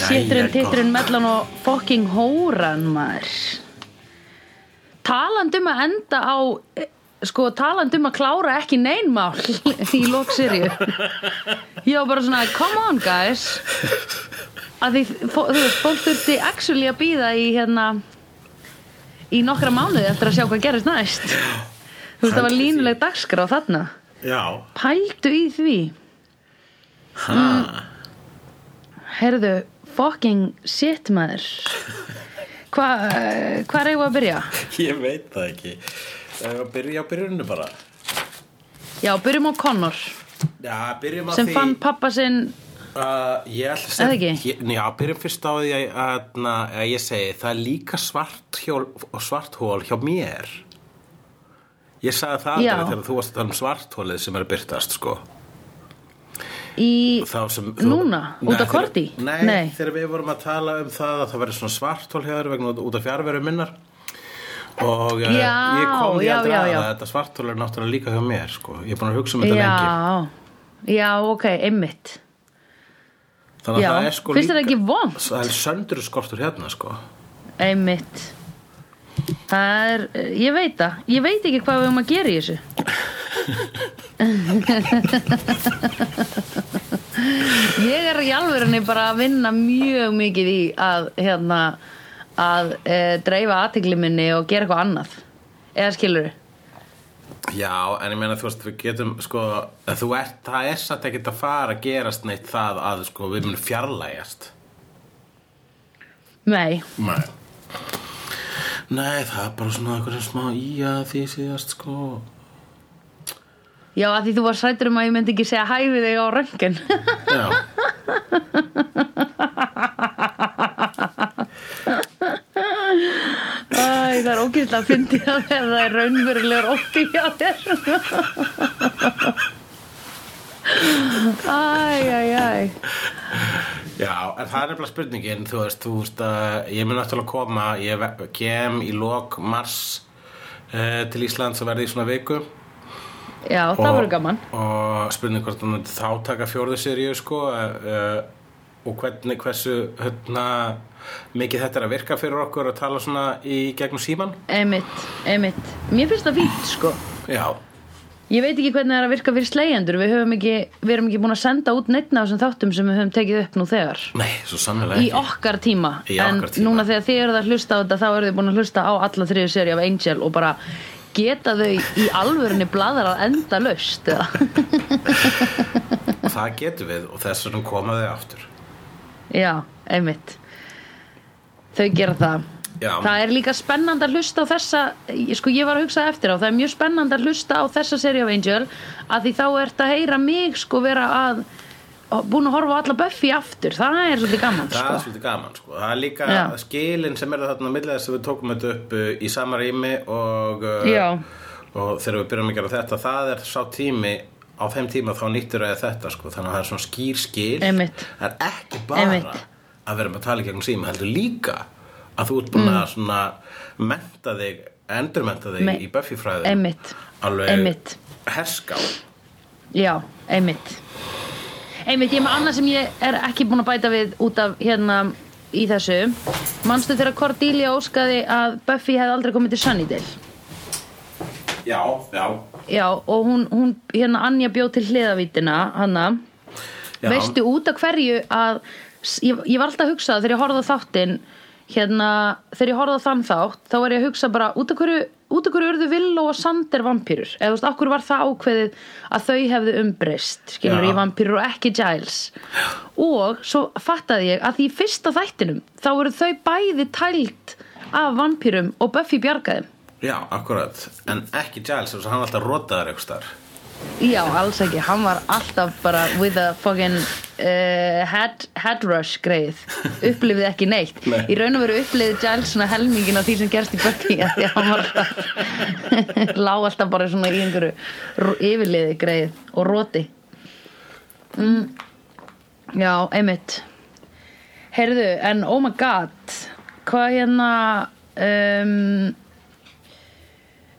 Sitturinn, góðan titturinn, mellan og fucking hóran maður. Talandi um að enda á Sko, talandi um að klára ekki neinmál í Ég var bara svona, come on guys. Að því, þú veist, fólk þurfti actually að býða í hérna í nokkra mánuði eftir að sjá hvað gerist næst. Þú veist, það var línuleg dagskrá þarna. Já, Pældu í því. Ha, Herðu, fucking shit maður. Hva, Hvað eigum við að byrja? ég veit það ekki. Byrja á byrjuninu bara? Já, byrjum á Connor Já, byrjum á sem því. fann pappa sinn. Uh, Ég ætla að ég, Já, byrjum fyrst á því að, að, að, að ég segi Það er líka svart, hjól, svart hól hjá mér. Ég sagði það þegar þú varst um svarthólið sem er byrtast sko í sem, þú, Núna? Út af Korti? Nei, Nei. þegar við vorum að tala um það að það verður svona svarthól hjá þér vegna út af fjárveru minnar og eh, Já, ég kom því að já. að þetta svarthól er náttúrulega líka hjá mér sko. ég er búin að hugsa um þetta lengi Já, já, ok, einmitt þannig að Já, það er sko finnst þér það ekki vont? það er söndur skortur hérna sko. Einmitt Það er, ég veit það Ég veit ekki hvað við höfum að gera í þessu Ég er í alvörunni bara að vinna mjög mikið í að hérna að e, dreifa aðtigli minni og gera eitthvað annað. Eða skilur já, en ég meina þú veist við getum sko, ert, það er satt ekkert að fara að gerast neitt það að sko, við munum fjarlægjast. Nei, Nei. Nei, það er bara svona eitthvað smá í að því síðast sko já að því þú var sættur um að ég myndi ekki segja hæfi þig á röngin Já. Æ, það er ógæslega að fyndi að þér það er raunverulegur ótti hjá þér. Æ, æ, æ. Já, en það er nefnilega spurningin þú veist, þú veist að ég mun náttúrulega koma ég kem í lok mars uh, til Íslands og verði í svona viku Já, það voru gaman. og spurning hvort hann myndi þá taka fjórðu seríu sko uh, og hvernig hversu hérna, mikið þetta er að virka fyrir okkur að tala svona í gegnum síman Einmitt, einmitt. Mér finnst það fínt, sko. Já, Ég veit ekki hvernig það er að virka fyrir slegjendur Við, höfum ekki, við erum ekki búin að senda út neittna af þessum þáttum sem við höfum tekið upp nú þegar. Nei, svo sannlega Í ekki. okkar tíma. Í En okkar tíma. núna þegar þið eruð að hlusta á þetta Þá eruð þið búin að hlusta á alla þriðu seri af Angel Og bara geta þau í alvörunni bladar að enda löst og það getum við og þess vegna koma þau aftur. Já, einmitt. Þau gera það. Já. Það er líka spennandi að hlusta á þessa Sko ég var að hugsa eftir á Það er mjög spennandi að hlusta á þessa seri af Angel að Því þá ert að heyra mig sko vera að Búin að horfa á alla Buffy aftur Það er svolítið gaman Það er sko. svolítið gaman sko. Það er líka Já. skilin sem er þarna milli þess að við tókum þetta upp uh, í sama rými og, Já. og þegar við byrjum að gera þetta það er sá tími á þeim tíma þá nýttur eða þetta sko. þannig að það er svona skýr skil Einmitt. það er ekki bara Einmitt. að vera með að tala í gegnum síma heldur líka að þú ert búin að svona menta þig, endurmenta þig Mm. Me- í Buffy fræðum alveg Einmitt. herská Já, einmitt Einmitt, ég er með annað sem ég er ekki búin að bæta við út af hérna í þessu. Manstu þegar Cordelia óskaði að Buffy hefði aldrei komið til Sunnydale? Já, já, Já, og hún, hún hérna Anja bjóð til hliðavítina hanna. Veistu út af hverju að ég, ég var alltaf að hugsa þegar ég horfði á þáttinn hérna, þegar ég horfði á þann þátt þá var ég að hugsa bara út af hverju út af hverju urðu Villó og Sander vampýrur eða þú veist, okkur var það ákveðið að þau hefðu umbreyst, skilur Já. í vampýrur og ekki Giles? Og svo fattaði ég að því fyrsta þættinum þá voru þau bæði tælt af vampýrum og Buffy bjargaðum já, akkurat. En ekki Giles, þess að hann alltaf rotaður eitthvað starf Já, alls ekki, hann var alltaf bara with a fucking uh, head, head rush greið. Upplifið ekki neitt. Nei. í raun og veru upplifið Giles svona helmingin af því sem gerst í Buffy því að hann var alltaf lá alltaf bara svona í einhverju yfirliði greið og roti. Mm. Já, einmitt. Heyrðu, en oh my god hvað hérna um,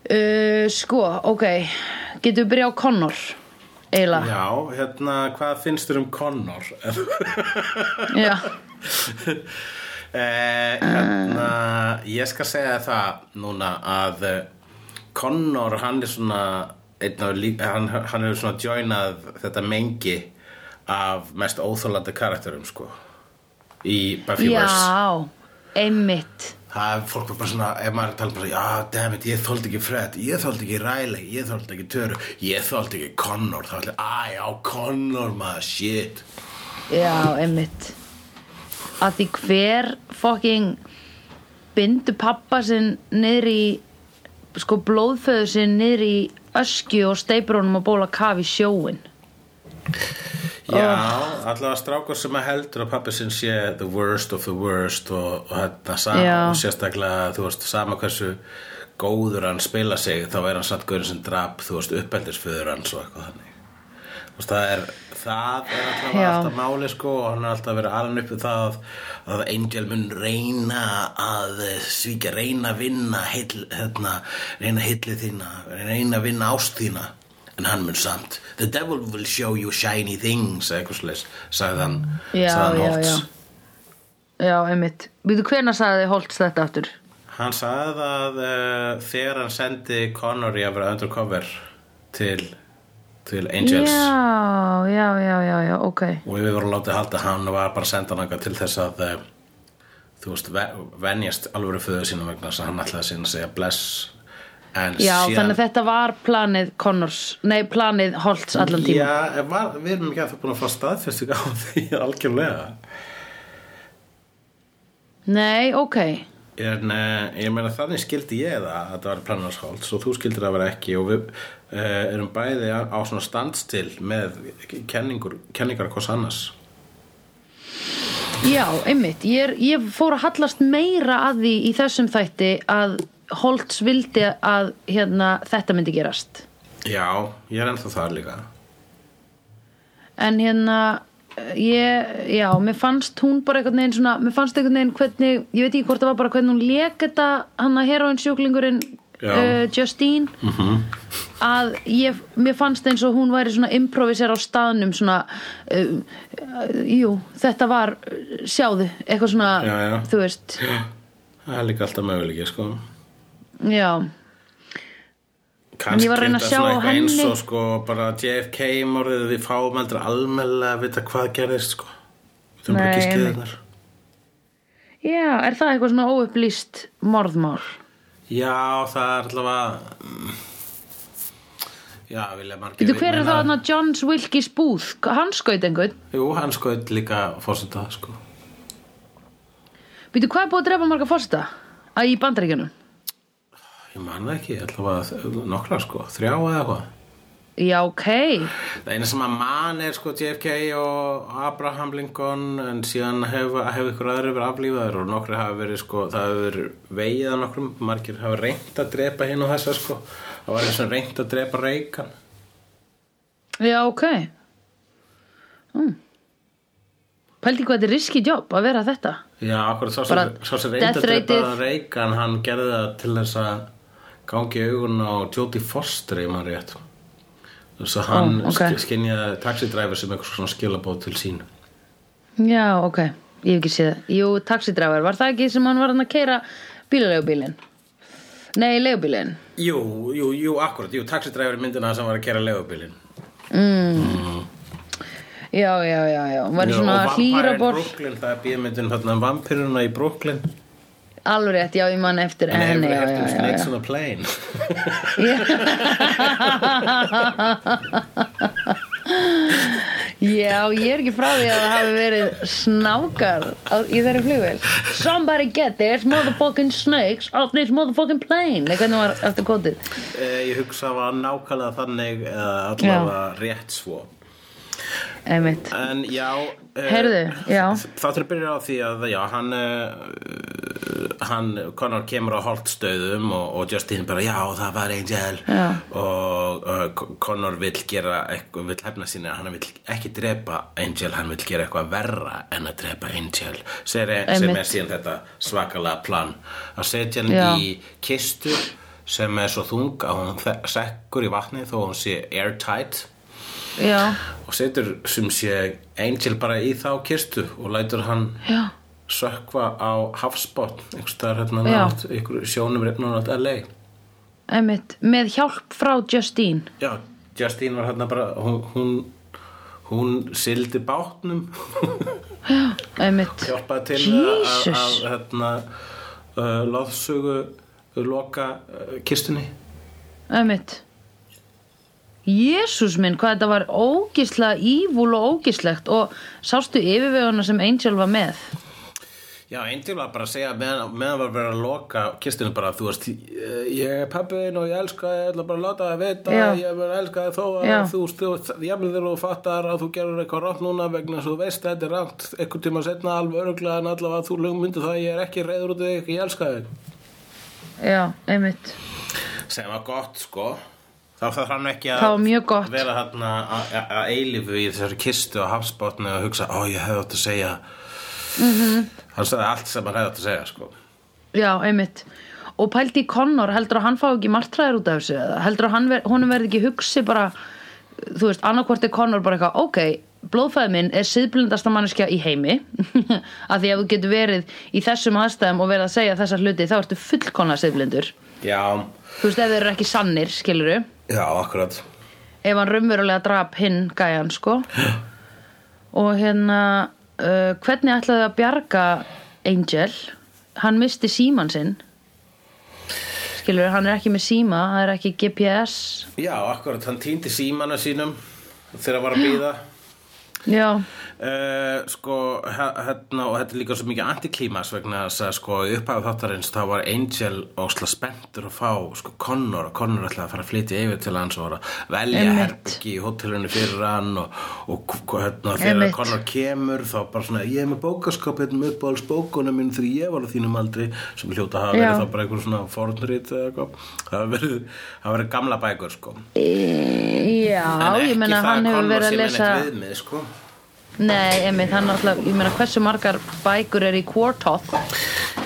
uh, sko, ok getum við byrjað á Connor eiginlega? Já, hérna, hvað finnst þér um Connor? Já, eh, hérna, ég skal segja það núna að eh, Connor, hann er svona einn af líka, hann, hann er svona joinað þetta mengi af mest óþólandi karakterum, sko í Buffyverse já, einmitt Það er fólk bara svona, ef maður að tala bara, já, dammit, ég þóldi ekki Fred, ég þóldi ekki Riley, ég þóldi ekki Töru, ég þóldi ekki Connor, þá ætla, að já, Connor, maður, shit. Já, einmitt. Að því hver fucking bindu pappa sinn niður í sko blóðföðu sinn niður í öskju og steipur honum að bóla kaf í sjóin Já, allavega strákur sem að heldur að pappi sinn sé the worst of the worst og, og þetta sama, Já. og sérstaklega, þú veist, sama hversu góður hann spila sig, þá er hann satt góður sem drap, þú veist, uppeldisföður hans og eitthvað þannig. Þú veist, það er, það er allavega Já. alltaf máli, sko, og hann er alltaf verið alveg upp við það að, að Angel mun reyna að svíkja, reyna að vinna, heil, hérna, reyna hillið þína, reyna að vinna ást þína, en hann mun samt, the devil will show you shiny things, eða eitthvað hann, Já, sagði hann já, Holtz. já. Já, einmitt Við þú hvenær sagði Holtz þetta aftur? Hann sagði að uh, þegar hann sendi Connor í að vera undercover til, til Angels Já, já, já, já, já, ok og við vorum látið halda að hann var bara að senda hann til þess að uh, þú veist, ve venjast alvöru föðu sínum vegna þess að hann ætlaði að segja bless Já, síðan þannig að þetta var planið Connors, nei, planið Holtz allan tíma Já, var, við erum ekki að það búin að fá staðfesting á því algjörlega. Nei, ok. En uh, ég meina þannig skildi ég það að þetta var plannarsholts og þú skildir það vera ekki og við uh, erum bæði á, á svona standstill með kenningur, kenningar hvers annars. Já, einmitt, ég, er, ég fór að hallast meira að því í þessum þætti að Holtz vildi að hérna, þetta myndi gerast Já, ég er ennþá það líka. en hérna ég, já, mér fannst hún bara einhvern veginn svona, mér fannst einhvern veginn hvernig ég veit ekki hvort það var bara hvernig hún lék þetta hann að heroin sjúklingurinn Já. uh, Justine Mm að ég, mér fannst eins og hún væri svona improviser á staðnum svona uh, uh, jú, þetta var uh, sjáðu, eitthvað svona Já, já. þú veist, Það er líka alltaf möguleiki, sko. Já Kannski að að þetta svona eins og sko bara JFK morðið við fáum aldrei almennilega að vita hvað gerðist, sko. Við þurfum bara skið einmitt. þarnar. Já, er það eitthvað svona óupplýst morðmál? Já, það er allavega... mm, Já, vilja margir... Veitu hver er það þarna Johns Wilkes Booth? Hann skaut einhvern? Jú, hann skoði líka fórseta, sko. Veitu hvað er búið að drepa marga fórsta? Að í bandaríkjunum? Ég man ekki, allavega nokkra, sko. Þrjá eða eitthvað. Já, ok. Það eina sem að man er sko JFK og Abraham Lincoln en síðan hefur hef ykkur aðri verið aflífaður og nokkri hafa verið sko, það hefur vegið að nokkrum, margir hafa reynt að drepa hinn og þessa sko. Það var eins og reynt að drepa Reagan. Já, ok. Mm. Pældi hvað þetta er riski jobb að vera þetta? Já, sá Bara sem, death að drepa. Reagan, hann gerði það til þess að gangi augun á Jodie Foster í maður rétt. Þess að hann Ó, ok. sk- skynjaði taxidræfur sem eitthvað svona skilabóð til sín. Já, ok. Ég hef ekki séð. það. Jú, taxidræfur. Var það ekki sem hann var hann að keira bílaleigubílinn? Nei, leigubílinn. Jú, jú, jú, akkurat, jú, taxidræfur myndina sem var að kera legubilinn. Já, já, já, já. Var Já, svona og hlýra Vampire in bor. Brooklyn, það er bíðmyndin um vampiruna í Brooklyn Alveg rétt, já, ég man eftir en henni. um já, já, Snakes on a Plane? Já, ég er ekki frá því að það hafi verið snákar í þeirri flugvél. Somebody get this motherfucking snakes off this motherfucking plane. Nei, hvernig var eftir kótið? Eh, Ég hugsa að var nákvæmlega þannig eða allavega rétt svo. Einmitt. En já eh, Heyrðu, já. Það til að byrja á því að já, hann uh, hann, Connor kemur á holtstöðum og, og Justin bara, já, það var Angel Já. og uh, Connor vill gera eitthvað, vill hefna sína hann vill ekki drepa Angel hann vill gera eitthvað verra en að drepa Angel sem er, sem er síðan þetta svakalega plan að setja hann Já. í kistu sem er svo þung að hún sekkur í vatni þó hún sé airtight já, og setur sem sé Angel bara í þá kistu og lætur hann já, sökva á hafsbótt einhvers staðar hérna nátt ykkur sjónum reyfnum nátt LA einmitt með hjálp frá Justine. Já, Justine var hérna bara hún, hún, hún sildi bátnum. Einmitt, hjálpaði til að, að, Jesus. að hérna uh, loðsugu loka uh, kistunni. Einmitt Jésús minn, hvað þetta var ógislega ívúl og ógislegt og sástu yfirveguna sem Angel var með Já, Angel var bara að segja meðan, meðan var verið að loka kistinu bara, þú veist, ég er pappin og ég elska þig, ég ætla bara að láta það vita Já. ég vil elska þig þó að Já. þú, vil þegar þú fattar að þú gerur eitthvað rátt núna vegna þess að þú veist að þetta er rátt einhvern tíma setna alveg öruglega en allavega að þú lugmyndu það að ég er ekki reyður út af þig, ég elska þig Já, einmitt sem var gott, sko þá þarf hann ekki að vera þarna að- eilífu í þessari kistu á hafsbátni og hugsa, ó, ég hefði átt að segja. Mhm. hann sagði allt sem hann hefði átt að segja, sko. Já, einmitt. Og pældi í Connor, heldur að hann fá ekki martræðir út af þessu heldur að hann ver, honum verði ekki hugsi bara þú veist, annarkvort er Connor bara eitthvað ok, blóðfæði minn er siðblindasta manneskja í heimi. Að því að þú getur verið í þessum aðstæðum og verið að segja þessa hluti þá ertu fullkonna siðblindur. Já, þú veist, ef þeir eru ekki sannir, skiluru já, akkurat. Ef hann raunverulega drap hinn gæjan, sko. Og hérna uh, hvernig ætlaði að bjarga Angel? Hann misti síman sinn. Skilur, hann er ekki með síma það er ekki GPS Já, akkurat, hann týndi símana sínum þegar hann var að býða já, Uh, sko, hérna og þetta er líka svo mikið antiklímas vegna þess að sko upphæðu þáttarins þá var Angel ósla spenntur að fá sko Connor og Connor ætlaði að fara að flytja yfir til hans og velja herbyggi í hótelunni fyrir hann og, og hérna þegar Einmitt. Connor kemur þá bara svona ég er með bókaskap hérna með uppáhalds bókunum minn þegar ég var á þínum aldri sem hljóta hafa verið Já. þá bara einhver svona eitthvað það verið, verið gamla bækur sko e, já en ekki það að Connor sé með neitt viðmið sko nei, einmitt, hann alltaf, ég meina hversu margar bækur er í Quartoth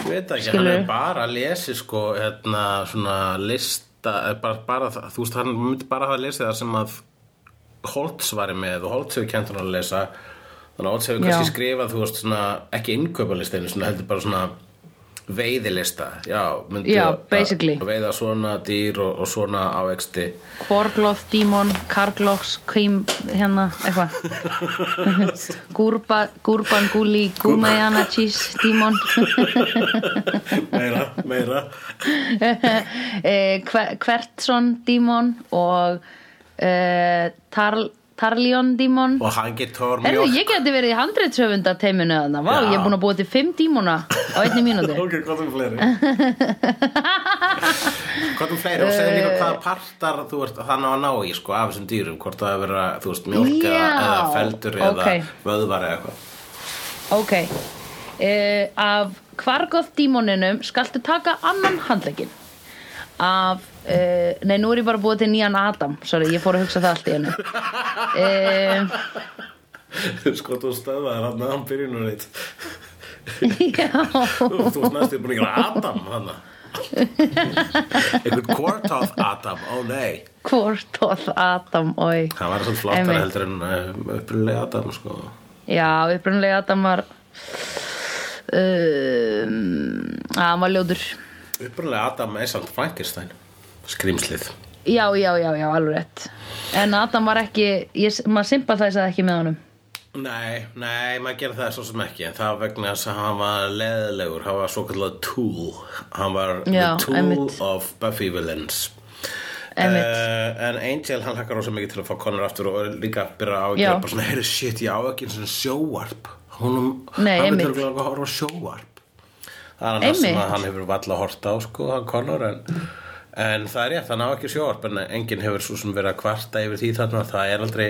Ég veit ekki, Skilurðu? hann er bara að lesi sko, hérna, svona lista, eh, bara, bara, þú veist, hann myndi bara hafa lesið það sem að Holtz var með og Holtz hefur kent hann að lesa. Þannig að Holtz hefur kannski skrifað, þú veist, svona ekki innkaupalistinu, svona heldur bara svona veiðilista, já, Já, að- veiða svona dýr og, og svona ávexti Korgloth dímon, Karglox, Kým, hérna, eitthvað. Gúrba, Gúrban, Gúli, Gúmejana, Chís, dímon. Meira, meira. Eh, Kve- Kvertsson dímon og eh, Tar, Tarljón dímon. Og hann getur Herðu, mjólk. ég geti verið í handreitshöfunda teiminu þarna, vá, ég er búin að búa til fimm dímona á einni mínúti Ok, hvað um fleiri? hvað um fleiri? Og segir líka hvaða partar þú ert þannig að ná í sko af þessum dýrum. Hvort það er vera, þú veist, mjólk eða, feldur ok. eða vöðvar eða eitthvað. Ok, uh, af kvargóð dímoninum skaltu taka annan handlegin af, uh, nei nú er ég bara búið til nýjan Adam, sorry, ég fór að hugsa það allt í hennu uh, Sko, þú stöðvaðir hann að hann byrjunum reitt Já, Þú þú varst næstu búin að gera Adam hann einhvern Quartoth Adam, ó nei. Kvortóð Adam, oi það var svona flottar Einmitt. heldur en uh, upprunlega Adam sko. Já, upprunlega Adam var um, að hann var ljótur. Upprunlega Adam er samt Frankenstein skrýmslið Já, já, já, já, alveg rétt. En Adam var ekki, ég, maður sympathæsaði ekki með honum. Nei, nei, maður gerir það svo sem ekki. En það vegna þess að hann var leðilegur hann var svo kallað tool. Hann var Já, the tool einmitt. of Buffy villains. Uh, en Angel hann hlakkar rosa mikið til að fá Connor aftur og líka byrja á að gera bara svona heyri shit, ég á ekki eins og sjóvarp. Húnum, Nei, hann einmitt. vil örgulega að horfa á sjóvarp. Það er annars sem að hann hefur valla hort á sko, hann Connor en, en það er rétt, hann á ekki sjóvarp en enginn hefur svo sem verið að kvarta yfir því þarna. Það er aldrei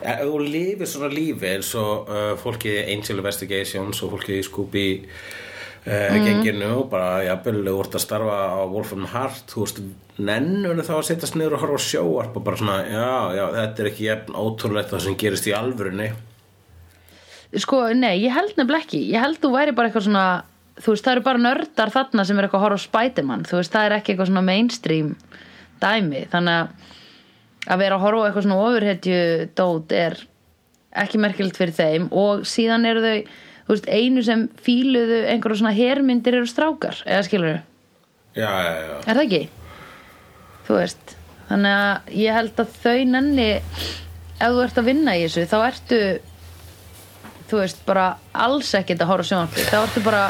þú lifir svona lífi eins og uh, fólkið í Angel Investigations og fólkið í Scooby uh, genginu og bara jafnvel þú ert að starfa á Wolfram Heart þú veist, nennur þá að setjast niður og horfa á sjóarp og bara svona, já, já, þetta er ekki jafn ótrúlegt það sem gerist í alvörunni. Sko, nei, ég held nefnilega ekki. Ég held þú væri bara eitthvað svona Þú veist, það eru bara nördar þarna sem er eitthvað að horfa á Spiderman. Þú veist, það er ekki eitthvað svona mainstream dæmi. Þannig að að vera að horfa á eitthvað svona ofurhetju dót er ekki merkilegt fyrir þeim. Og síðan eru þau þú veist, einu sem fíluðu einhverju svona hermyndir eru strákar. Eða skilur já, já, já. er það ekki? þú veist þannig að ég held að þau nenni ef þú ert að vinna í þessu þá ertu þú veist, bara alls ekkert að horfa á sjónvarpi þá ertu bara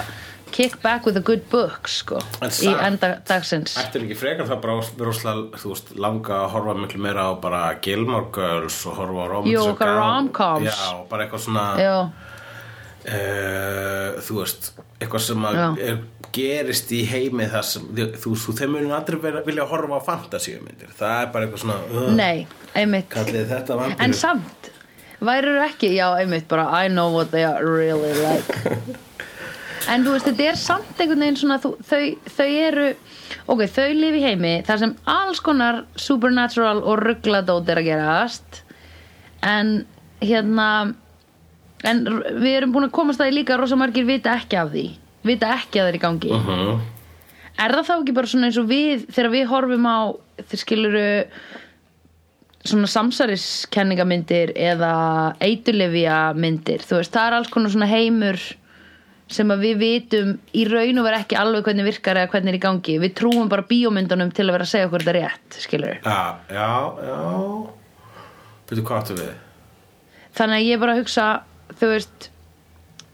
kick back with a good book sko, í enda dagsins. Ættir ekki frekar það bara rúslega, þú veist, langa að horfa miklu meira á bara Gilmore Girls og horfa á romantíska Jú, gam- rom-coms. Já, bara eitthvað svona uh, þú veist, eitthvað sem er, gerist í heimi það sem, þú, þú þeim munum aldrei vera, vilja horfa á fantasíumyndir. Það er bara eitthvað svona uh, nei, einmitt. en samt, værið ekki já, einmitt, bara I know what they are really like en þú veist, þetta er samt einhvern veginn svona þú, þau, þau eru ok, þau lifi heimi þar sem alls konar supernatural og ruggladót er að gerast en hérna en við erum búin að komast að því líka að rosa margir vita ekki af því vita ekki að það er í gangi Mhm. er það þá ekki bara svona eins og við þegar við horfum á þeir skiluru svona samsæriskenningamyndir eða eitulefja myndir þú veist, það er alls konar svona heimur sem að við vitum í raun og vera ekki alveg hvernig virkar eða hvernig er í gangi. Við trúum bara bíómyndunum til að vera að segja okkur þetta rétt skilur Já, já, já. Byrju, hvað áttu við? þannig að ég bara hugsa þú veist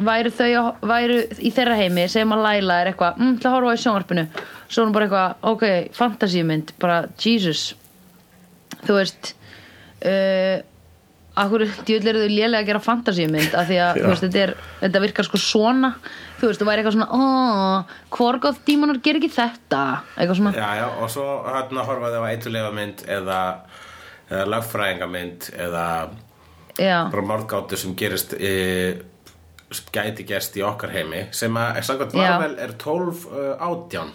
væru þau væru í þeirra heimi segjum að Laila er eitthvað mm, til að horfa á sjónvarpinu. Svo er hún bara eitthvað, ok, fantasíumynd. Bara, Jesus. Þú veist uh, akkur djöld eru þau lélega að gera fantasíumynd? Af því að þú veist, þetta, er, þetta virkar sko svona. Þú veist, þú væri eitthvað svona oh, hvorgóð dímonar ger ekki þetta? Eitthvað svona, Já, já, og svo hérna horfaði á eitthulega mynd eða, eða lagfræðingamynd eða já, bara málgátu sem gerist e, sem gæti gerst í okkar heimi sem að, sagði Já. Marvel er 12 uh, átján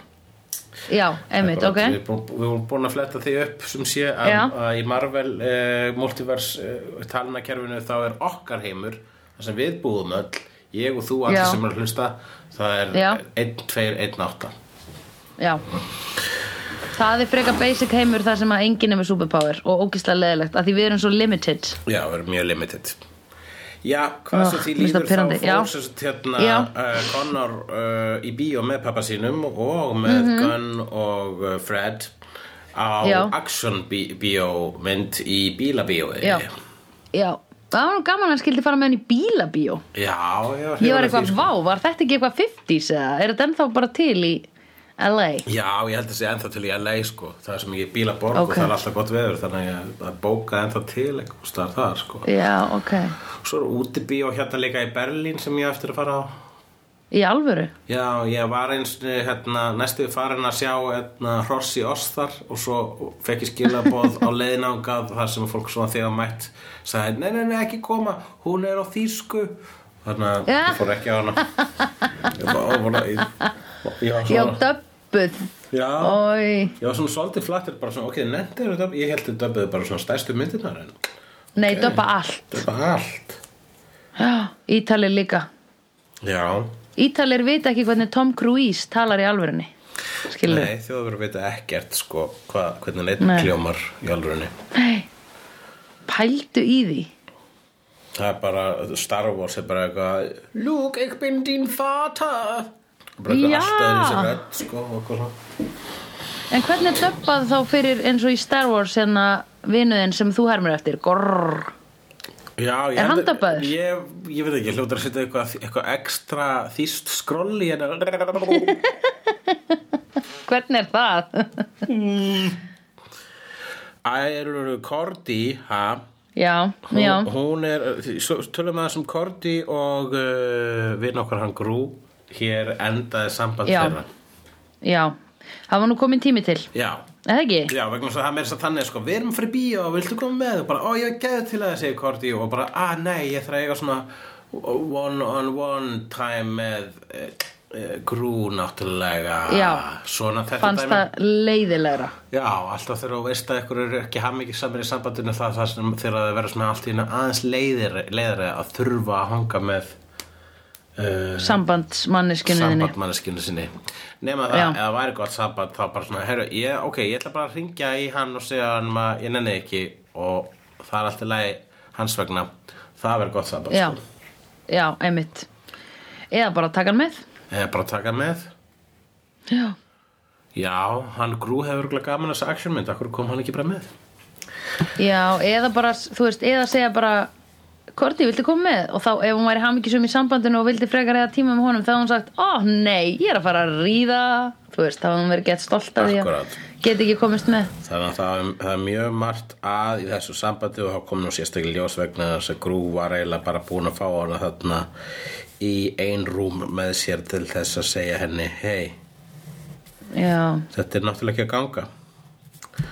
já, einmitt, ok. Við vorum búin að fletta því upp sem sé að, að í Marvel uh, multiverse uh, talnakerfinu þá er okkar heimur það sem við búum öll ég og þú allir sem er að hlusta það er Já. 1, 2, 1, 8 Já. Það er frekar basic heimur þar sem að enginn er með superpower og ógislega leðilegt að því við erum svo limited. Já, við erum mjög limited Já, hvað sem því líður þá fór sagt hérna uh, Connor uh, í bíó með pappa sínum og með Gunn og uh, Fred á. Já. action bí bíómynd í bílabíói. Já, já. Það var nú gaman að skildi fara með hann í bílabíó. Já, já Ég var eitthvað, vá, var þetta ekki eitthvað 50s eða? Er þetta ennþá bara til í LA? Já, ég held að sé ennþá til í LA sko. Það er sem ekki bílaborg Ok. og það er alltaf gott veður þannig að það bóka ennþá til eitthvað staðar þar sko. Já, ok. Svo er útibíó hérna líka í Berlín sem ég eftir að fara á. Í alvöru? Já, ég var eins hérna, næstu farin að sjá hérna, hross í Ostar og svo fekk ég skilaboð á leiðnángað þar sem fólk svona þegar mætt sagði, nei, nei, nei, ekki koma hún er á þýsku. Þannig að ég fór ekki á hana. Ég var óvona ég, ég Já, svona döbbuð. Já, Ói, ég var svona svolítið flattir bara svona, ok, nefndir þetta ég held að döbbuðu bara svona stærstu myndirnar en nei, döbba allt. Döbba allt. Já, Ítalir líka. Já, Ítalir vita ekki hvernig Tom Cruise talar í alvörunni Skilur nei, þjóður vita ekkert sko, hva, hvernig neitt Nei. kljómar í alvörunni. Nei, pældu í því. Það er bara, Star Wars er bara eitthvað Luke, ég bin din fata Bara alltaf þessi rödd sko. En hvernig er döbbað þá fyrir eins og í Star Wars hérna vinuðin sem þú hermur eftir? Gorr Já, Er hann dubbaður? Ég, ég veit ekki, hljótar að setja eitthvað, eitthvað ekstra þýst skroll í hérna. Hvernig er það? Æru Korti, ha? Já, já, hún er, tölum að þessum Korti og uh, vinn okkar hann Grú hér endaði samband þeirra. Já. Það var nú komin tími til, Já, eða ekki? Já, vegna þess að það er þess að þannig sko, við erum fyrir bíó og viltu koma með? Og bara, ó ég geði til að segja Korti og bara, að nei, ég þarf að eiga svona one on one time með e, e, grú náttúrulega. Já. svona Fannst það leiðilegra Já, alltaf þegar þú veist að ykkur eru ekki hamingi saman í sambandinu það, það sem þegar það verður svona allt í aðeins leiðir að þurfa að hanga með uh, Sambandsmanneskjunniðinni sambandmanneskinu sinni. Nema það, ef það væri gott samband þá bara svona, herru, ég, ok, ég ætla bara að ringja í hann og segja hann að ég nenni ekki og það er alltaf lagi hans vegna. Það verður gott samband já, sko. já, einmitt. Eða bara taka hann með. Eða bara taka hann með. Já, já, hann grú hefur örugglega gaman þessu actionmynd, akkur kom hann ekki bara með? Já, eða bara þú veist, eða segja bara Korti, viltu koma með? Og þá ef hún væri hamingisum í sambandinu og vildi frekar eða tíma með honum þá hún sagt, ó nei, ég er að fara að ríða. Þú veist, þá hún verið gett stolt af því að geti ekki komist með. Þannig að það, það er mjög margt að í þessu sambandi og þá kom nú sérstaklega ljós vegna þess að Grú var eiginlega bara búin að fá hana þarna í ein rúm með sér til þess að segja henni hei, Já, þetta er náttúrulega ekki að ganga.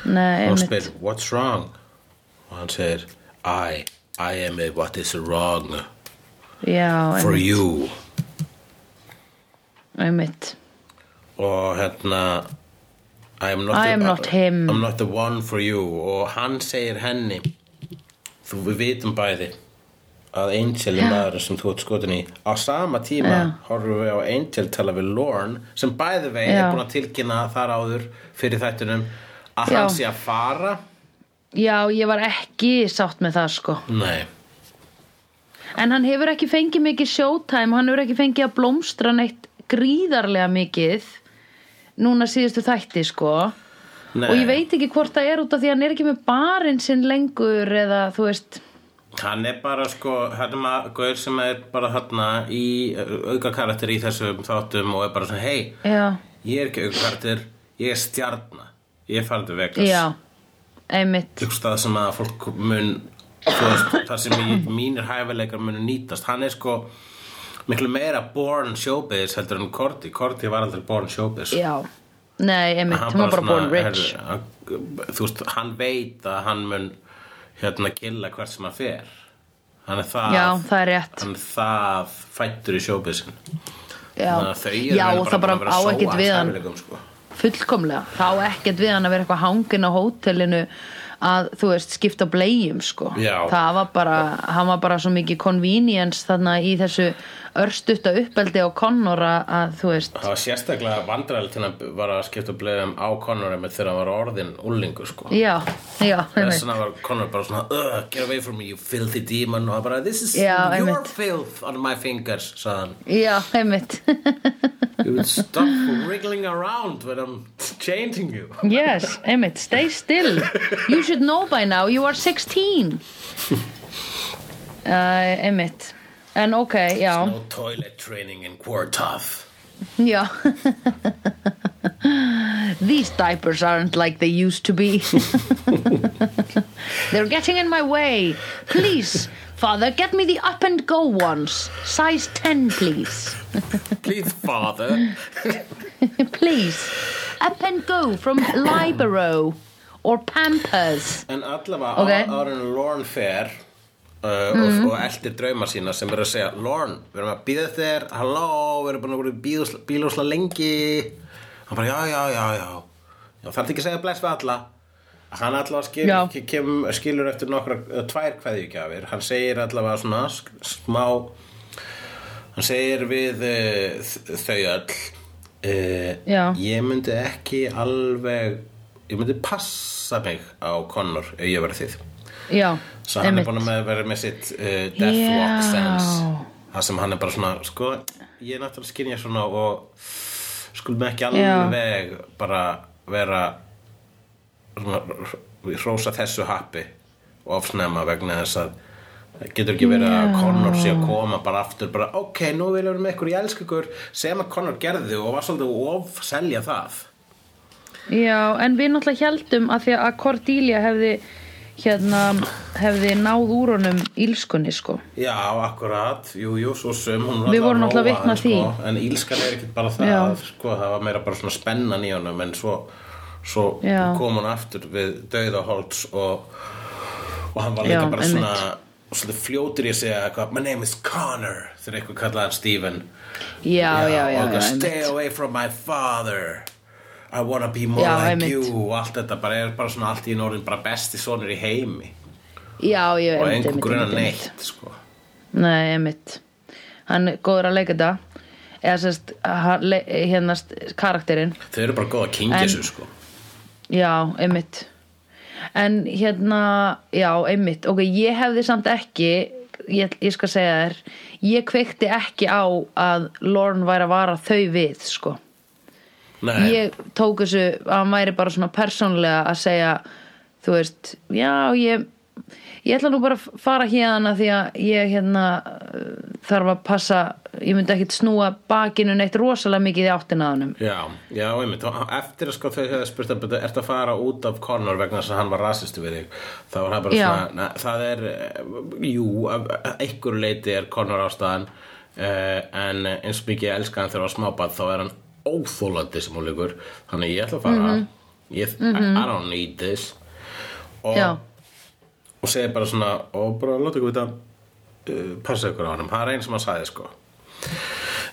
Nei, hún spyr, what's wrong? og hann segir I, I am what is wrong Já, for einmitt, you einmitt og hérna I am not, I am not him. I'm not the one for you og hann segir henni þú við vitum bæði að Angel er maður sem þú ert skotin í á sama tíma Já. horfum við á Angel tala við Lorne sem bæði vegi Já. er búin að tilkynna þar áður fyrir þættunum að Já. hann sé að fara Já, ég var ekki sátt með það sko. Nei, En hann hefur ekki fengið mikið showtime Hann hefur ekki fengið að blómstra neitt gríðarlega mikið Núna síðustu þætti sko. Nei. Og ég veit ekki hvort það er út af því að hann er ekki með barinn sinn lengur Eða þú veist. Hann er bara sko, hann er maður gaur sem er bara þarna í auka karakter í þessum þáttum og er bara svona, hei, ég er ekki auka karakter, ég er stjarna, ég er farin til Vegas. já, einmitt stað sem að fólk mun, veist, það sem í, mínir hæfileikar munu nýtast. Hann er sko miklu meira born showbiz heldur en Korti. Korti var aldrei born showbiz. Já, nei, einmitt, Hann var bara svona, born rich hann- þú veist, hann veit að hann mun hérna killa hvert sem hann fer. Hann er það, Já, það er rétt hann er það fættur í showbizin. Já, að já það bara að vera á að ekkert við hann sko. Fullkomlega, þá ekkert við hann að vera eitthvað hangin á hótelinu að þú veist skipta blegjum sko. Já. það var bara, hann var bara svo mikið convenience þarna í þessu örstutta uppeldi á Connor að, þú veist, Það var sérstaklega vandræðilegt að var að skipta bleðum á Conor einmitt þegar hann var orðin úlingur sko. já, já Þess vegna var Conor bara svona get away from me you filthy demon. Og hann bara this is your filth on my fingers sagði hann. Já, einmitt you would stop wriggling around when I'm changing you yes, einmitt, stay still you should know by now, you are 16 uh, einmitt en ok, já no toilet training in Quartoff Yeah. These diapers aren't like they used to be. They're getting in my way. Please, father, get me the up and go ones. Size 10, please. please father please. Up and go from Libero or Pampers. en allavega Ok. okay. en Lorne fer Uh, Mhm. og, og eldir drauma sína sem er að segja Lorne, við erum að býða þér halló, við erum búin að vera bílúsla lengi hann bara já, já, já, já já, þarf ekki að segja bless við alla hann allavega skil, Já. ke- kem, skilur eftir nokkra tvær kveðjugjafir hann segir allavega svona smá hann segir við uh, þau öll uh, Já. ég myndi ekki alveg ég myndi passa mig á Connor ef ég verið þið Já, Svo hann er búin að vera með sitt uh, death Já. walk sense Það sem hann er bara svona Sko, ég er náttúrulega skynja svona og skulum ekki alveg bara vera hrósa þessu happi og ofsnema vegna þess að það getur ekki verið að Connor sé að koma bara aftur bara ok, nú vil ég vera með ykkur, ég elska ykkur sem að Connor gerði og var svolítið of selja það Já, en við náttúrulega heldum að því að Cordelia hefði hérna, hefði náð úr honum ílskunni, sko. Já, akkurat, jú, jú, svo sem Við vorum náttúrulega að því. sko, En ílskan er ekki bara það Já. sko, Það var meira bara svona spennan í honum En svo, svo Já. kom hún aftur við dauðaholts og, og hann var Já, líka bara einmitt. svona Svolítið fljótur í að segja eitthvað My name is Connor Þegar eitthvað kallaði hann Stephen Já, já, já, og já, eitthvað, Stay einmitt. away from my father I wanna be more Já, like einmitt. you Og allt þetta bara er bara svona allt í norðin Bara besti sonur í heimi Já, já, Og einmitt, einhver einmitt, grunna einmitt, einmitt. neitt sko. Nei, einmitt. Hann er góður að leika þetta. Eða sérst, hann le- hérna st- karakterinn. Þau eru bara góð að kingja En- þessu sko Já, einmitt. en hérna já, einmitt, ok, ég hefði samt ekki ég, ég skal segja þér ég kveikti ekki á að Lorne væri að vara þau við sko. Nei, ég tók þessu að hann væri bara svona persónlega að segja þú veist, já ég ég ætla nú bara að fara hérna því að ég hérna þarf að passa, ég myndi ekkit snúa bakinu neitt rosalega mikið í áttina að honum. Já, já, einmitt, og eftir að sko þau hefði spurt að byrja, ertu að fara út af Connor vegna þess að hann var rasistu við þig? Þá var hann bara Já. svona, na, það er eh, jú, einhver leiti er Connor ástæðan uh, en eins og mikið ég elska hann þegar hann var smábað þá er hann óþólandi sem hún líkur þannig ég ætla að fara. Ég, I don't need this. Og, Já. Og segir bara svona og bara láta ykkur vita uh, passa ykkur á hann, það er einn sem hann sagði sko.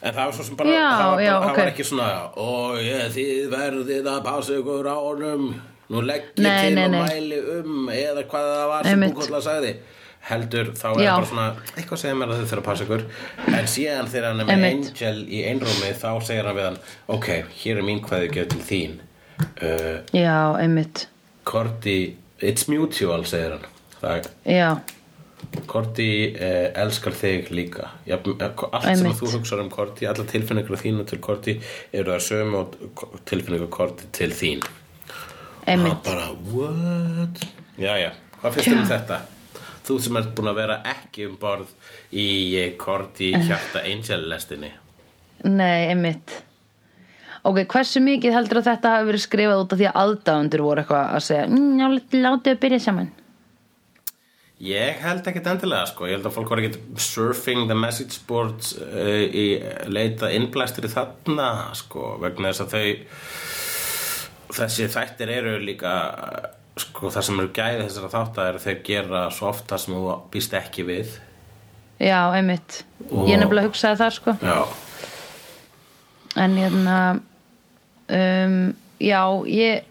En það var svo sem bara, Já, það, var bara já, það var ekki svona Ó, ég, þið verðið að passa ykkur á honum. Nú legg ég til nei, og nei. mæli um Eða hvað það var sem. Búkolla sagði. Heldur, þá er Já. bara svona Eitthvað segir mér að þið þurfa að passa ykkur. En síðan þegar hann er með. Angel í einrúmi Þá segir hann við hann Ok, hér er mín kveði gef til þín. Uh, já, einmitt. Korti, it's mutual, segir hann Það já, Korti eh, elskar þig líka. Ja, allt sem þú hugsar um Korti allar tilfinningur þínu til Korti eru það sömu og tilfinningur Korti til þín. Og bara what? Jæja, hvað finnst þér um þetta? Þú sem ert búin að vera ekki um borð í eh, Korti hjarta Angel lestinni Nei, einmitt. Ok, hversu mikið heldur að þetta hafi verið skrifað út af því að aðdáundur voru eitthvað að segja mm, Já, látið að byrja saman Ég held ekkert endilega sko, ég held að fólk var ekkert surfing the message boards uh, í leita innblæstur í þarna sko, vegna þess að þau þessi þættir eru líka sko, það sem eru gæði þessara þáttar er að þeir gera svo ofta sem þú býst ekki við. Já, einmitt. Og- Ég nefnilega hugsaði það sko. Já, En hérna um, Já, ég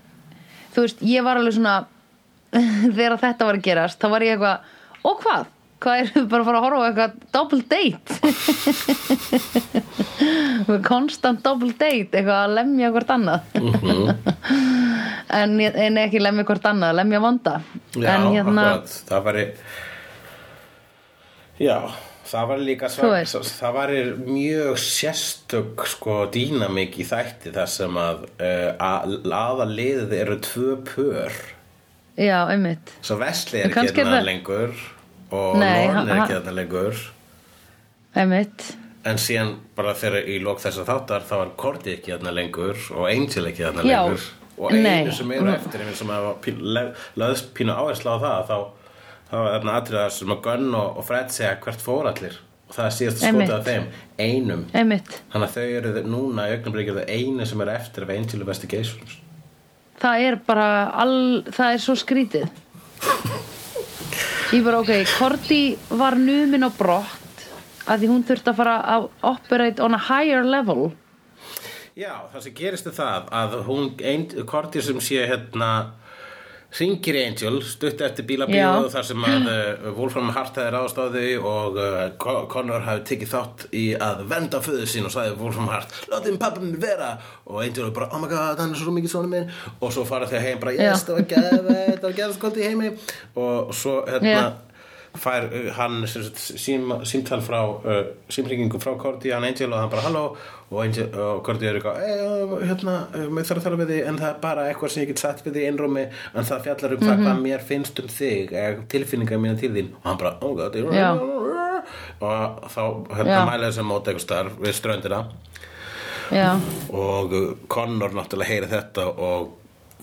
Þú veist, ég var alveg svona Þegar þetta var að gerast Þá var ég eitthvað, og hvað? Hvað er bara að fara að horfa á eitthvað double date Konstant double date Eitthvað að lemja hvort annað en, en ekki lemja hvort annað Lemja vonda Mhm. já En hérna það væri Já, það var líka veist. það var mjög sérstök sko dýnamik í þætti þar sem að uh, aðaliðið eru tvö pör Já, einmitt. Svo Vesli er ekki hérna það- lengur og Nei, Lorne er ekki hérna lengur. Einmitt. En síðan bara þegar í lók þess að þáttar þá var Korti ekki hérna lengur og Angel ekki hérna Já, lengur. Og einu nei. sem eru eftir sem að löðst pínu áherslu á það þá, þá er þarna atriðar sem að Gunn og, og Fred segja hvert fór allir. Og það er síðast Einmitt. skotið af þeim einum. Einmitt. Þannig að þau eru núna í augnablikið það einu sem er eftir af Angel Investigations það er bara all, það er svo skrítið. Ég bara ok Korti var numin á brott að því hún þurfti að fara að operate on a higher level. Já, það sem gerist er það að hún, ein, Korti sem sé hérna hringir í Angel stutt eftir bílabíu Já. þar sem að uh, Wolfram Hart hefði ráðast á þau og uh, Con- Connor hefði tekið þátt í að venda föðu sín og sagði Wolfram Hart látið pappa minn vera. Og Angel bara oh my god, hann er svo mikið svona minn. Og svo fara þau heim bara yes, það var geðveit, það var geðveit skott í heimi. Og svo hérna Já. fær uh, hann símtal frá uh, símringingu frá Korti, hann Angel og hann bara halló og, Angel, og Korti er eitthvað e, hérna, mér þarf að tala við þig en það er bara eitthvað sem ég get sagt við þig í einrúmi en það fjallar um það hvað mér finnst um þig tilfinningar mína til þín. Og hann bara, oh god og þá hérna Já. mæla þess að móta eitthvað starf við ströndina. Já, og Connor náttúrulega heyri þetta og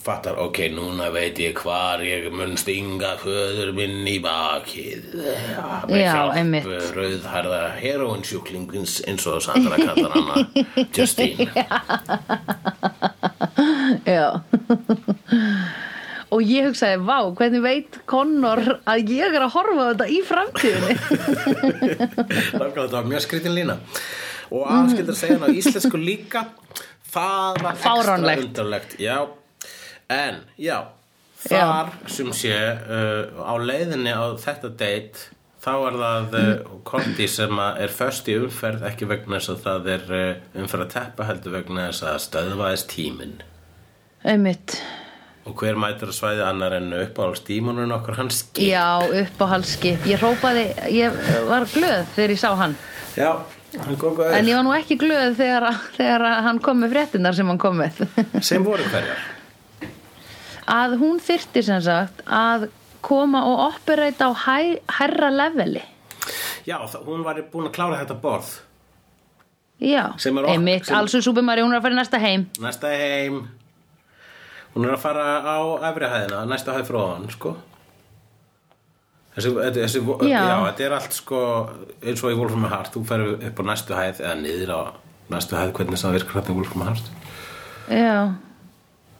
fattar, ok, núna veit ég hvar ég mun stinga föður minn í bakið. Ja, með Já, hjálp einmitt. rauðharða heroinsjúklingins eins og Sandra kallar hana Justine já. Og ég hugsaði, vá, hvernig veit Connor að ég er að horfa á þetta í framtíðinni? Nákvæmlega, þetta var mjög skritin lína. Og aðskildar segja hann á íslensku líka það var ekstra Fáránlegt. undarlegt. Já, en já þar sem sé uh, á leiðinni á þetta date þá er það uh, Korti sem er föst í umferð ekki vegna þess að það er uh, umferð að teppa heldur vegna þess að stöðvaðist tíminn. Einmitt. Og hver mætur að svæði annar en uppáhalds dímonun okkar hann skip? Já, upp á halskip Ég hrópaði, ég var glöð þegar ég sá hann. Já, En ég var nú ekki glöð þegar, þegar hann kom með fréttinar sem hann kom með. Sem voru hverjar Að hún þyrfti sem sagt að koma og operate á hæ, herra leveli. Já, það, hún var búin að klára þetta borð. Já, einmitt, alls og súpumari, hún er að fara í næsta heim. Næsta heim. Hún er að fara á efri hæðina Næsta hæð frá hann, sko. Þessi, þessi, já. Já. þetta er allt sko eins og í Wolfram Heart, þú ferð upp á næstu hæð eða niður á næstu hæð hvernig það virkar hérna í Wolfram Heart. Já,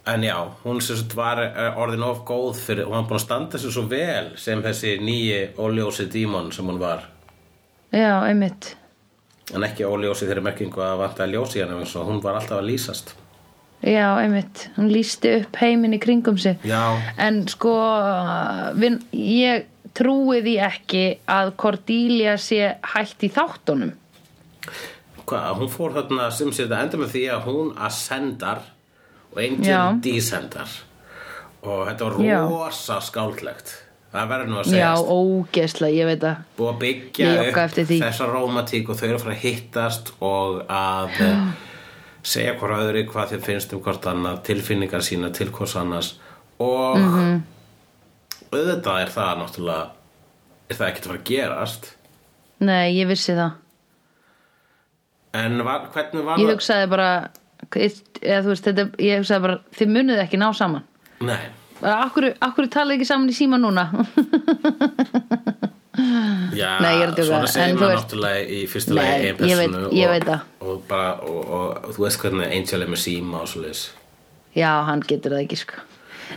En já, hún var eh, orðin of góð fyrir, hún var búin að standa sig svo vel sem þessi nýji óljósi dímon sem hún var. Já, einmitt. En ekki óljósi þeirri merkingu að vanta að ljósi hérna eins og hún var alltaf að lýsast. Já, einmitt, hún lísti upp heiminn í kringum sig. Já. En sko, vin, ég trúi því ekki að Cordelia sé hætt í þáttunum. Hvað, hún fór þarna sem sér þetta enda með því að hún ascendar og enginn Já. descendar og þetta var Já. rosa skáldlegt það verður nú að Já, segjast ógesla, ég veit að búið að byggja Ég því. þessa rómatík og þau eru að fara að hittast og að eh, segja hvort öðru hvað þeim finnst um hvort annað tilfinningar sína til hvort annars og Mhm. auðvitað er það náttúrulega er það ekkert að fara að gerast Nei, ég vissi það en var, hvernig var Ég það hugsaði bara eða, þú veist, þetta, ég hugsaði bara þið munið ekki ná saman. Nei, akkur, akkur talið ekki saman í síma núna? Já, svona en segir maður náttúrulega í fyrsta lagi ein ég veit- ég og, og, bara, og, og, þú veist hvernig Angel er með síma og svo leis Já, hann getur það ekki sko.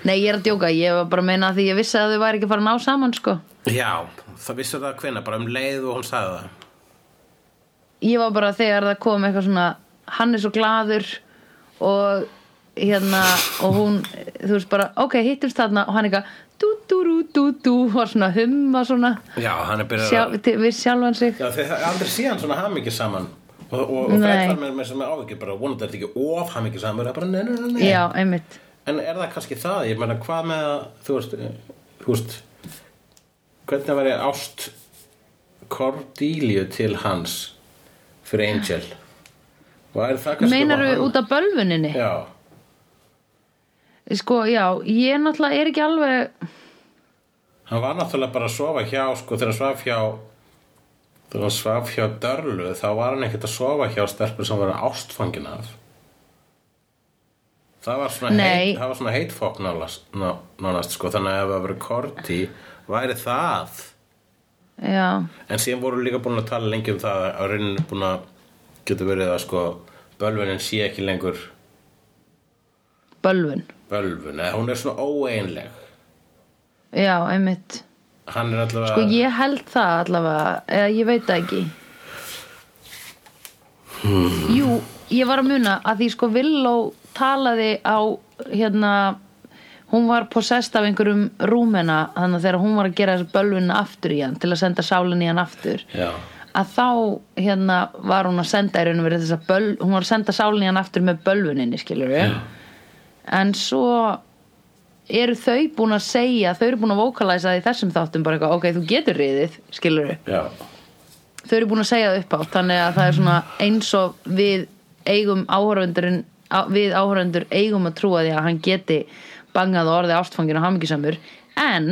Nei, ég er að djóka, ég var bara að meina að því ég vissi að þau væri ekki að fara að ná saman sko. Já, það vissi það hvenær, bara um leið og hún sagði það. Ég var bara þegar það kom eitthvað svona hann er svo glaður og hérna og hún þú veist bara, ok, hittumst þarna og hann eitthvað dú dú dú dú dú og svona humma svona. Já, hann er byrjað sjá, að við sjálfan sig. Já, þeir aldrei síðan svona hamingi saman. Og, og, og var með, með sem er ávikið bara vonandi er þetta ekki of hamingi saman. Það er bara, nei, nei, nei. Já, einmitt. En er það kannski það, ég meina, hvað með að þú veist, eh, þú veist hvernig var ég ást Cordelia til hans fyrir Angel og er það kannski Meinaru hann- út af bölvuninni? Já, Sko, já, ég náttúrulega er ekki alveg hann var náttúrulega bara að sofa hjá sko þegar hann svaf hjá þegar hann svaf hjá Dörlu þá var hann ekkert að sofa hjá stelpur sem var ástfangin af. Það var svona heit, það var svona heitfokk nánast, ná- nánast sko þannig að ef það verið korti væri það. Já, en síðan voru líka búin að tala lengi um það að raunin búin að getur verið að sko bölvunin sé ekki lengur bölvun. bölvun eða hún er svona óeinleg. Já, einmitt. Hann er allavega Sko, ég held það allavega eða ég veit það ekki. Jú, ég var að muna að því sko Villó talaði á hérna hún var possessed af einhverjum rúmena þannig að þegar hún var að gera þessu bölvunna aftur í hann til að senda sálinn í hann aftur. Já. Að þá hérna var hún að senda í raun og verið þess að böl, hún var að senda sálinn í hann aftur með bölvuninni skilur við en svo eru þau búin að segja þau eru búin að vokalæsa það í þessum þáttum bara eitthvað, ok, þú getur riðið, skilur við Já. þau eru búin að segja það upp á þannig að það er svona eins og við eigum áhörvendurinn við áhörvendur eigum að trúa því að hann geti bangað og orðið ástfangin og hamingisamur en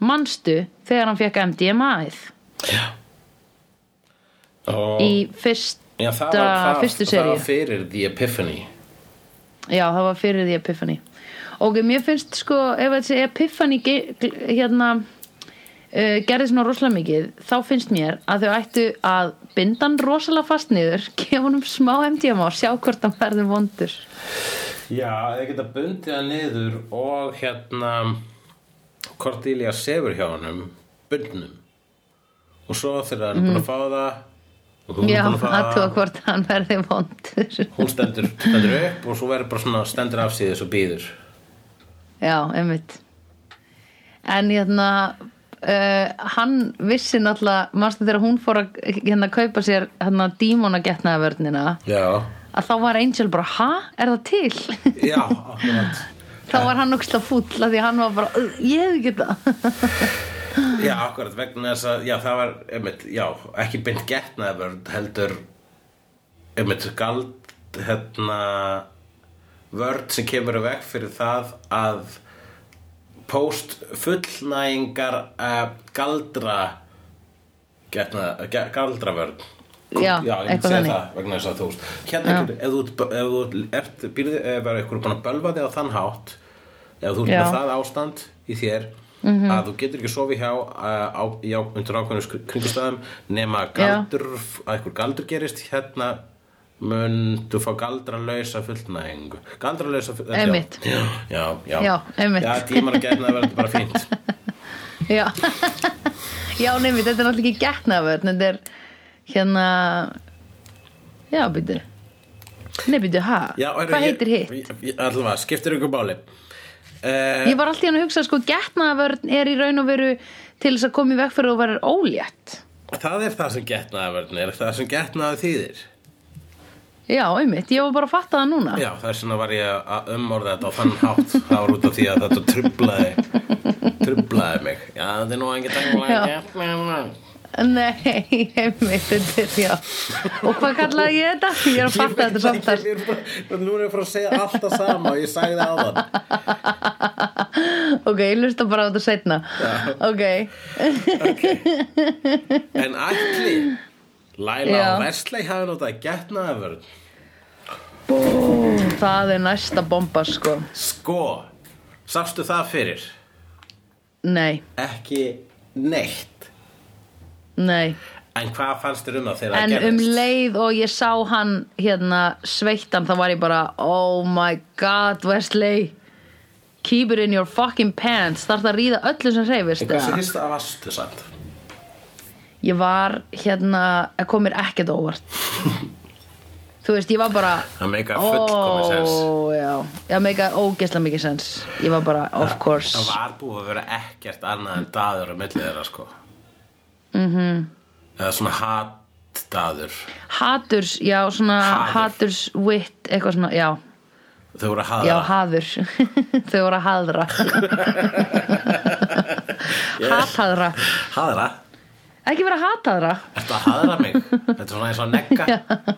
manstu þegar hann fekk MDMA-ið Og, í fyrsta, já, það var, það, fyrstu það seríu. var fyrir The Epiphany. Já, það var fyrir því Epiphany. Ok, mér finnst sko ef þessi Epiphany hérna uh, gerði svona rosalega mikið þá finnst mér að þau ættu að binda hann rosalega fast niður gefa hann smá MDMA og sjá hvort hann verður vondur. Já, þið geta bundið hann niður og hérna Cordelia sefur hjá honum bundnum. Og svo þegar hann er búin að fá það og. Já, að aðtúa það hvort hann verður vondur. Hún stendur, stendur upp og svo verður bara svona stendur af síðis og býður Já, einmitt. En hérna uh, hann vissi náttúrulega manstu þegar hún fór að hérna kaupa sér hérna dímona getnaðavörnina Já, að þá var Angel bara, ha? Er það til? já, akkurat. Þá var hann okkislega fúll af því að hann var bara, "Uh, ég hefði geta Já, akkurat, vegna þess að, já, það var, einmitt, já, ekki beint getnaðvörn, heldur, einmitt, gald, hérna, vörn sem kemur í veg fyrir það að post fullnægingar uh, galdra, getna, ge, galdravörn. Já, já, ég þannig. það vegna þess að þú veist, hérna, ef þú, ef þú ert, býrði, ef er eitthvað búin að bölva þig á þann hátt, ef þú ert með það ástand í þér Mhm. að þú getur ekki sofið hjá uh, á, já, undir ákveðnum kringustæðum nema galdur, að eitthvað galdur gerist hérna mun þú fá galdralausa fullnæðingu galdralausa fullnæðingu já, já, já, Já, já tímar að getna verður bara fínt. Já, já nefnir, þetta er náttúrulega ekki getnaðvörn þetta er hérna já, byrju Nei, byrju, heyrðu, Hvað heitir hitt? allavega, skiptir ykkur máli. uh, Ég var alltaf hann að hugsa, sko, getnaðvörn er í raun og veru til þess að koma í veg fyrir að vera ólétt. Það er það sem getnaði verður er það sem getnaði þýðir. Já, einmitt, ég var bara að fatta það núna. Já, þess vegna var ég að umorða þetta á þann hátt Það var út af því að þetta trublaði Trublaði mig. Já, þetta er nú engin Já. tengla Nei, einmitt, þetta er, já. Og hvað kallaði ég þetta? Ég er að fatta þetta samt að Nú er ég frá að segja alltaf sama og ég sagði það á það Ok, ég lusta bara á þetta setna Ok, En Læla Já. og Vestley hafi notað getnaði vörn það er næsta bomba, sko. Sko, sástu það fyrir? Nei, Ekki neitt nei. En hvað fannst þér um það þegar En það um gerðist? leið og ég sá hann hérna sveittan þá var ég bara Oh my god Wesley Keep it in your fucking pants. Þarf það að ríða öllu sem hreyfist? En Hversu hýst það varstu samt? Ég var hérna að kom mér ekkert óvart. Þú veist, ég var bara Það meika fullkomi sens. Ó, já, það meika ógeðslega mikið sens. Ég var bara, of course. Það var búið að vera ekkert annað en daður á milli þeirra sko mm -hmm. Eða svona hatt-daður Haturs, já, svona Haður. Haturs wit, eitthvað svona, já Þau voru að Já, haða haður Þau voru að haðra Hathaðra Haðra? Ekki vera hataðra að haðra mig? Þetta er svona eins og að negga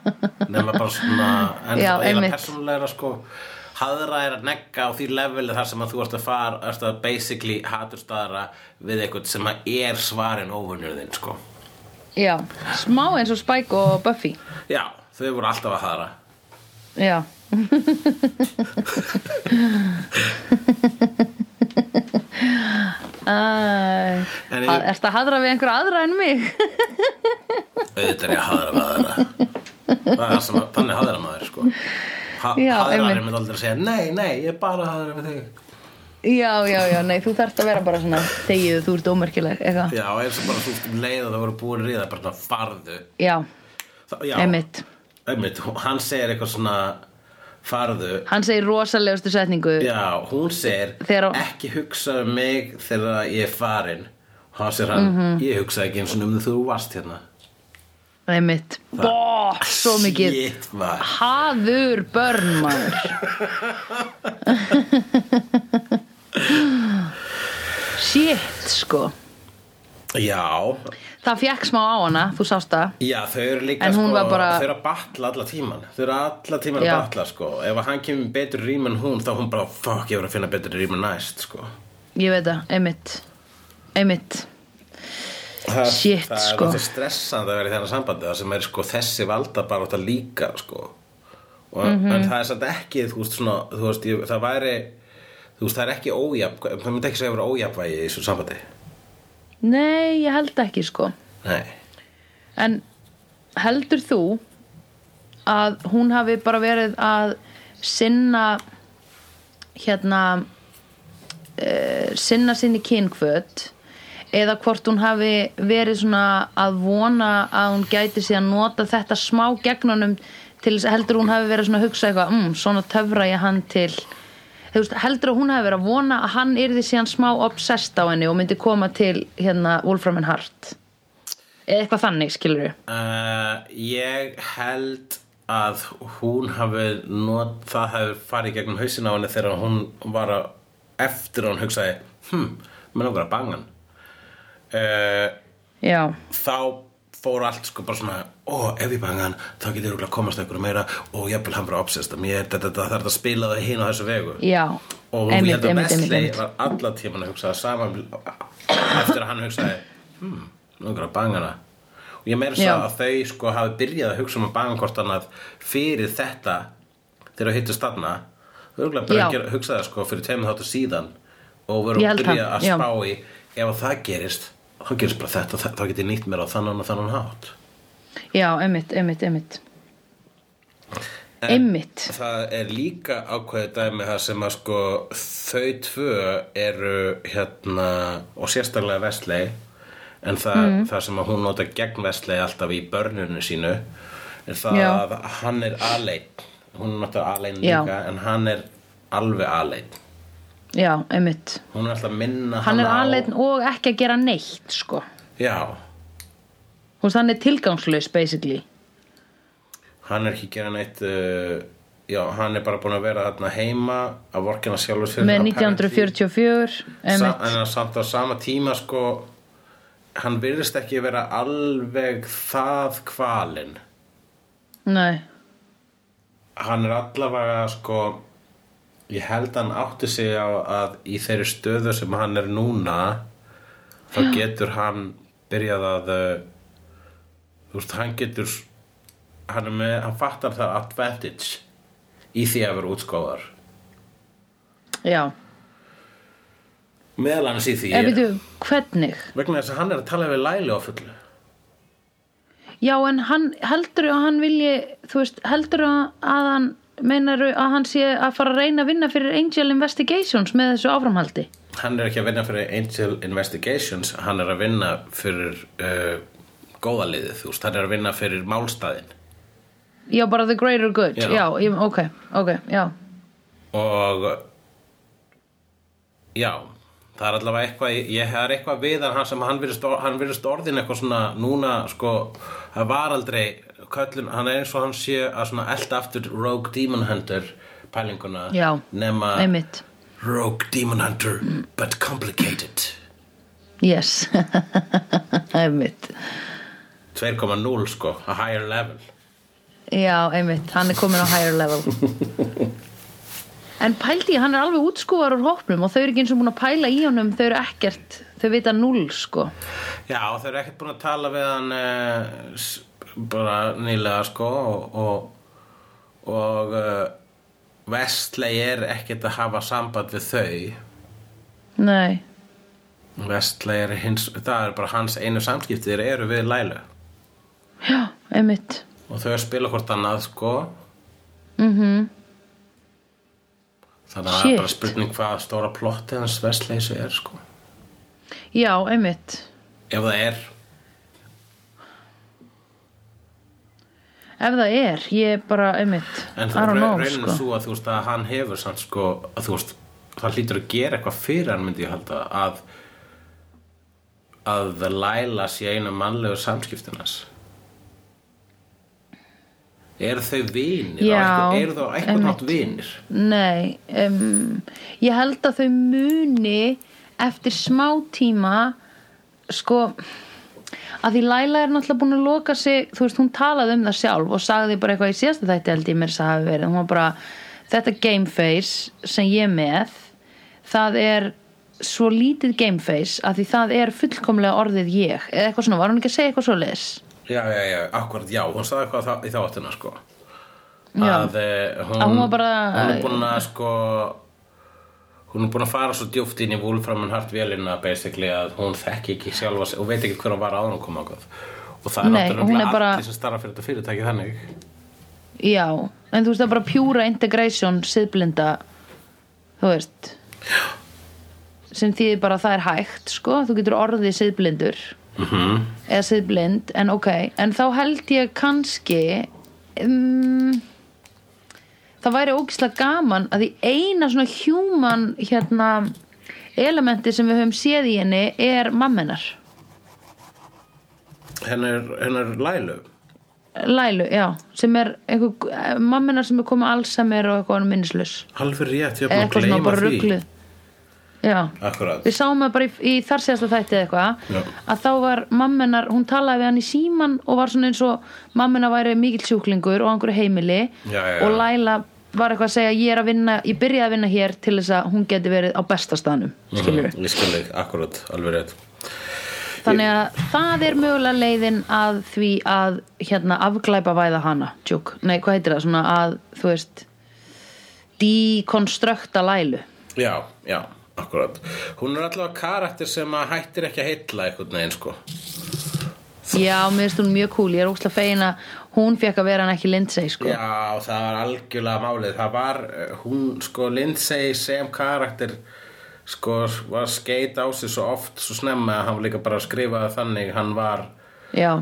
Nefna bara svona En Já, eiginlega einmitt. persónulega sko Haðra er að negga á því leveli þar sem að þú ert að fara Ertu að basically haturstaðra við eitthvað sem að er svarin óvunnur þinn sko. Já, smá eins og Spike og Buffy. Já, þau voru alltaf að haðra. Já. En ég- að- Ertu að hadra við einhverja aðra en mig? Auðvitað er ég að haðra með aðra. Er þannig haðra maður sko ha Já, Haðra er einmitt. mynd aldrei að segja Nei, nei, ég er bara að haðra með þig. Já, já, já, nei, þú þarft að vera bara svona Þegið, þú ert ómerkileg, eitthvað. Já, eins og bara veist um leið og það voru búin ríða bara svona farðu. Já, einmitt. Einmitt, hann segir eitthvað svona farðu. Hann segir rosalegustu setningu. Já, hún segir á- ekki hugsa um mig þegar ég er farin. Og hann segir hann, Mhm. ég hugsa ekki eins og um þú varst hérna Einmitt Bó, svo mikið Shit, Haður börn maður. Shit sko. Já, Það fekk smá á hana, þú sást það. Já, þau eru líka sko, bara- þau eru að batla alla tíman þau eru alla tíman Já. að batla sko. Ef hann kemur betur rým en hún þá hún bara, fuck, ég verður að finna betur rým en næst sko. Ég veit það, einmitt. Einmitt. það, Shit, það sko. er þetta stressandi að vera í þennan sambandi það sem er sko þessi valda bara átt að líka sko og, Mhm. en það er samt ekki þú veist svona þú veist, ég, það væri þú veist það er ekki ójafn það myndi ekki segja að vera ójafnvægi í þessu sambandi Nei, ég held ekki sko nei En heldur þú að hún hafi bara verið að sinna hérna uh, sinna sinni kynkvöt eða hvort hún hafi verið svona að vona að hún gæti síðan nota þetta smá gegnunum til heldur hún hafi verið svona að hugsa eitthvað mm, svona töfra ég hann til. Veist, heldur hún hafi verið að vona að hann yrði síðan smá obsessed á henni og myndi koma til hérna Wolfram and Hart eða eitthvað þannig skilur við uh, ég held að hún hafi not, það hafi farið gegnum hausin á henni þegar hún var að eftir hún hugsaði hm, menn okkur að bangan uh, þá fór allt sko bara svona ó, ef ég banga hann, þá getur ég örugglega komast einhverju meira og jafnvel hann bara obsessed að mér, þetta, þetta, er að spila það hinn á þessu vegu. Já. Og ég held að einmitt. var alla tíman að hugsa saman eftir að hann hugsaði hmm, langar að banga hana. Og ég meira svo að þau sko hafi byrjað að hugsa um að banga hvort annað fyrir þetta þegar þau hittust þarna þau eru bara Já. að gera, hugsa það sko fyrir tveimur þáttu síðan og Ég veru að byrja að spá í ef að það gerist þá gerist bara þetta, þá get ég nýtt mér á þannan og þannan hátt já, einmitt, einmitt, einmitt einmitt Það er líka ákveðið dæmi það sem að sko þau tvö eru hérna og sérstaklega Vestley en það, Mhm. það sem að hún nota gegn Vestley alltaf í börnunu sínu er það Já. að hann er aleinn hún nota aleinn Já. líka en hann er alveg aleinn já, einmitt. Hún er alltaf að minna hann er á aðleitin og ekki að gera neitt sko, Já, þú veist, hann er tilgangslaus basically, hann er ekki að gera neitt uh, Já, hann er bara búin að vera þarna heima að vorkina sjálfur sér með apparently. 1944 Sa einmitt, en að samt á sama tíma sko hann virðist ekki vera alveg það kvalinn. Nei. Hann er allavega sko ég held hann átti sig á að í þeirri stöðu sem hann er núna þá getur hann byrjað að uh, þú veist, hann getur hann er með, hann fattar það advantage í því að vera útskóðar. Já, meðal hans í því ef við þú, hvernig? Vegna þess að hann er að tala við Læli á fullu. Já, en hann heldur að hann vilji, þú veist, heldur að hann, meinar að hann sé að fara að reyna að vinna fyrir Angel Investigations með þessu áframhaldi? hann er ekki að vinna fyrir Angel Investigations hann er að vinna fyrir uh, góðaliðið, þú veist, hann er að vinna fyrir málstæðin Já, bara the greater good, Já. já, ég, ok, ok, já, og já það er allavega eitthvað ég er eitthvað við hann sem hann virðist orðin eitthvað svona núna sko, það var aldrei köllun, hann er eins og hann sé að svona elda aftur Rogue Demon Hunter pælinguna Já, nema einmitt, Rogue Demon Hunter but complicated. Yes, einmitt, 2.0 sko, a higher level. Já, einmitt, hann er komin á higher level. En pældi hann er alveg útskúfar úr hópnum og þau eru ekki eins og búin að pæla í honum, þau eru ekkert, þau vita null, sko. Já, þau eru ekkert búin að tala við hann uh, bara nýlega sko og og, og uh, Vestley er ekkert að hafa samband við þau. Nei, Vestley er hins, það er bara hans einu samskipti þeir eru við Lælu já, einmitt, og þau spila hvort annað sko. Mhm, þannig að það er bara spurning hvað stóra plotti hans Vestley er sko. Já, einmitt. ef það er Ef það er, ég bara, einmitt, En það er rauninu sko. svo að þú veist að hann hefur samt sko að þú veist það hlýtur að gera eitthvað fyrir hann myndi ég halda að að Laila sé einu mannlegu samskiptinas eru þau vinir? Já, eru þau eitthvað nátt vinir? Nei, um, ég held að þau muni eftir smá tíma sko að því Laila er náttúrulega búin að loka sig þú veist, hún talaði um það sjálf og sagði bara eitthvað í síðasta þætti held ég mér að hafi verið. Hún var bara, þetta gameface sem ég er með. Það er svo lítið gameface að því það er fullkomlega orðið ég. Eða eitthvað svona, var hún ekki að segja eitthvað svo leis já, já, já, akkurat, já, hún sagði eitthvað í þáttina sko. Að eh, hún, Að hún var bara- hún er búin að sko hún er búin að fara svo djúft inn í Wolfram and Hart vélina basically að hún þekki ekki sjálfa og veit ekki hver hún var áður hún kom ákvað og það er náttúrulega bara- allir sem starfa fyrir þetta fyrirtæki þannig. Já, en þú veist það er bara pjúra integration siðblinda þú veist. Sem þýðir bara að það er hægt sko, þú getur orðið siðblindur. Mm eða siðblind, en ok. En þá held ég kannski um, það væri ógislega gaman að því eina svona human hérna elementi sem við höfum séð í henni er mammenar hennar, hennar Lælu Lælu, já, sem er einhver, mamminar sem er komið Alzheimer og eitthvað minnislaus. Alveg rétt, ég er búin að eitthvað gleyma því. ruggluð Já, Akkurat. Við sáum það bara í, í þar síðasta þætti eða Já. eitthvað að þá var mamminar, hún talaði við hann í síman og var svona eins og mamminar væri mikill sjúklingur og einhverju heimili já, já. og Læla var eitthvað að segja ég er að vinna, ég byrjaði að vinna hér til þess að hún geti verið á besta staðnum. Skilur Mhm, Ég skil þig, akkurat, alveg rétt. Þannig að það er mögulega leiðin að því að hérna afglæpa væða hana tjúk, nei hvað heitir það? Svona að þú veist dekonstrukta Lælu Já, já, akkurat Hún er allavega karakter sem að hættir ekki að heilla einhvern veginn sko. Já, mér finnst hún mjög cool, ég er óslega fegin að hún fekk að vera hann ekki Lindsay sko. Já, það var algjörlega málið. Það var, eh, hún, sko, Lindsay sem karakter sko, var skeit á sig svo oft svo snemma að hann var líka bara að skrifa þannig hann var já,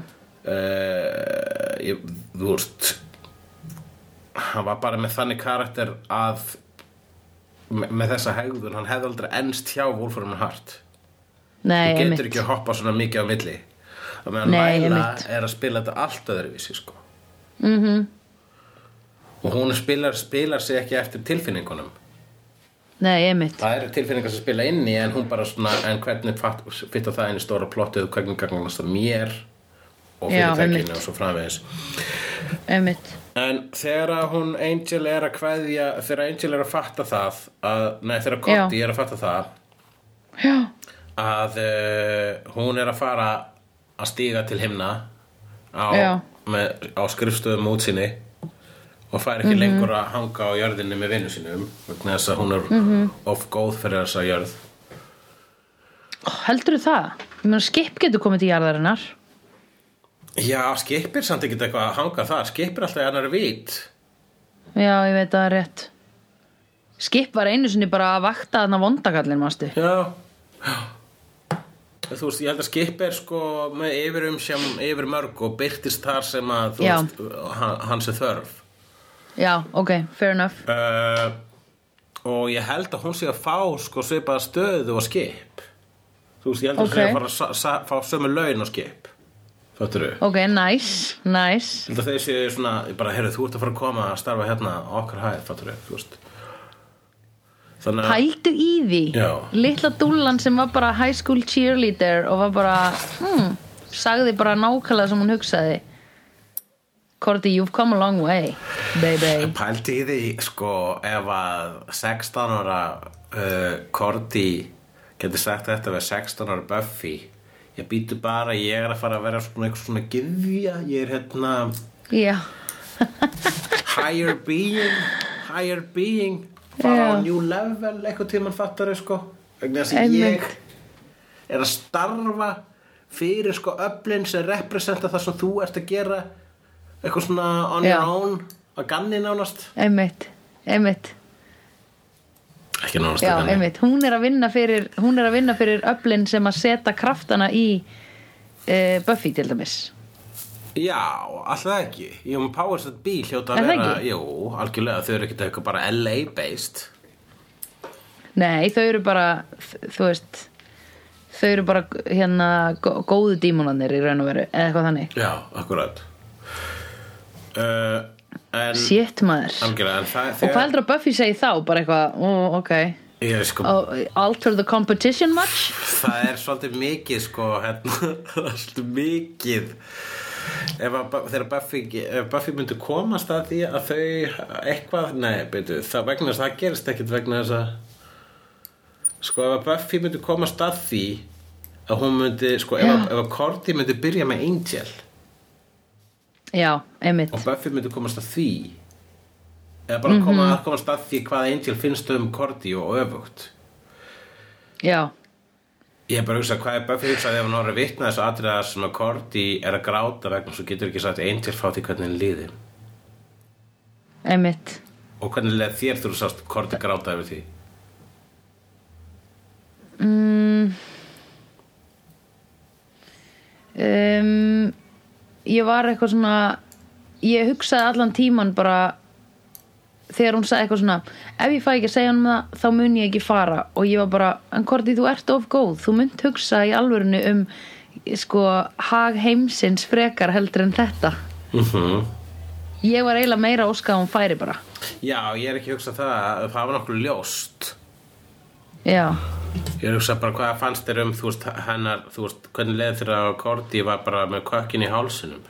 uh, ég, þú veist hann var bara með þannig karakter að með, með þessa hegðun, hann hefði aldrei ennst hjá Wolfram Hart. Nei, þú getur ekki að hoppa svona mikið á milli. Það meðan Laila er að spila þetta allt öðruvísi sko. Mm Mhm. -hmm. og hún spilar, spilar sig ekki eftir tilfinningunum nei, einmitt það eru tilfinningar sem spila inn í en hún bara svona, en hvernig fitta það í stóra plottið, hvernig gagnast það mér og fyrirtækinu og svo framvegis einmitt, En þegar hún Angel er að kveðja þegar Angel er að fatta það að, nei þegar Cordy er að fatta það já, að uh, hún er að fara að stíga til himna á, Já. Með, á skrifstöðum útsinni og fær ekki lengur að hanga á jörðinni með vinnu sínum vegna þess að hún er of góð fyrir þessa jörð. Heldur það? Ég meina skip getur komið til jarðarinnar. Já, skipir samt ekki eitthvað að hanga þar. Skipir alltaf annar vít. Já, ég veit að það er rétt. Skip var einu sinni bara að vakta þarna vondakallin, mástu Já, já Þú veist, ég held að skip er sko með yfir umsjám yfir mörg og byrtist þar sem að þú Já. veist, hans er þörf. Já, ok, fair enough. Uh, og ég held að hún sé að fá sko svipaða stöðu og skip. Þú veist, ég held að Ok. hún sé að fara fá sömu laun og skip. Þú? ok, nice, nice. Að þeir séu svona, ég bara, heyrðu, þú ert að fara að koma að starfa hérna okkar hæð, fattur þú, veist pældu í því. Já. litla dúllan sem var bara high school cheerleader og var bara hmm, sagði bara nákvæmlega sem hún hugsaði. Korti, you've come a long way baby. Pælti í því, sko, ef að 16 ára uh, Korti getur sagt þetta við 16 ára Buffy ég býtu bara, ég er að fara að vera svona eitthvað svona gyðja, ég er hérna já, higher being higher being fara á Já. new level eitthvað tímann fattar sko. Vegna þess að ég er að starfa fyrir sko öflin sem representa það sem þú ert að gera. Eitthvað svona on Já. your own að ganni nánast. Einmitt. Einmitt, ekki nánast já, að ganni einmitt. Hún er að vinna fyrir, hún er að vinna fyrir öflin sem að setja kraftana í uh, Buffy til dæmis Já, alltaf ekki. Ég um Powers that Be hljóta að vera? Jú, algjörlega, þau eru ekkert eitthvað bara LA based. Nei, þau eru bara þú veist þau eru bara hérna gó- góðu dímonarnir í raun og veru eða eitthvað þannig. Já, akkurat. Uh, Shit maður. Algjörlega, en það Og hvað heldur að Buffy segi þá? Bara eitthvað, ó, ok. Ég, sko, oh, Alter the competition much? það er svolítið mikið sko, hérna, svolítið mikið þegar Buffy, Buffy myndi komast að því að þau eitthvað, nei, byrju, það vegna þess að það gerist ekkit vegna þess að sko, ef að Buffy myndi komast að því að hún myndi, sko, ef að, Cordy myndi byrja með Angel Já, einmitt. og Buffy myndi komast að því eða bara Mhm. að komast að því hvað Angel finnst um Cordy og öfugt. Já, Ég hef bara hugsað hvað er Buffy hugsað ef hann orðið vitna þessu atriða sem að Cordy er að gráta vegna svo getur ekki sagt Angel frá því hvernig henni líði? Einmitt. Og hvernig leið þér þú sást Cordy gráta yfir því? Um, Ég var eitthvað svona Ég hugsaði allan tíman bara Þegar hún sagði eitthvað svona Ef ég fæ ekki að segja hann það Þá mun ég ekki fara. Og ég var bara, en Korti þú ert of góð. Þú munt hugsa í alvörinu um Sko, hag heimsins frekar heldur en þetta. Mhm. ég var eiginlega meira að óska að hún færi bara. Já, ég er ekki að hugsa það. Það var nokkuð ljóst. Já, Ég er að hugsa bara hvað fannst þér um þú veist, hennar, þú veist, hvernig leið þér að Korti var bara með kökkin í hálsinum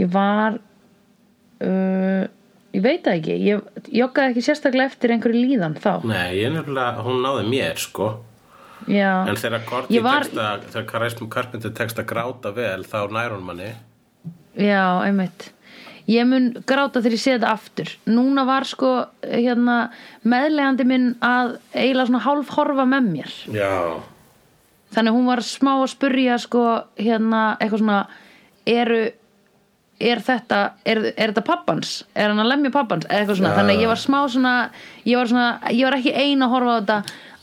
ég var uh, ég veit það ekki. Ég joggaði ekki sérstaklega eftir einhverju líðan þá. Nei, ég nefnilega, hún náði mér sko. Já, En þegar Ég var- tekst að þegar Karism Carpenter tekst að gráta vel þá nær hún manni. Já, einmitt. Ég mun gráta þegar ég sé þetta aftur. Núna var sko hérna, meðlegandi minn að eiginlega svona hálf horfa með mér. Já, þannig hún var smá að spurja sko hérna eitthvað svona eru er þetta, er, er þetta pappans? Er hann að lemja pappans, eða eitthvað svona. Já. þannig að ég var smá svona ég var, svona, ég var ekki ein að horfa á þetta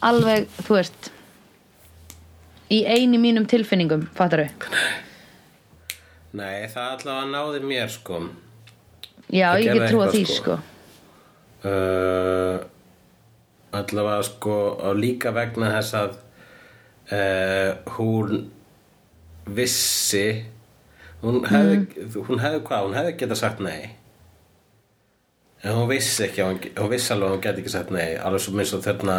alveg, þú veist í eini mínum tilfinningum fattar nei, það allavega náði mér sko. Já, Það ég get trúa eitthvað, því sko. sko, uh, allavega sko og líka vegna þess að uh, hún vissi hún hefði, hún hefði hvað, hún hefði geta sagt nei. En hún vissi ekki hún, hún vissi alveg að hún geti ekki sagt nei. Alveg svo minnst og þarna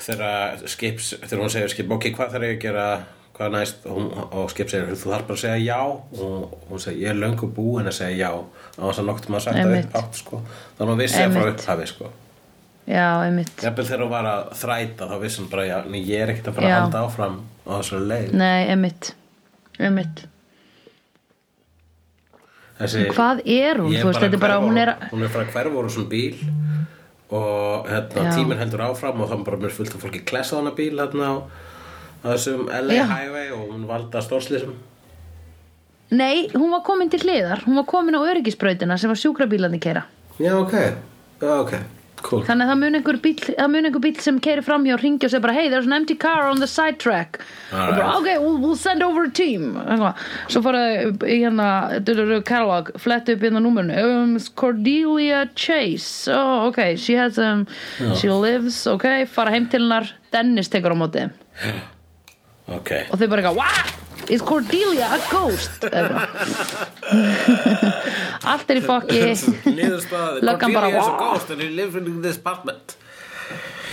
þegar skips, þegar hún segir skip ok, hvað þarf ég að gera? Hvað næst? Og, hún, og skip segir, þú þarf bara að segja já. Og hún segir, ég er löngu búin að segja já. Á þess að nokkuð maður sagt það Einmitt. upp átt sko. þannig að hún vissi að frá upphafi sko. já, einmitt. Jafnvel þegar hún var að þræta þá vissi hún bara, já, ég er ekkert að fara Já. að halda áfram á þessari leið. Nei, einmitt. Einmitt, Þessi, hvað er hún, veist, er bara hverfa hún er, hún er frá hverfa úr þessum bíl og hérna, tíminn heldur áfram og er bara mér fullt af fólki klessa á hana bíl hérna á, þessum LA Já. highway og hún valda stórslýsum nei, hún var komin til hliðar. Hún var komin á öryggisbrautina sem var sjúkrabílarnir keira Já, ok, ok, cool. Þannig að það mun einhver bíl, einhver bíl sem keiri fram hjá og ringi og segir bara hey, there's an empty car on the side track og bara Alright. ok, we'll, we'll send over a team. Svo fara í hérna catalog, fletta upp hérna númerinu. Um, Cordelia Chase. Oh, ok, she has um, she lives, ok, fara heim til hennar. Dennis tekur á móti þeim. Ok, og þau bara eitthvað, what? Is Cordelia a ghost? Allt er í fokki. Löggan bara, Cordelia is a ghost and he lives in this apartment.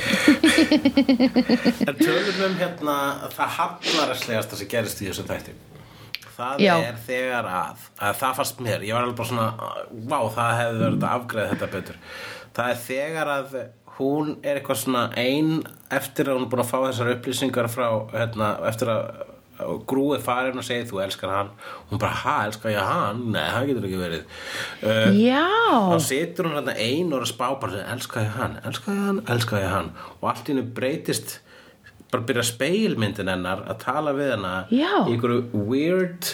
En tölum um hérna það hallaræslegasta sem gerist í þessu þætti. Það Já. er þegar að, að það fannst mér, ég var alveg bara svona vá, það hefði verið að afgreða þetta betur. Það er þegar að hún er eitthvað svona ein eftir að hún er búin að fá þessar upplýsingar frá, hérna, eftir að grúið farin og segir þú elskar hann. Hún bara, ha, elskar ég hann? Nei, það getur ekki verið. Uh, þá Já, situr hún hérna ein og er að spá bara sem, elska ég hann, elska ég hann, elska ég hann? Og allt í hennu breytist bara byrja speilmyndin hennar að tala við Já. í einhverju weird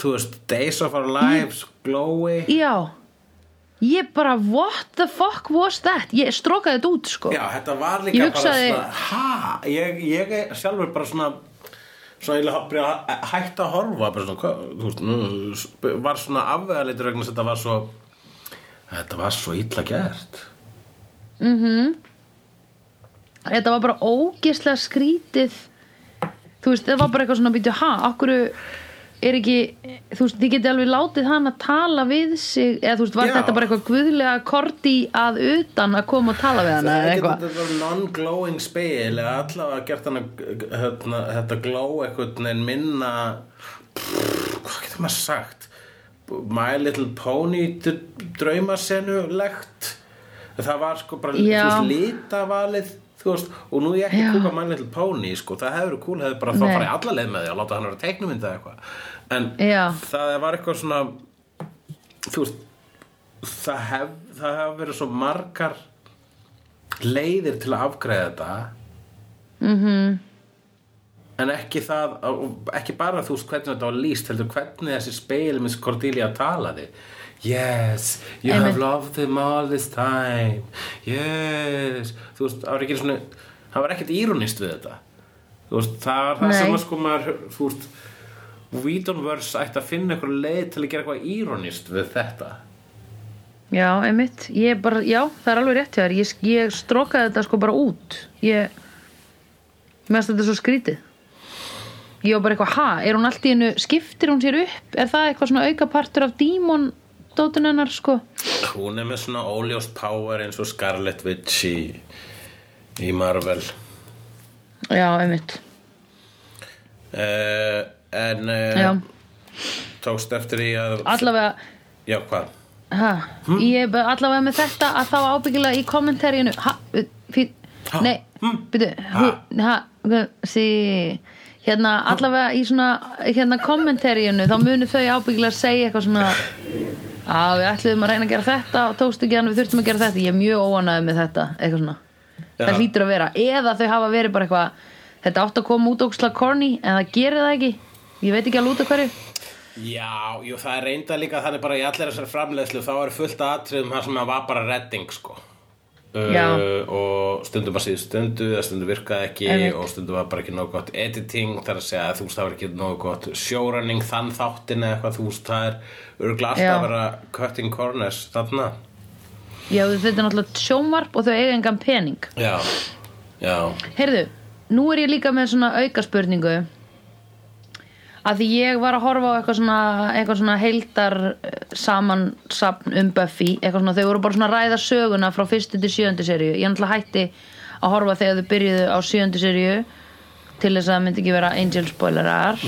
þú veist, days of our lives glowy. Já Ég bara, what the fuck was that? Ég strókaði þetta út, sko. Já, þetta var líka hugsaði- bara svona ha, ég, ég er sjálfur bara svona svona byrja að horfa bara svona, hvað, þú veist, var svona afvegaleitur vegna þetta var svo þetta var svo illa gert. Þetta var bara ógislega skrítið. Þú veist, það var bara eitthvað svona býtu, ha, okkur er ekki þú veist, þið getið alveg látið hann að tala við sig, eða þú veist, var Já. þetta bara eitthvað guðlega korti að utan að koma og tala við hann Það eða er eitthvað ekki þetta non-glowing speil eða allavega gert hann hérna, þetta glow eitthvað en minna hvað getur maður sagt My Little Pony draumasennulegt það var sko bara þú Já. veist, litavalið þú veist, og nú er ég ekki Já. kúka My Little Pony sko, það hefur kúl, hefur bara þá Nei. farið alla leið með því að láta hann vera teiknumynda eða eitthvað en Já. það var eitthvað svona þú veist það hef, það hef verið svo margar leiðir til að afgreða þetta Mhm. en ekki það ekki bara þú veist hvernig þetta var lýst heldur hvernig þessi speil með Cordelia talaði yes, you Einmitt. have loved him all this time yes þú veist, það var ekki svona það var ekkert íronist við þetta þú veist, það var það Nei. sem að sko maður þú veist, Whedonverse ætti að finna eitthvað leið til að gera eitthvað íronist við þetta. Já, einmitt, ég bara, já, það er alveg rétt hjá þér. Ég, ég strókaði þetta sko bara út. Ég finnst þetta svo skrítið. Ég var bara eitthvað, ha, er hún allt í hennu skiptir hún sér upp, er það eitthvað svona auka partur af dímon dótun hennar sko? Hún er með svona óljóst power eins og Scarlet Witch í, í Marvel. Já, einmitt. Uh, En uh, tókst eftir í að allavega Já, hvað? ha, ég allavega með þetta að þá ábyggilega í Ha, nei. Hm, byrju, sí. Hérna allavega í svona hérna kommentaríinu þá munu þau ábyggilega segja eitthvað svona að við ætluðum að reyna að gera þetta og tókst ekki hann við þurftum að gera þetta. Ég er mjög óanaði með þetta eitthvað svona. Já. það hlýtur að vera. Eða þau hafa verið bara eitthvað þetta átt að koma út óksla corny en það gerir það ekki ég veit ekki að lúta hverju. Já, jú, það er reynda líka þannig bara í allir þessar framleiðslu þá er fullt af atriðum þar sem það var bara redding sko. Uh, og stundum að síðu stundu eða stundum virkaði ekki Einmitt. og stundum var bara ekki nógu gott editing þar að segja að þú veist það var ekki nógu gott showrunning þann þáttin eða eitthvað þú veist það er Já. að vera cutting corners þarna. Já þetta er náttúrulega sjónvarp og þau eiga engan pening. Já, já, Heyrðu, nú er ég líka með svona auka spurningu að því ég var að horfa á eitthvað svona, eitthvað svona heildar samansapn um Buffy eitthvað svona, þau voru bara svona að ræða söguna frá fyrstu til sjöndu seríu. Ég náttúrulega hætti að horfa þegar þau byrjuðu á sjöndu seríu til þess að það myndi ekki vera angel spoilerar.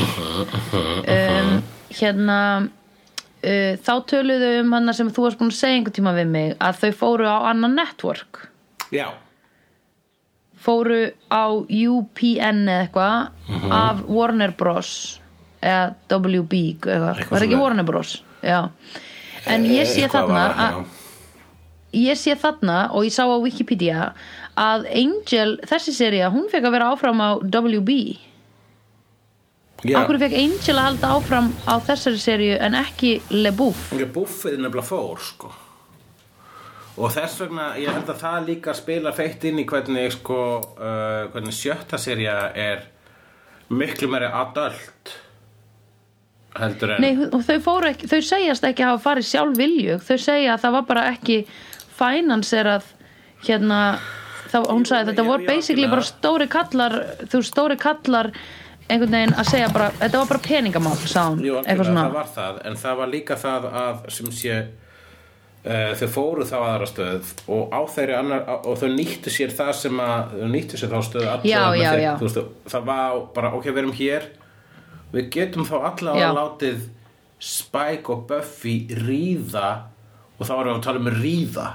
Um, hérna uh, þá töluðu um hann sem þú varst búin að segja einhvern tíma við mig að þau fóru á annan network. Já. Fóru á UPN eða eitthvað af Warner Bros eða WB eitthvað, var ekki. Warner Bros já. en ég sé Eitthvað þarna að, ég sé þarna og ég sá á Wikipedia að Angel, þessi seria hún fekk að vera áfram á WB já. Akkur fekk Angel að halda áfram á þessari serju en ekki Le Bouf Já, buffið er nefnilega fór sko og þess vegna ég held að það líka spila feitt inn í hvernig sko uh, hvernig sjötta serja er miklu meiri adult heldur en Nei, þau ekki, þau segjast ekki að hafa farið sjálf viljug, þau segja að það var bara ekki finanserað hérna, þá, hún sagði þetta voru basically bara stóri kallar þú stóri kallar einhvern veginn að segja bara, þetta var bara peningamál sá hún, Jú, svona. það var það. En það var líka það að sem sé uh, þau fóru þá aðra stöð og á þeirri annar og þau nýttu sér það sem að þau nýttu sér þá stöð allavega Já, já, þeir- já. þú veist, það var bara, ok, við erum hér við getum þá allavega látið Spike og Buffy ríða og þá erum við að tala um ríða.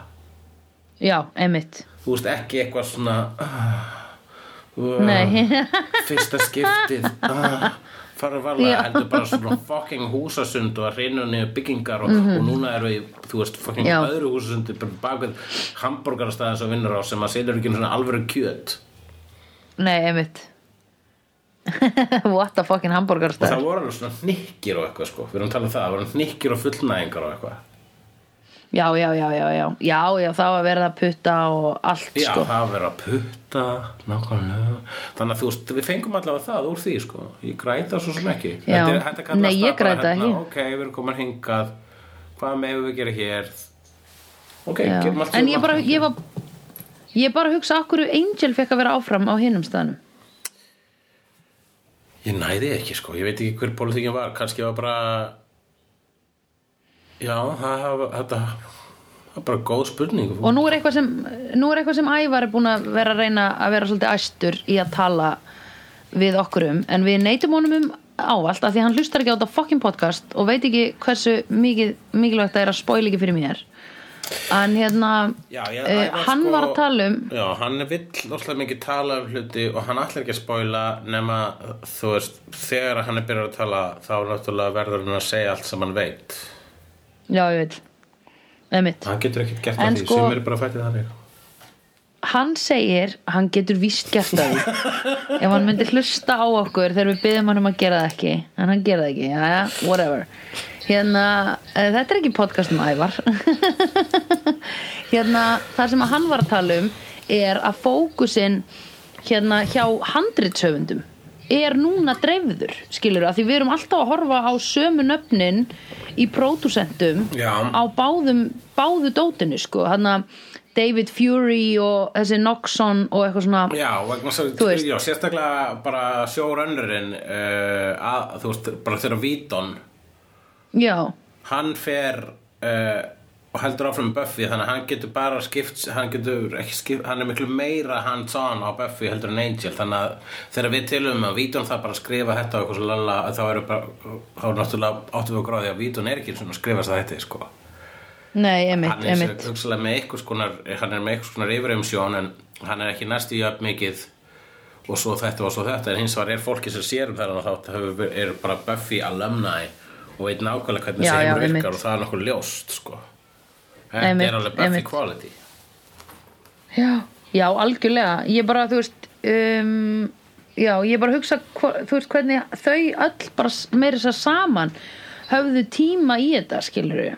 Já, einmitt. Þú veist ekki eitthvað svona uh, fyrsta skiptið uh, fara varlega heldur bara svona fucking húsasund og að reyna niður byggingar og, og núna erum við, þú veist, fucking. Já. öðru húsasundi bara bakvið hambúrgarastæðin sem vinnur á sem að selur ekki svona alvöru kjöt. Nei, einmitt What the fucking og hamburgarstæður það voru alveg svona hnikkir og eitthvað sko. Við erum að tala um það, það voru hnikkir og fullnæðingar og eitthvað. Já, já, já, já, já. Já, já, það var verið að putta og allt Já, sko. það var verið að putta nákvæmlega. Þannig að þú veist, við fengum allavega það úr því sko. Ég græta svo sem ekki. Nei, ég græta hérna, ekki. Ok, við erum komin hingað. Hvað með við gera hér? Ok, gerum allt En ég bara, ég var Ég bara hugsa okkur Angel fekk að vera áfram á hinum staðnum Ég næði ekki sko, ég veit ekki hver pólitíkin var. Kannski var bara Já, það er bara góð spurning. Og nú er eitthvað sem er eitthvað sem Ævar er búin að vera að reyna að vera svolítið æstur í að tala við okkur um. En við neytum honum um ávallt af því að hann hlustar ekki á þetta fucking podcast og veit ekki hversu mikið, mikilvægt það er að spoil ekki fyrir mér en hérna Já, ég, eh, Ævar, hann sko, var að tala um Já, hann vill óslega mikið tala um hluti og hann ætlar ekki að spoila nema, þú veist, þegar hann er byrjað að tala þá náttúrulega verður hann að segja allt sem hann veit. Já ég veit. Einmitt. Hann getur ekki gert það því, sko- sem er bara fættið þannig. Hann segir hann getur víst gert það ef hann myndi hlusta á okkur þegar við byggjum hann um að gera það ekki. En hann gera það ekki, já, já, whatever hérna, uh, þetta er ekki podcast um ævar. Hérna, það sem að hann var að tala um er að fókusin hérna hjá handritshöfundum er núna dreifður skilur að því við erum alltaf að horfa á sömu nöfnin í pródúsentum Já. á báðum, báðu dótinu sko, hann að David Fury og þessi Noxon og eitthvað svona Já, vegna svo, já, sérstaklega bara showrunnerinn uh, að, þú veist, bara þegar Víton já, hann fer uh, og heldur áfram Buffy þannig að hann getur bara skipt hann getur skipt, hann er miklu meira hands on á Buffy heldur en Angel þannig að þegar við tilum að Víton það bara skrifa þetta og eitthvað svo lalla þá eru bara, þá er náttúrulega áttum við að gráði að Víton er ekki svona að skrifa þess að þetta sko. Nei, emitt, hann er emitt með eitthvað skonar hann er með eitthvað skonar yfirumsjón en hann er ekki næstu jöfn mikið og svo þetta og svo þetta en hins vegar er fólki sem sér um þennan þátt hefur- er bara Buffy alumni og veit nákvæmlega hvernig seimur einmitt. virkar og það er nokkuð ljóst sko. Þetta er alveg einmitt. quality. Já, já, algjörlega. Ég bara, þú veist um, já, ég bara hugsa þú veist hvernig þau öll bara meira þess að saman höfðu tíma í þetta, skilur við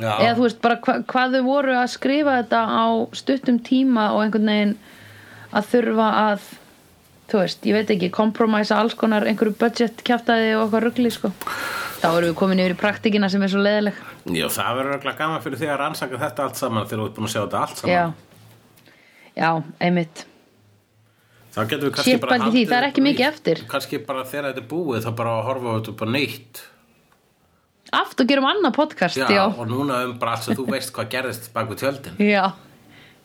já, eða þú veist bara hva, hvað þau voru að skrifa þetta á stuttum tíma og einhvern veginn að þurfa að þú veist, ég veit ekki, kompromæsa alls konar einhverju budget kjaftaði og eitthvað ruggli sko. þá erum við komin yfir í praktikina sem er svo leðileg já, það verður örugglega gaman fyrir því að rannsaka þetta allt saman þegar þú ert búin að sjá þetta allt saman. Já, já, einmitt. Þá getum við kannski Shit, bara pældi því, haldið það er ekki mikið eftir. kannski bara þegar þetta er búið þá bara að horfa á þetta bara nýtt aft og gerum annað podcast já, já, og núna um bara allt sem þú veist hvað gerðist bak við tjöldin. Já,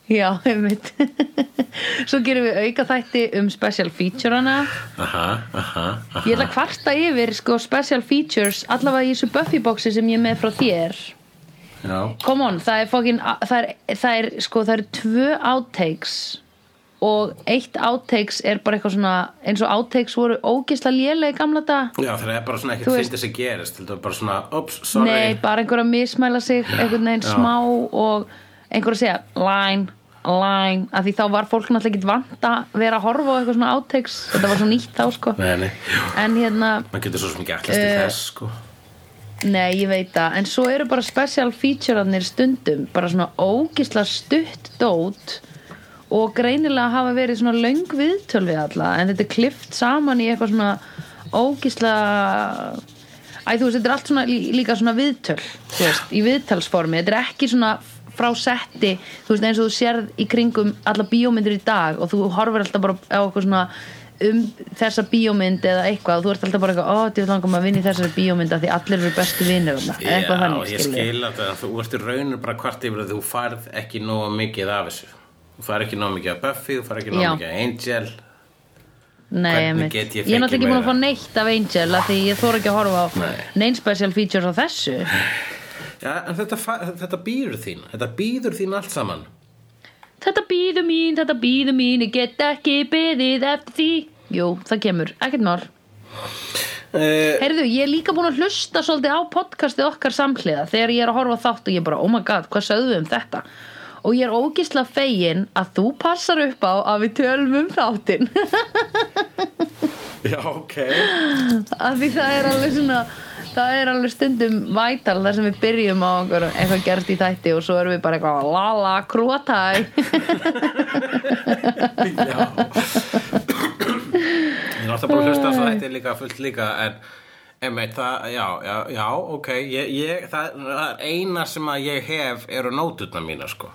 já einmitt. Svo gerum við auka þætti um special feature-ana aha, aha, aha. Ég ætla að kvarta yfir sko special features allavega í þessu Buffy boxi sem ég er með frá þér. Já, Come on, það er fokkin það er, það er sko, það eru tvö outtakes og eitt outtakes er bara eitthvað svona eins og outtakes voru ógisla lélega í gamla dag já það er bara svona ekkert veist- fyndið sem gerist er bara svona, ups, sorry. Nei, bara einhver að mismæla sig einhvern veginn smá og einhver að segja line, line af því þá var fólk náttúrulega ekki vant að vera að horfa á eitthvað svona outtakes. Þetta var svo nýtt þá sko. Nei, nei, en hérna maður getur svo sem ekki allast til Eh, þess sko. Nei, ég veit það, en svo eru bara special featurearnir stundum bara svona ógisla stutt dót og greinilega hafa verið svona löng viðtöl við alla en þetta er klift saman í eitthvað svona ógisla Æ, þú veist, þetta er allt svona lí- líka svona viðtöl þú veist, í viðtalsformi. Þetta er ekki svona frá setti þú veist, eins og þú sérð í kringum alla bíómyndir í dag og þú horfir alltaf bara á eitthvað svona um þessa bíómynd eða eitthvað og þú ert alltaf bara eitthvað, ó, þetta er langum að vinna í þessari bíómynd af því allir eru bestu vinnir eitthvað þannig, Já, ég skilur skil að það, þú ert í rauninu bara hvart yfir að þú færð ekki nógu mikið af þessu þú færð ekki nógu mikið af Buffy, þú færð ekki nógu Já. mikið af Angel Nei, Hvernig einmitt. get ég ég er náttúrulega ekki búin að fá neitt af Angel af því ég þóra ekki að horfa á Nei. neinn special features á þessu Já, en þetta, þetta býður þín þetta býður þín allt saman. Þetta býður mín, þetta býður mín ég get ekki byðið eftir því. Jú, það kemur, ekkert mál. Uh, Heyrðu, ég er líka búin að hlusta svolítið á podcastið okkar samhliða þegar ég er að horfa þátt og ég bara, oh my god, hvað sögðu við um þetta? Og ég er ógisla fegin að þú passar upp á að við tölum um þáttinn. Já, ok. Af því það er alveg svona það er alveg stundum vætal þar sem við byrjum á eitthvað gerst í þætti og svo erum við bara eitthvað lala, krúatæ Já. Ég er alltaf bara að hlusta að þetta er líka fullt líka en Einmitt, það, já, já, já, ok. Ég, ég, það, það er eina sem að ég hef eru nótutna mína, sko.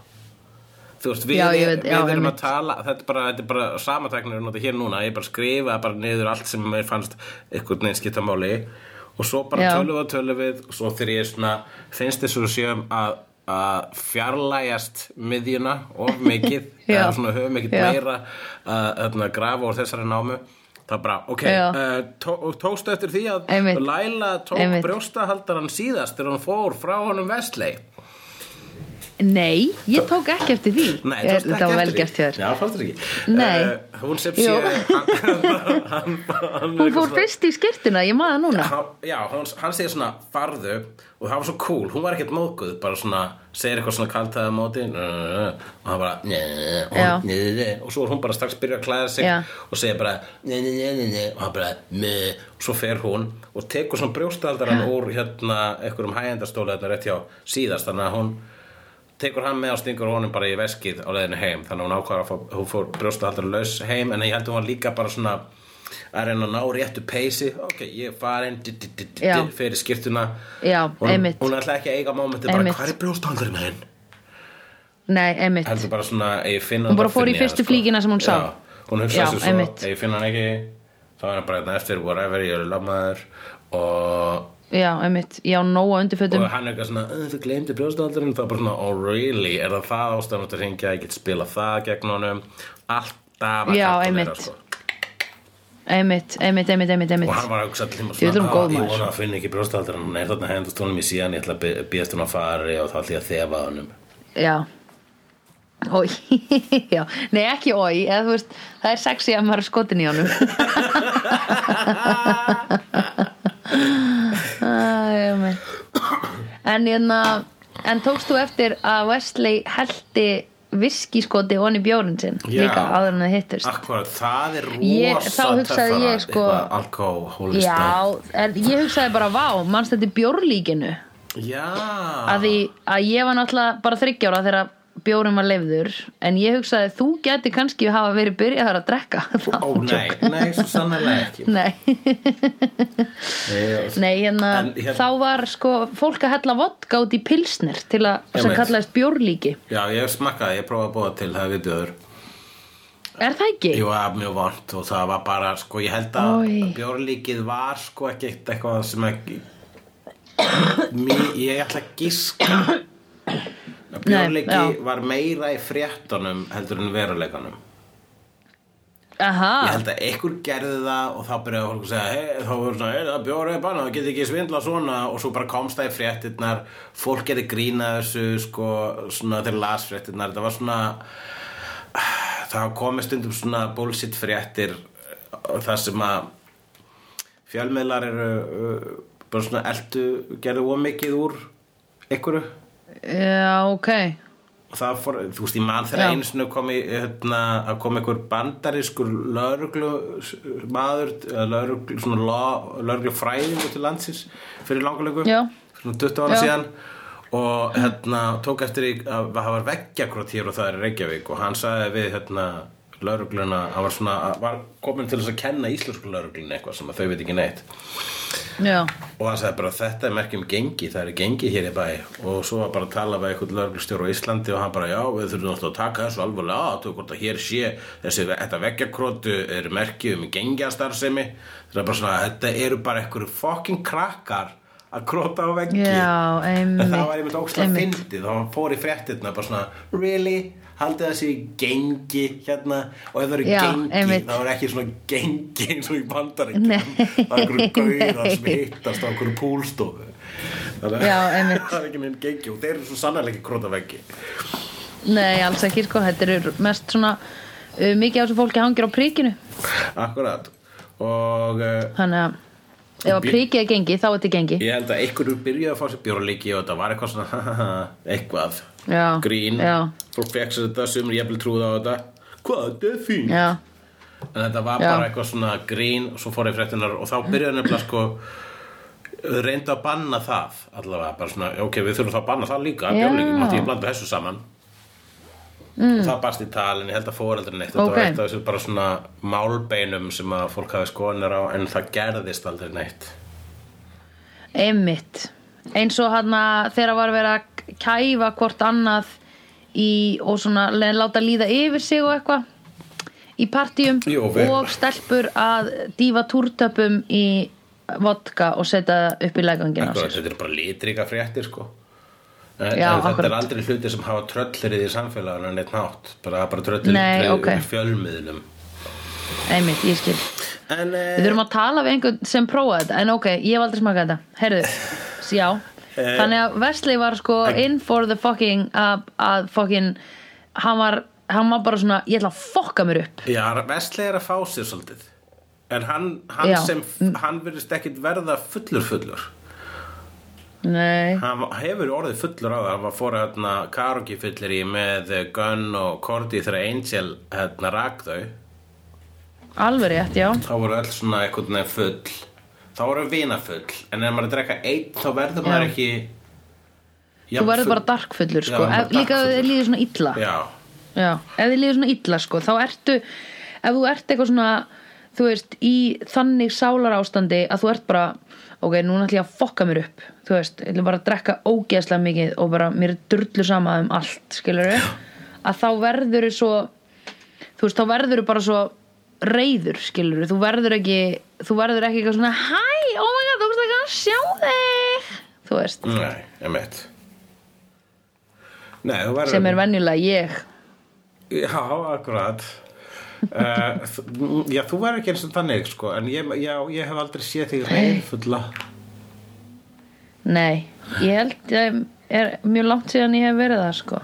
Þú veist, við, Já, veit, við erum að tala þetta er bara, þetta er bara samatæknir hér núna, ég bara skrifa bara niður allt sem mér fannst einhvern veginn skipta máli og svo bara tölum við og tölum við og svo þegar ég svona finnst þess að séum að, að fjarlægjast miðjuna of mikið eða svona höfum Já. meira að, grafa úr þessari námu það er bara, ok, uh, tó, tókstu eftir því að. Laila tók brjóstahaldaran síðast þegar hún fór frá honum Vestley Nei, ég tók ekki eftir því. Nei, tókstu Þetta ekki eftir gert hjá þér. Já, fannst þér ekki. Nei. Eh, Hún sem sé Hún fór fyrst í skirtuna, ég maður núna. Hann, Já, hann, hann segir svona farðu. Og það var svo cool, hún var ekkert móðguð bara svona, segir eitthvað svona kaltaði á móti og hann bara og, svo er hún bara strax byrja að klæða sig og segir bara og hann bara og svo fer hún og tekur svona brjóstaldaran úr hérna einhverjum hægjendastóla þetta rétt hjá síðast. Þannig að hún tekur hann með og stingur honum bara í veskið á leiðinu heim. Þannig að hún ákvæður að fá, hún fór brjóstahaldar laus heim en ég held að hún var líka bara svona að reyna að ná réttu peysi. Ok, ég farin fyrir skiptuna. Já, hún, hún ætla ekki að eiga mómenti bara hvað er brjóstahaldarinn minn? Nei, heldur bara svona Hún bara fór í fyrstu flíkina sem hún sá. Já, hún hugsaði svo, ef ég finn hann ekki. Þá er hann bara hérna eftir whatever, ég er lafmaður og já, einmitt, já, nóa undirfötum. Og hann er eitthvað svona, "Uh, þú gleymdi brjóstaldurinn það er bara svona, oh really, er það það ástæðan að hringja, ég get spila það gegn honum? Alltaf að Já, einmitt. sko. einmitt, einmitt, einmitt, einmitt, og hann var að hugsa allir er hún góð, ég maður." vona að finna ekki brjóstaldurinn hann er þarna hendast honum í síðan, ég ætla að býðast hún að fari og þá ætla ég að þefa honum. Já. Ói, já, nei ekki ói eða þú veist, það er sexy að maður skotin í honum. En hérna En tókst þú eftir að Wesley heldi viskiskoti onni bjórin sinn Já. líka áður en það hittust Akkurat, það er rosa töffara, sko- alkohólista Já, en ég hugsaði bara vá, mannst þetta í bjórlíkinu Já. að því að ég var náttúrulega bara þryggjára þegar bjórum var leifður en ég hugsaði þú geti kannski hafa verið byrjaðar að drekka Ó nei, nei, svo sannlega ekki. Nei, Nei, hérna, En hérna- þá var sko fólk að hella vodka út í pilsnir til að, sem Einmitt. kallaðist bjórlíki. Já, ég smakkaði, ég prófaði að búa til það við bjöður Er það ekki? Jú, það var mjög vant og það var bara, sko, ég held að Oj. bjórlíkið var sko ekki eitt eitthvað sem ekki Mér, ég ætla að giska já. var meira í fréttunum heldur en veruleikanum. Aha, Ég held að einhver gerði það og þá byrjaði fólk að segja hey, þá voru svona, hey, það bjór er banna, það get ekki svindla svona. Og svo bara komst það í fréttirnar fólk gerði grína þessu sko, svona þegar las fréttirnar það var svona það komið stundum svona bullshit fréttir uh, það sem að fjölmiðlar eru uh, bara svona eldu gerðu ómikið úr einhverju já, ok. Og það fór, þú veist, ég man þegar einu sinni kom í, hérna, að kom einhver bandarískur lögreglu maður, lögreglu fræðingu til landsins fyrir languleiku, svona 20 ára Já. síðan. Og hérna tók eftir að það var veggjakrót hér og það er Reykjavík. Og hann sagði við hérna lögregluna, hann var svona var komin til þess að kenna íslensku lögreglun eitthvað sem þau veit ekki neitt. Já, og hann sagði bara þetta er merkjum gengi það er gengi hér í bæ. Og svo var bara að tala við eitthvað lögreglustjóru á Íslandi og hann bara já við þurfum alltaf að taka þessu alvarlega að þú hvort að hér sé þessi þetta veggjakrótu er merkjum gengjastarfsemi það er bara svona þetta eru bara einhverju fucking krakkar að króta á veggi. Já, en það var einmitt einmitt. fyndið þá hann fór í fréttirna bara svona really haldið það sér gengi hérna og ef það eru gengi einmitt. þá er ekki svona gengi eins og í bandaríkjum Nei. það er einhverju gauðar sem Nei. hittast á einhverju púlstofu Þannig- einmitt. það er ekki neinn gengi og þeir eru svo sannlega ekki króta veggi Nei, alls ekki sko, þetta er mest svona uh, mikið á þessu fólki hangir á príkinu akkurat og uh, þannig að ef að príkið er gengi þá er þetta gengi ég held að einhverju byrjuði að fá sér bjórlíki og þetta var eitthvað svona eitthvað. Já, grín. já. fólk fekk sér þetta sumur jafnvel trúða á þetta. Hvað, þetta er fín Já, en þetta var bara eitthvað svona grín og svo fór ég fréttinar og þá byrjaði nefnilega sko reynda að banna það. Allavega, bara svona, ok, við þurfum þá að banna það líka Já. björnleiki, mátti ég blanda þessu saman mm. og það barst í talin ég held að fóreldrin eitt, Ok. þetta var eitt af þessu bara svona málbeinum sem að fólk hafi skoðanir á en það gerðist aldrei neitt. Einmitt. Eins og hann að þegar var verið að kæfa hvort annað í, og svona láta líða yfir sig og eitthvað í við- og stelpur að dífa túrtöpum í vodka og setja upp í sér. þetta er bara litrika fréttir sko en, Já, en þetta er aldrei hluti sem hafa tröllrið í samfélaginu en eitt nátt bara, bara tröllrið Nei, ok. í fjölmiðlum. Einmitt, ég skil. En eh, Við þurfum að tala við einhvern sem prófaði þetta En ok, ég hef aldrei smakað þetta. Herðu, já. Eh, Þannig að Wesley var sko in for the fucking að, fucking hann var, hann var bara svona ég ætla að fokka mér upp. Já, Vesli er að fá sér svolítið. En hann, hann Já. sem Hann virðist ekkit verða fullur fullur Nei, Hann hefur orðið fullur á það. Hann var fór hérna karaoke fullir í Með Gunn og Cordy þegar Angel hérna rak þau. Alveg rétt, já. Þá voru öll svona eitthvað neginn full. Þá voru vina full. En ef maður er að drekka einn Þá verður maður Já. ekki Þú verður bara darkfullur sko. Já, ef, Líka ef þið líður svona illa. Já, Já, ef þið líður svona illa sko Þá ertu, ef þú ert eitthvað svona þú veist, í þannig sálar ástandi að þú ert bara ok, núna ætlum ég að fokka mér upp þú veist, ég ætlum bara að drekka ógeðslega mikið og bara mér er drullu sama um allt skilur að þá verður svo þú veist, þá verður bara svo reyður, skilur þú verður ekki, þú verður ekki eitthvað svona hæ, oh my god, þú veist ekki að sjá þig. Þú veist, Nei, ég meit Nei, þú verður sem er venjulega ég. Já, akkurat uh, Já, þú verður ekki eins og þannig sko, en ég, já, ég hef aldrei séð þig reyðfulla nei, ég held ég er mjög langt síðan ég hef verið það sko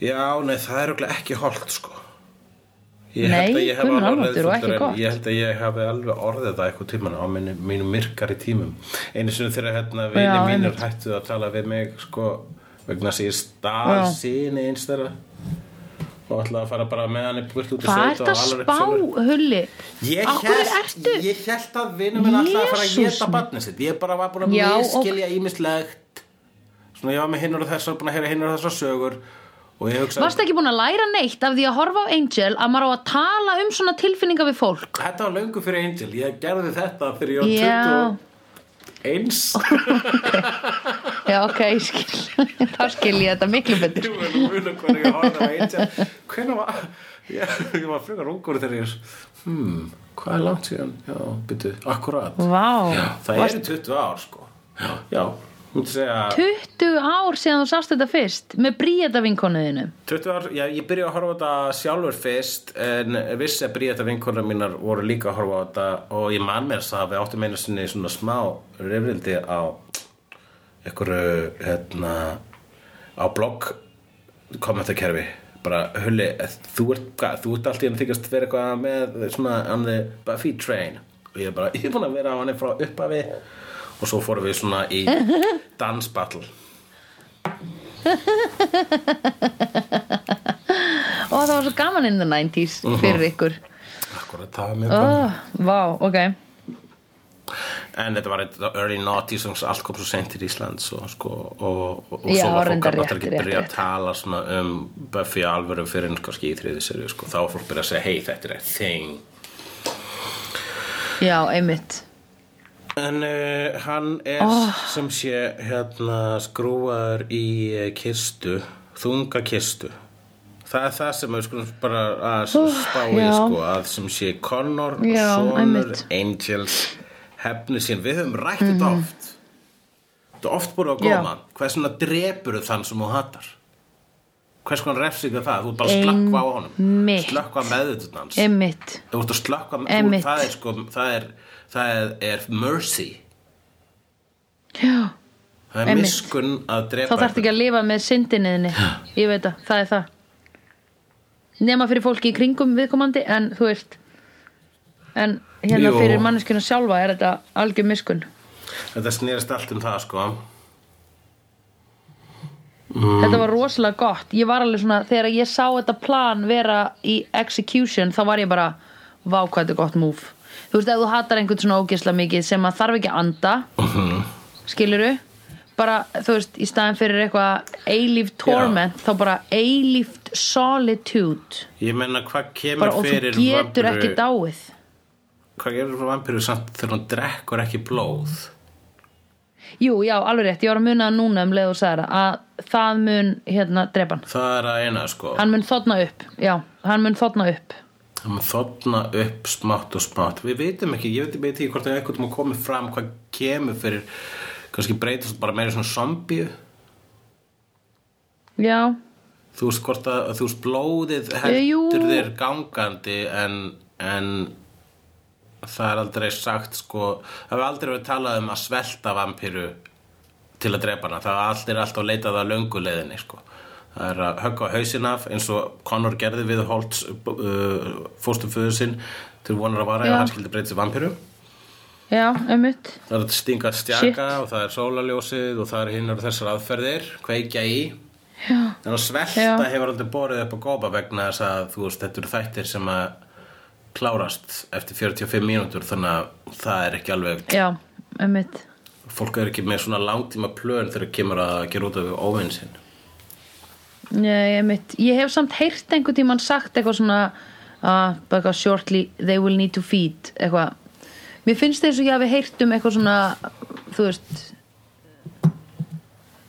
Já, nei, það er örugglega ekki holdt sko Ég Nei, held að ég hef guð minn alveg almáttugur og ekki gott. Ég held að ég hef alveg orðið það eitthvað tíman á mínu, mínu myrkari tímum Einu sinni þegar hérna vini mínur einmitt. hættu að tala við mig sko, vegna að ég stað Já. síni eins þeirra og ætlaði að fara bara með hann upp vilt út í sveit og alveg upp sjálfur Hvað er þetta spá, Hulli? Ég held að vinnum minn ætlaði að fara að geta barnið sitt. Ég bara var búin að miskilja og... ímislegt svona ég var með hinnur og þess og búin að heyra hinnur og þess og sögur. Og ég hugsaði Varst ekki búin að læra neitt af því að horfa á Angel að maður á að tala um svona tilfinninga við fólk? Þetta var löngu fyrir Angel, ég gerði þetta þegar ég var 20 Eins. Já ok, skil. þá skil ég þetta miklu betur. Ég var mjög hvernig að horfa það eins Hvernig var já, Ég var frekar ungur þegar ég hmm, Hvað er langt síðan? Já, byrju, akkurat. Vá, já, Það varst... er 20 ár sko. Já, já. 20 ár síðan þú sást þetta fyrst með bríeta vinkonuðinu. 20 ár, já, ég byrja að horfa á þetta sjálfur fyrst en vissi að bríða þetta vinkonar mínar voru líka að horfa á þetta og ég man mér þess að við áttum einu sinni svona smá rifrildi á einhverju hérna á blogg kommentakerfi bara hulli, þú ert, ert alltaf að þykast vera eitthvað með svona on the Buffy train. Og ég er bara, ég er búin að vera á hann frá upphafi og svo fórum við svona í dansbattle Og það var svo gaman in the 90s fyrir ykkur. Akkurat, það var mjög gaman vá, ok. En þetta var eitthvað early noughties og allt kom svo sent til Íslands og, sko, og, og, og Já, svo var fólk náttúrulega ekki rétt, byrja að tala svona um Buffy alvöru fyrir í þriði serju sko. þá var fólk byrja að segja hei þetta er a thing Já, einmitt. En uh, hann er Oh. sem sé hérna skrúaður í uh, kistu, þunga kistu Það er það sem við skulum bara að spá í sko, að sem sé Connor, Já, Sonur. Angels, hefni sín, við höfum rætt þetta oft. Þetta er oft búið. Já. góma. Hvers svona drepur þann sem þú hattar? Hvers konar refsing er það? Þú ert bara að slökkva á honum. Einmitt. Slökkva meðutun hans. Þú ert að slökkva með, það er sko, það er, það er, er mercy. Já. Það er Einmitt. miskun að drepa. Þá þarf ekki að lifa með syndinniðinni. Ég veit að, það er það. Nema fyrir fólki í kringum viðkomandi, en þú veist, en hérna Jú. fyrir manneskuna sjálfa er þetta algjör miskun. Þetta snerist allt um það sko. Þetta var rosalega gott Ég var alveg svona, þegar ég sá þetta plan vera í execution þá var ég bara, vá hvað þetta er gott move Þú veist, ef þú hatar einhvern svona ógeðslega mikið sem að þarf ekki að anda skilurðu? Bara, þú veist, í staðin fyrir eitthvað eilíft torment, þá bara eilíft solitude. Ég menna hvað kemur bara, og þú fyrir getur vampíru- ekki dáið. Hvað gerur fyrir vampíru samt þegar hún drekkur ekki blóð? Jú, já, alveg rétt, ég var að muna það núna um leið og sagði það, að það mun hérna drepa hann, Það er að eina sko. hann mun þotna upp já, hann mun þotna upp Mun þotna upp smátt og smátt. Við veitum ekki, ég veit, ekki hvort það er einhvern veginn komið fram hvað kemur fyrir, kannski breytast bara meira svona zombíu. já, Þú veist hvort að, þú veist blóðið heldur þér gangandi en, en það er aldrei sagt sko, það hefur aldrei verið talað um að svelta vampíru til að drepa hana. Það er alltaf leitað að lönguleiðinni sko. Það er að högga á hausinn af eins og Connor gerði við Holtz uh, fóstuföðu sinn til vonar að vara ef hann skildi breyta sér vampíru. já, einmitt Það er að stinga stjaka og það er sólaljósið og það er hinn og þessar aðferðir, kveikja í. já, En að svelta Já. hefur aldrei borið upp á gópa vegna þess að þú veist, þetta eru þættir sem að klárast eftir 45 mínútur þannig að það er ekki alveg já, einmitt fólk er ekki með svona langtíma plön þegar kemur að gera út af óvinn sinn Nei, einmitt. Ég hef samt heyrt einhvern tímann sagt eitthvað svona uh, bara shortly they will need to feed eitthvað. Mér finnst þess að ég hafi heyrt um eitthvað svona þú veist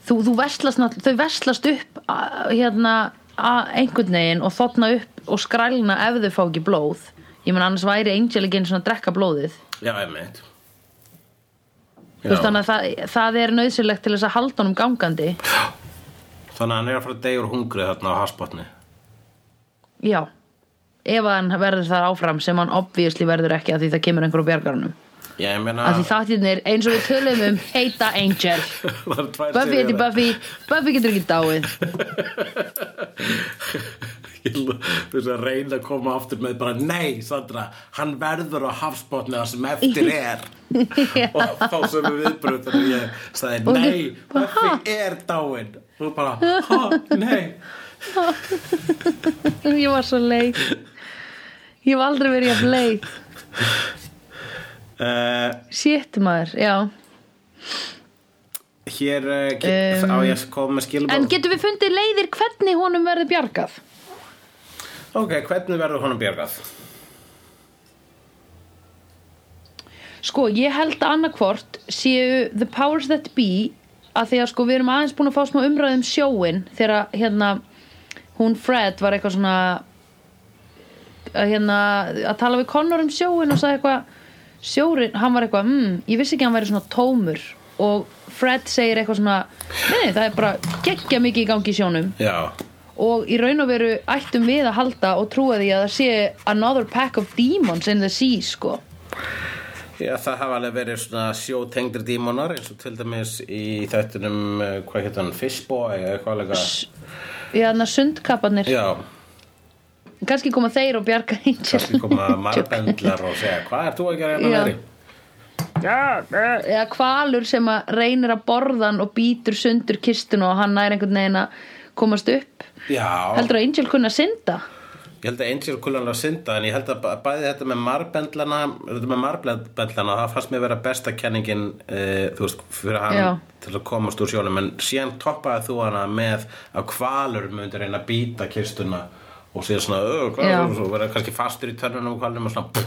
þú, þú verslast nátt- þau verslast upp a- hérna a- einhvern veginn og þotna upp og skrælna ef þau fá ekki blóð. Ég menn annars væri Angel ekki einu svona að drekka blóðið. Já, einmitt. Þú veist, þannig að það, það er nöðsilegt til þess að halda honum gangandi Þannig að hann er að fara að deyja úr hungri þarna á hasbotni já. Ef hann verður þar áfram sem hann obviously verður ekki að því það kemur einhver á bjargarunum. Já, ég meina að því þáttirnir eins og við tölum um heita Angel. Buffy heiti. Buffy Buffy getur ekki dáið. Ég veist að reyna að koma aftur með bara Nei, Sandra, hann verður á hafsbotni það sem eftir er. Og þá sem við viðbröð Þegar ég sagði, nei, Buffy er dáin Og þú bara, ha, nei. Ég var svo leið ég hef aldrei verið að leið uh, shit maður, já. Hér uh, get, á ég að koma með skilabóð en getum við fundið leiðir hvernig honum verður bjargað? Ok, hvernig verður honum bjargað? Sko, ég held að annarkvort séu the powers that be að því að sko við erum aðeins búin að fá smá umræðum sjóin þegar hérna hún Fred var eitthvað svona að hérna að tala við Connor um sjóin og sagði eitthvað sjórin, hann var eitthvað, hmm, ég vissi ekki að hann væri svona tómur. Og Fred segir eitthvað svona, nei, það er bara geggja mikið í gangi í sjónum. Já, og í raun og veru ættum við að halda og trúa því að það sé another pack of demons in the sea, sko Já, það hafa alveg verið svona sjótengdir dímonar eins og til dæmis í þættunum, uh, hvað hétt hann, Fishboy eða eitthvað alveg Já, þannig að sundkapparnir. Já, kannski koma þeir og bjarga Angel kannski koma marbendlar og segja, hvað er þú að gera hérna Já. meðri? eða kvalur sem að reynir að borða hann og býtur sundur kistun og hann nær einhvern veginn að komast upp. Já, heldur að Angel kunna synda ég held að Angel kullanlega synda en ég held að bæði þetta með marbendlana þetta með marbendlana, það fannst mér vera besta kenningin, uh, þú veist, fyrir hann Já. til að komast úr sjónum en síðan toppaði þú hana með að kvalur myndi reyna að býta kistuna og síðan svona, öð, hvað Já. er það, verða kannski fastur í törnunum og kvalunum og svona,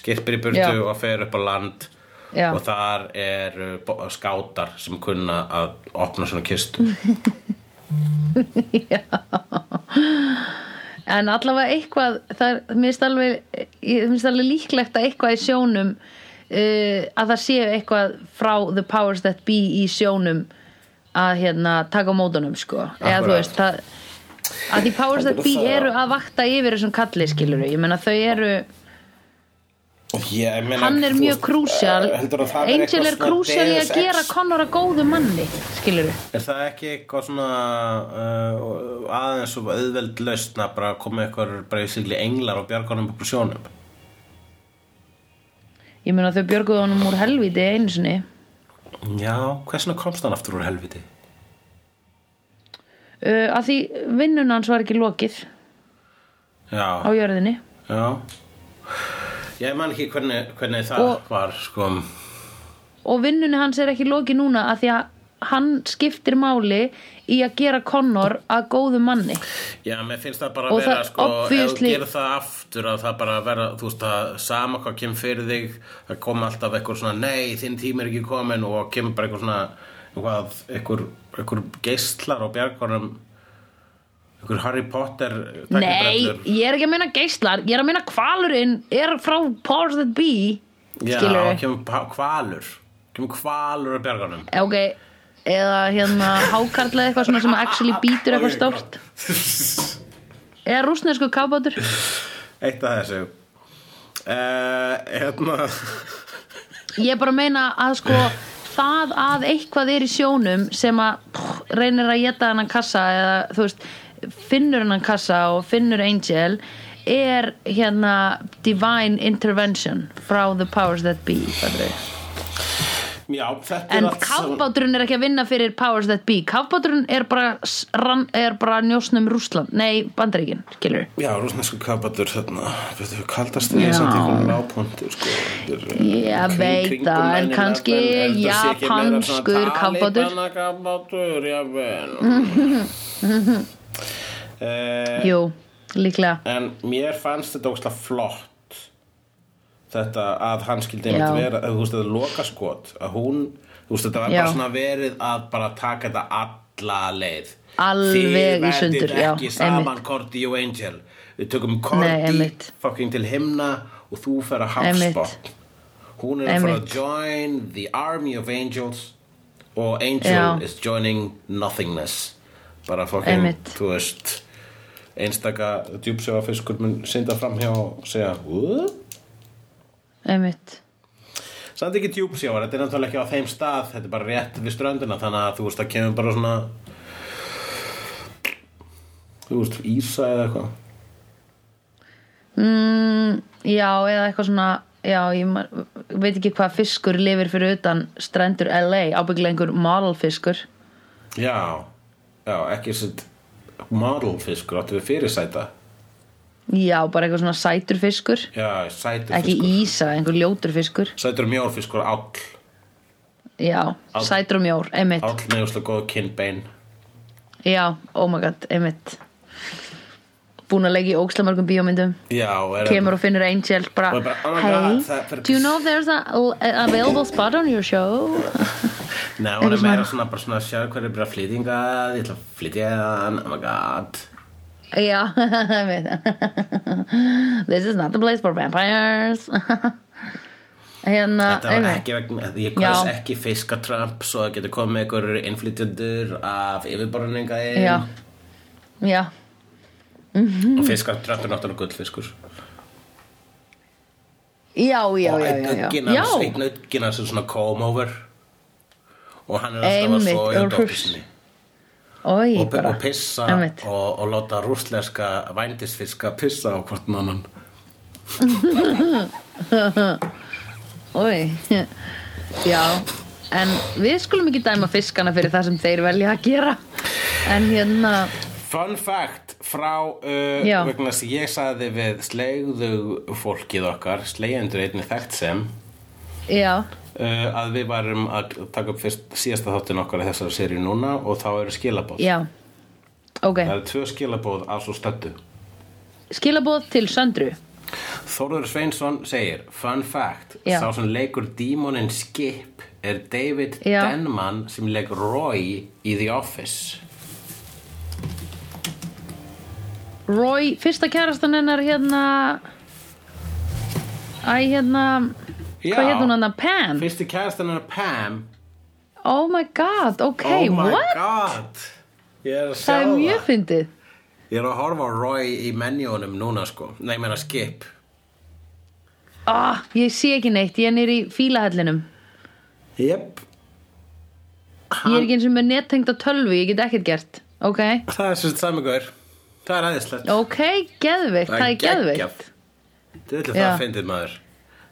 skirpir í burtu Já. og fer upp á land Já. og þar er uh, skátar sem kunna að opna svona kistu en allavega eitthvað það mér finnst alveg, alveg líklegt að eitthvað í sjónum uh, að það séu eitthvað frá the powers that be í sjónum að hérna taka mótunum sko. Eða þú veist það að því powers that be eru að vakta yfir þessum kalli skilur ég meina þau eru Ég meina, hann er mjög krúsjál. eh, að Angel er krúsjál í að gera? Connor að góðu manni skilur Er það ekki eitthvað svona uh, aðeins og auðveld lausn að bara koma eitthvað bara í sigli englar og bjargunum upp úr sjónum? ég meina þau björguðu honum úr helviti einu sinni. Já, hversna komst hann aftur úr helviti? uh, að því vinnun hans var ekki lokið. Á Já, jörðinni. Já Ég man ekki hvernig, hvernig það Og- var sko. Og vinnunni hans er ekki lokið núna að því að hann skiptir máli í að gera Connor að góðu manni. Já, mér finnst það bara að Og vera sko, ef þú gerir það aftur að það bara vera, þú veist að sama hvað kemur fyrir þig, það kom alltaf eitthvað svona, nei, þinn tími er ekki komin og kemur bara eitthvað svona eitthvað, eitthvað, eitthvað geistlar á bjargunum eitthvað Harry Potter nei, tæknibrellur. ég er ekki að meina geislar ég er að meina kvalurinn er frá Powers That Be Já, kemur hvalur. Kemur hvalur á bjargunum ok, eða hérna hákarlega eitthvað svona sem actually býtur eitthvað stórt. eða rúsnesku kábátur. Eitt af þessu. Uh, Hérna. Ég bara að meina að sko það að eitthvað er í sjónum sem að pff, reynir að geta hennan kassa eða þú veist finnur hennan kassa og finnur Angel er hérna divine intervention frá the powers that be? Já, en er kafbáturinn er ekki að vinna fyrir powers that be kafbáturinn er bara, er bara njósnum Rússland, nei bandaríkin skilur Já, rúsnesku kapatur þarna kaldast því Já. samt einhvern lágpunti sko. Þetta er, Ég veit það, en 9/11, kannski er svona japanskur kafbátur? Talibana kafbátur, jável uh, jú, líklega. En mér fannst þetta ósla flott Þetta að hann skildi einmitt vera Þú veist, þetta loka skot Að hún, þú veist, þetta var bara svona verið Að bara taka þetta alla leið. Alveg í sundur, Þið verðið ekki saman. Cordy og Angel. Við tökum einmitt. fucking til himna Og þú fer að hafspot Hún er að fara að join The army of angels Og Angel Já. is joining nothingness Bara Einmitt. þú veist einstaka djúpsjóafiskur mun synda fram hjá og segja einmitt. Samt ekki djúpsjóar, þetta er náttúrulega ekki á þeim stað þetta er bara rétt við ströndina þannig að þú veist það kemur bara svona þú veist ísa eða eitthvað. Mm, já, eða eitthvað svona já, ég veit ekki hvað fiskur lifir fyrir utan strendur LA ábyggilega einhver modelfiskur Já, já, ekki sitt modelfiskur, áttu við fyrirsæta? Já, bara eitthvað svona sætur fiskur. Já, sætur ekki fiskur. ísa, einhver ljótur fiskur. Sætur mjórfiskur, áll. Já, Áll. sætur mjór, einmitt. Áll með úslega góð kinnbein. Já, oh my god, einmitt. Búin að leggja í ókslamörgum bíómyndum. Já, kemur og finnur Angel bara, bara, oh hey, God, do you know there's a, a available spot on your show Nei, hún er meira svona- bara svona að sjá hverju bara flyttinga ég ætla að flytja hann, oh my god. Já, einmitt. This is not the place for vampires. Hérna, Þetta var ekki vegna, ég Já. ekki fiska Trump svo það getur komið einhverjur innflytjendur af yfirborðninga inn. Já, já, og fiskar Trump er náttúrulega gullfiskur. Já, já, og já, einn augginn Já, hans, einn augginn hans er svona comb over og hann er alltaf að Einmitt, svo í og dóttur hruss. sinni. Oi, og, og pissa og, og láta rússleska vændisfiska pissa á hvort annan. Oi, já En við skulum ekki dæma fiskana fyrir það sem þeir velja að gera. En hérna, Fun fact frá uh, vegna að ég sagði við slegðu fólkið okkar slegjendur einnig þekkt sem já, að við varum að taka upp fyrst, síðasta þáttin okkar í þessari seríu núna og þá eru skilabóð já. Ok, það eru tvö skilabóð af svo stöndu skilabóð til Söndru. Þórður Sveinsson segir fun fact, Já. sá sem leikur dímonin Skip er David Já. Denman sem leikur Roy í The Office. Roy, fyrsta kærastan hennar hérna Æ, hérna Já. Hvað hérna hún hann Pam? fyrsti kærastan hennar Pam. Oh my god, ok, oh my what? god. Er að Það er mjög fyndið. Ég er að horfa á Roy í menjónum núna sko. Nei, ég meina skip. Ah, Ég sé ekki neitt, ég er nýr í fílahellinum. Jep. Ég er ekki eins og með nettengda tölvu, ég get ekkert gert. Ok, Það er sami gaur. Það er aðeinslegt ok, geðveikt, það er geðveikt. Þú ætla Já. það að fyndið maður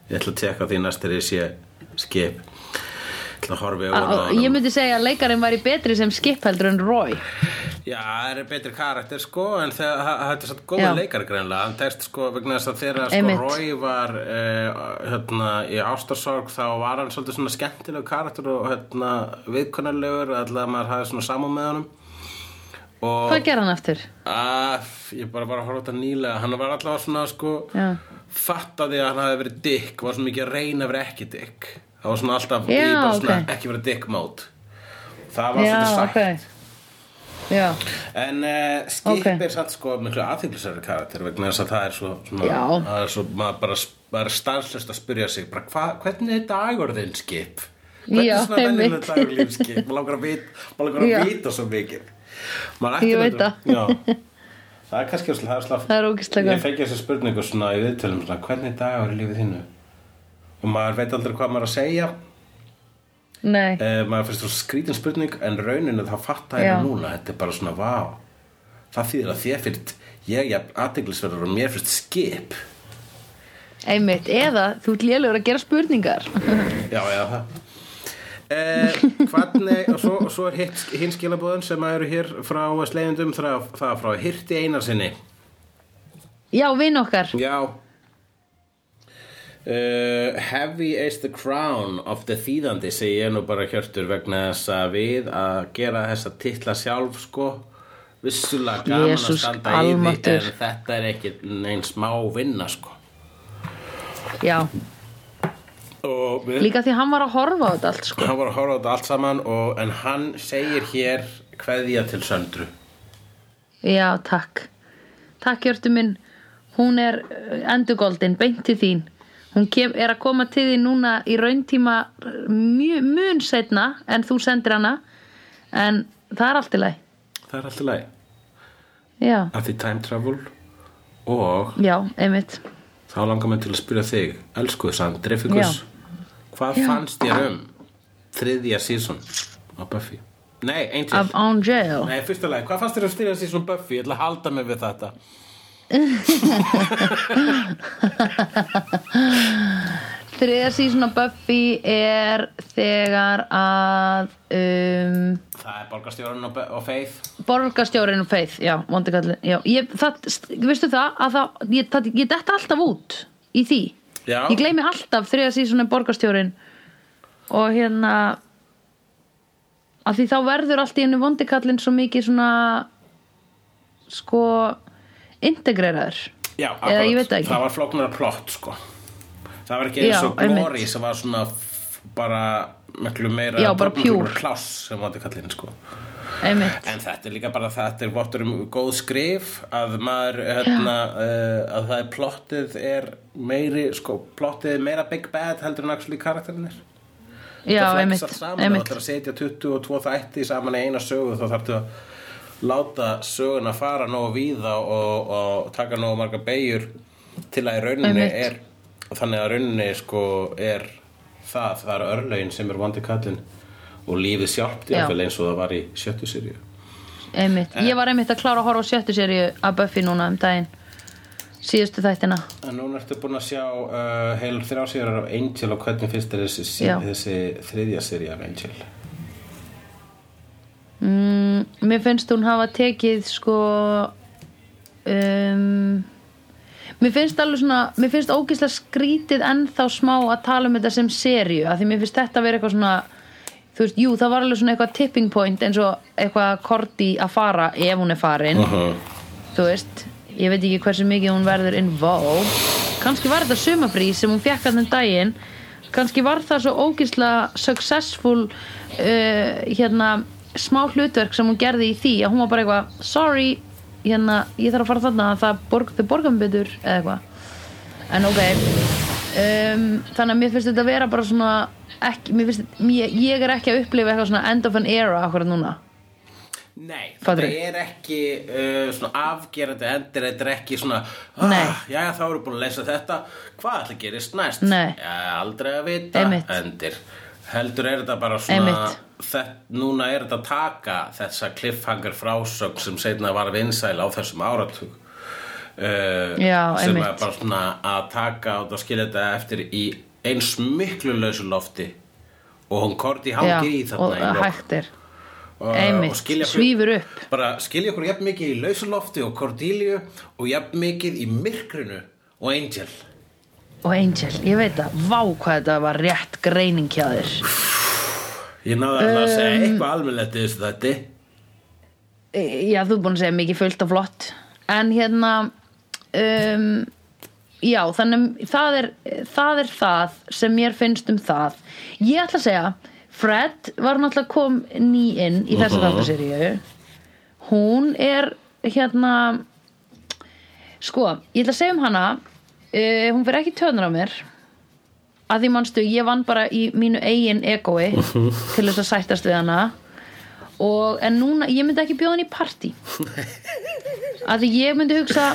Ég ætla að teka því næstir ég sé skip Ég að myndi segja að leikarinn væri betri sem skip heldur en Roy Já, það er betri karakter sko En þegar það það er satt góða Já. leikari greinlega Hann tekst sko vegna þess að þegar sko. Roy var uh, hérna, í ástarsorg Þá var hann svolítið svona skemmtileg karakter Og hérna, viðkunnarlegur Alltaf maður hafði svona samúð með honum Og Hvað ger hann aftur? að, ég bara bara að horfa á þetta nýlega hann var allavega svona sko Já. Fattaði að hann hafi verið dick var svo mikið að reyna að vera ekki dick. Það var svona alltaf Já, bara svona ekki dick mode. Það var svolítið sagt ok Já, en uh, skip Ok. er satt sko miklu aðþyklisari karakter vegna þess að það er svo, svona, er svo maður bara, bara stanslust að spyrja sig bara, hva, hvernig er dagur þinn skip? Hvernig er svona venjulega einmitt. dagur líf skip? Maður langar að vita, maður að vita svo mikið. Maður ætti veit reyndar- það. Er kannski það er slá það er ógislega Ég fengi þessi spurningu svona í viðtölum svona, hvernig dagur er lífið þínu? Og maður veit aldrei hvað maður er að segja. Nei, eh, maður finnst þú skrítin spurning en rauninu þá fatta ég núna. Þetta er bara svona vá. Það þýðir að þér finnst ég jafn aðteglisverður og mér finnst skip. Einmitt Eða þú lélugur að gera spurningar. Já, já, það Eh, hvernig, og svo, svo er hinn skilabóðin sem eru hér frá slegjendum það, frá Hirti Einarsinni Já, vinn okkar. Já. Uh, Heavy is the crown of the þýðandi segi ég nú bara hjörtur vegna þess að við að gera þessa titla sjálf sko. Vissulega gaman Jesús að standa í því en þetta er ekki neinn smá vinna sko. Já, við, líka því hann var að horfa á þetta allt sko. hann var að horfa á þetta allt saman og, en hann segir hér kveðja til söndru. Já, takk. Takk Hjörtu minn. Hún er endurgoldin, beint til þín. Hún kem, er að koma til þín núna í rauntíma mjög mun setna en þú sendir hana. En það er allt í lagi. Það er alltaf leið Já, að því time travel og já, einmitt þá langar mér til að spyrja þig elsku Sandri Fikus hvað fannst þér um þriðja sísón á Buffy? Nei, Angel Af Angel Nei, fyrsta lagi, hvað fannst þér styrja sér svona Buffy? Ég ætla að halda mig við þetta Þriðja sísón af Buffy er þegar að um, Það er borgarstjórun og, og Faith. borgarstjórin og Faith, já, vondi kallið já, ég, það, veistu það að það, ég, það, ég detta alltaf út í því. Já. ég gleymi alltaf þriða sísón er borgarstjórin og hérna að því þá verður allt í hennu vondi kallinn svo mikið svona sko integreraður. Já, veit það var flóknara plott, sko Það var ekki eins og Glory einmitt. sem var svona bara miklu meira Já, bara meira Klass sem var kallinn, sko. Einmitt, En þetta er líka bara þetta er vottur um góð skrif að maður, hérna, uh, að það er plottið er meiri, sko, plottið er meira big bad heldur en actually karakterinir já, það einmitt, flex allt saman, ef þú einmitt ætlar að setja 22 þætti saman í eina sögu þá þarftu að láta söguna fara nógu víða og, og taka nógu marga beigjur til að í rauninni Einmitt. er þannig að rauninni sko er það, það er örlögin sem er vandi kallinn og lífið sjálft eins og það var í sjöttu sirju einmitt, ég var einmitt að klára að horfa á sjöttu seríu af Buffy núna um daginn. Síðustu þættina. En núna ertu búin að sjá uh, heil þrjá síður af Angel og hvernig finnst þér þessi, þessi þriðja sirja af Angel? Mm, mér finnst hún hafa tekið sko um, mér finnst alveg svona mér finnst ógislega skrítið ennþá smá að tala um þetta sem serju að því mér finnst þetta vera eitthvað svona þú veist, jú, það var alveg svona eitthvað tipping point eins og eitthvað korti að fara ef hún er farin. Þú veist, ég veit ekki hversu mikið hún verður involved kannski var þetta sumafrí sem hún fekk hann um daginn. Kannski var það svo ógislega successful uh, hérna smá hlutverk sem hún gerði í því að hún var bara eitthvað, sorry hérna, ég þarf að fara þarna það borg, þau borga mig betur eða eitthvað en ok um, þannig að mér finnst þetta vera bara svona ekki, mér finnst, ég, ég er ekki að upplifa eitthvað svona end of an era akkurat núna Nei, Fattarðu? þetta er ekki uh, svona afgerandi endir, þetta er ekki svona ah, Jæja, þá erum búin að leysa þetta Hvað ætla að gerist næst? Nei. Aldrei að vita Einmitt. endir Heldur er þetta bara svona Einmitt. þetta, Núna er þetta að taka þessa cliffhanger frásögn sem seinna var vinsæl á þessum áratug uh, Já, sem einmitt. er bara svona að taka og skilja þetta eftir í eins miklu lausu lofti og hún korti Já, hangir í þarna Og- Einmitt, skilja okkur- svífur upp. bara skilja okkur jafn mikið í lausulofti og Cordelia og jafn mikið í myrkrinu og Angel og Angel, ég veit það, vá hvað þetta var rétt greining hjá þér. Ég náði að um, segja Um, eitthvað almennlegt í þessu þetta já, þú er búin að segja mikið fullt og flott. En hérna um, já, þannig það er, það er það sem mér finnst um það. Ég ætla að segja Fred var náttúrulega kom ný inn í þessa Mhm. þáttaseríu hún er hérna sko, ég ætla að segja um hana uh, hún fyrir ekki töðnur á mér. Að því manstu, ég vann bara í mínu eigin egoi til þess að sættast við hana. Og, en núna, ég myndi ekki bjóða hann í partí. Að því ég myndi hugsa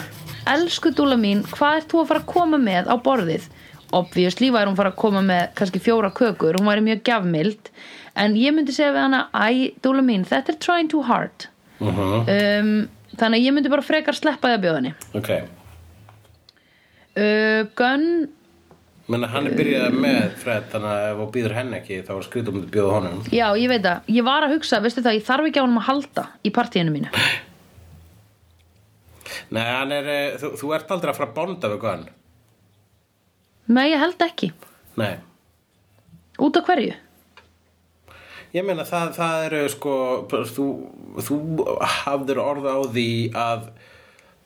elsku dúla mín, hvað ert þú að fara að koma með á borðið? Obviously væri hún fara að koma með kannski fjóra kökur hún væri mjög gjafmild. En ég myndi segja við hana, æ, dúla mín þetta er trying too hard. Uh -huh. um, þannig að ég myndi bara frekar sleppa því að bjóða henni. Ok uh, Gunn menna hann er byrjað með Fred þannig að ef þú býður henn ekki þá er skriðum að bjóða honum Já, ég veit það. Ég var að hugsa, veistu það, ég þarf ekki á honum að halda í partíinu mínu. nei, hann er, eh, þú, þú ert aldrei að fara að bonda við hann Nei, ég held ekki. nei, Út af hverju? Ég meina það, það eru sko þú, þú hafður orð á því að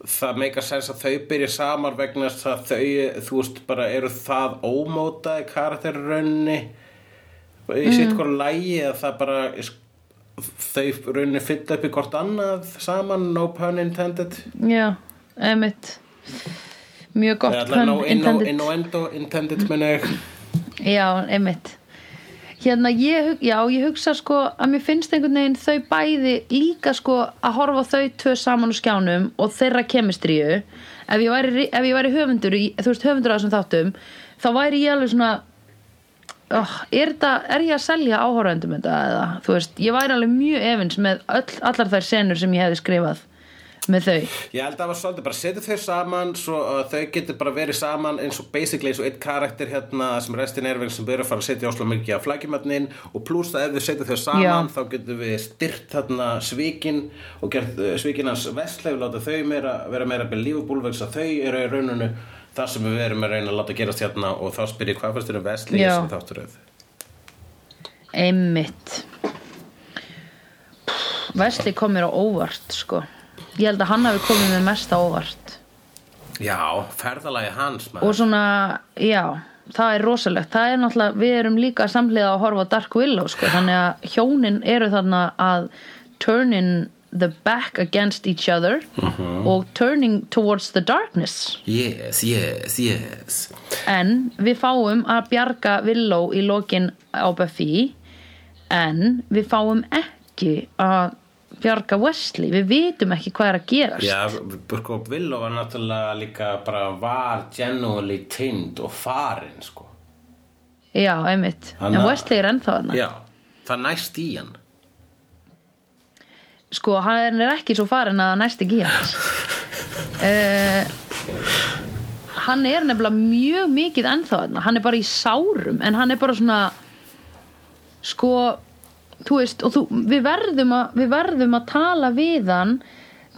það meika sens að þau byrja samar vegna þess að þau, þú veist, bara eru það ómótaði karakterrunni í sitt hvort lægi að það bara þau rauninni fylla upp í hvort annað saman, no pun intended. Já, einmitt. Mjög gott no pun intended. innuendo intended menn ég. Já, einmitt Hérna, ég, já, ég hugsa sko að mér finnst einhvern veginn þau bæði líka sko að horfa þau tvö saman á skjánum og þeirra kemistríu. Ef ég væri, ef ég væri höfundur þú veist höfundur að þessum þáttum þá væri ég alveg svona oh, er, þetta, er ég að selja áhorfendum þetta eða? Þú veist, ég væri alveg mjög efins með öll, allar þær senur sem ég hefði skrifað með þau Ég held að það var svolítið bara setja þau saman svo að þau getur bara verið saman eins og basically eins og einn karakter hérna sem restin er veginn sem byrja að fara að setja ásla mikið á flækjumatnin og pluss að ef þau setja þau saman Já. þá getur við styrt þarna svikin og gert uh, svikin hans vestleif láta þau meira, vera meira believable vegna þess að þau eru í rauninu það sem við erum að reyna að láta gerast hérna og þá spyr ég hvað fannst þér um vestleif Já. sem þátturöð einmitt Vesli kom mér á óvart sko ég held að hann hafi komið mér mest á óvart. Já, ferðalagi hans og maður svona, já það er rosalegt, það er náttúrulega við erum líka samhliða að horfa Dark Willow sko, þannig að hjónin eru þarna að turning the back against each other og turning towards the darkness. Yes, yes, yes. En við fáum að bjarga Willow í lokin á Buffy. En við fáum ekki að bjarga Wesley, við vitum ekki hvað er að gerast. Já, sko, Willow var náttúrulega líka bara var genuinely tind og farin, sko. Já, einmitt, Hann en Wesley er ennþá þarna. Já, það næst í hann. sko, hann er ekki svo farin að næst ekki í hans uh, hann er nefnilega mjög mikið ennþá þarna, hann er bara í sárum en hann er bara svona sko þú veist, og þú, við, verðum að, við verðum að tala við hann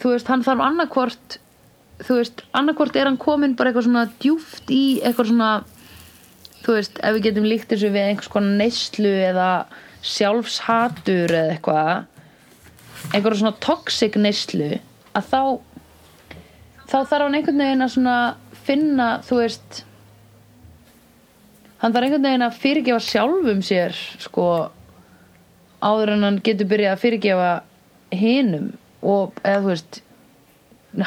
þú veist, hann þarf annarkvort þú veist, annarkvort er hann komin bara eitthvað svona djúft í eitthvað svona þú veist, ef við getum líkt þessu við einhvers konar neyslu eða sjálfshatur eða eitthvað einhverja svona toxic neyslu að þá þá þarf hann einhvern veginn að svona finna, þú veist hann þarf einhvern veginn að fyrirgefa sjálfum sér sko áður en hann getur byrjað að fyrirgefa hinum og eða þú veist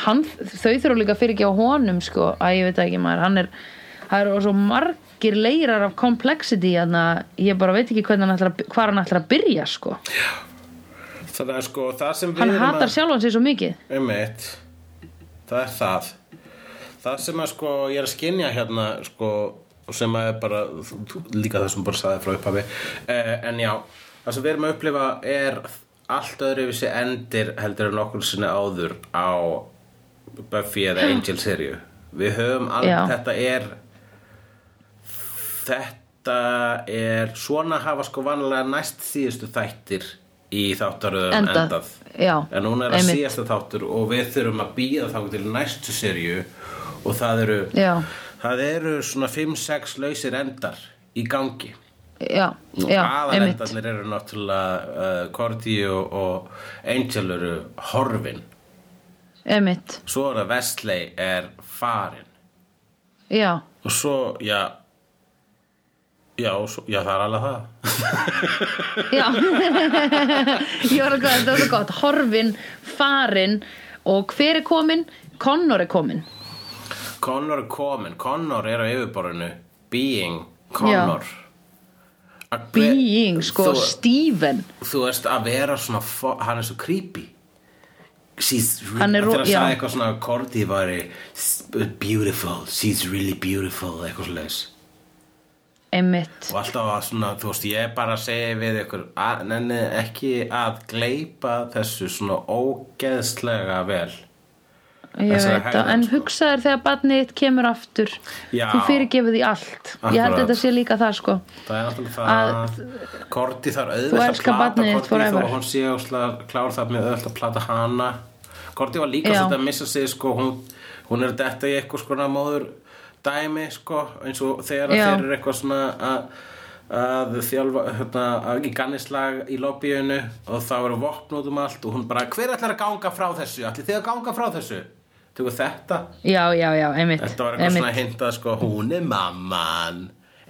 hann, þau þurfa líka að fyrirgefa honum sko, að ég veit það ekki maður. Hann er, það eru svo margir leirar af complexity að ég bara veit ekki hvernig hann ætlar að, hvar hann ætlar að byrja sko. Þannig að sko, það sem við hann hatar að... sjálfan sig svo mikið. Einmitt, það er það. Það sem að sko, ég er að skynja hérna, sko, sem að er bara, líka það sem bara saði frá upphafi. Eh, en já, það sem við erum að upplifa er allt öðru við sér endir heldur en okkur sinni áður á Buffy eða Angel serju. Við höfum Já. þetta er þetta er svona hafa sko vanlega næst síðustu þættir í þáttaröðum Endað. endað, Já, en núna er að einmitt. síðasta þáttur og við þurfum að býða þá til næstu serju og það eru Já. það eru svona 5-6 lausir endar í gangi já, já, aðalendarnir eru náttúrulega uh, Cordy og, og Angel eru horfin. Einmitt, svo er það Wesley er farin já, og svo, já já, svo, já það er alveg það. Já. Ég var að hvað, þetta svo gott. Horfin, farin og hver er komin? Connor er komin Connor er komin, Connor er á yfirborðinu. Being Connor. Að hver- being, sko, þú, Steven. þú veist að vera svona hann er svo creepy. She's Hann er þegar að sagði eitthvað svona Cordy var beautiful, she's really beautiful eitthvað svo leis einmitt, og alltaf að svona, þú veist, ég bara segja við ykkur, að, nenni ekki að gleipa þessu svona ógeðslega vel það en sko. hugsaður þegar barnið kemur aftur Já. þú fyrirgefur því allt ég held Akkurat. þetta sé líka það sko það er náttúrulega það Korti þarf auðvitað að plata Korti þó hún sé óslega klár það með auðvitað að plata hana Korti var líka svolítið að missa sig sko, hún, hún er detta í eitthvað skona móður dæmi sko, eins og þegar þeir eru eitthvað svona að að þjálfa hérna, að í gannislag í lobbyinu og það voru vopn út um allt og hún bara, hver ætlar að ganga frá þessu? Ætli þið að ganga frá þessu? Tegur þetta? já, já, já, einmitt Þetta var eitthvað svona hintað sko, hún er mamman.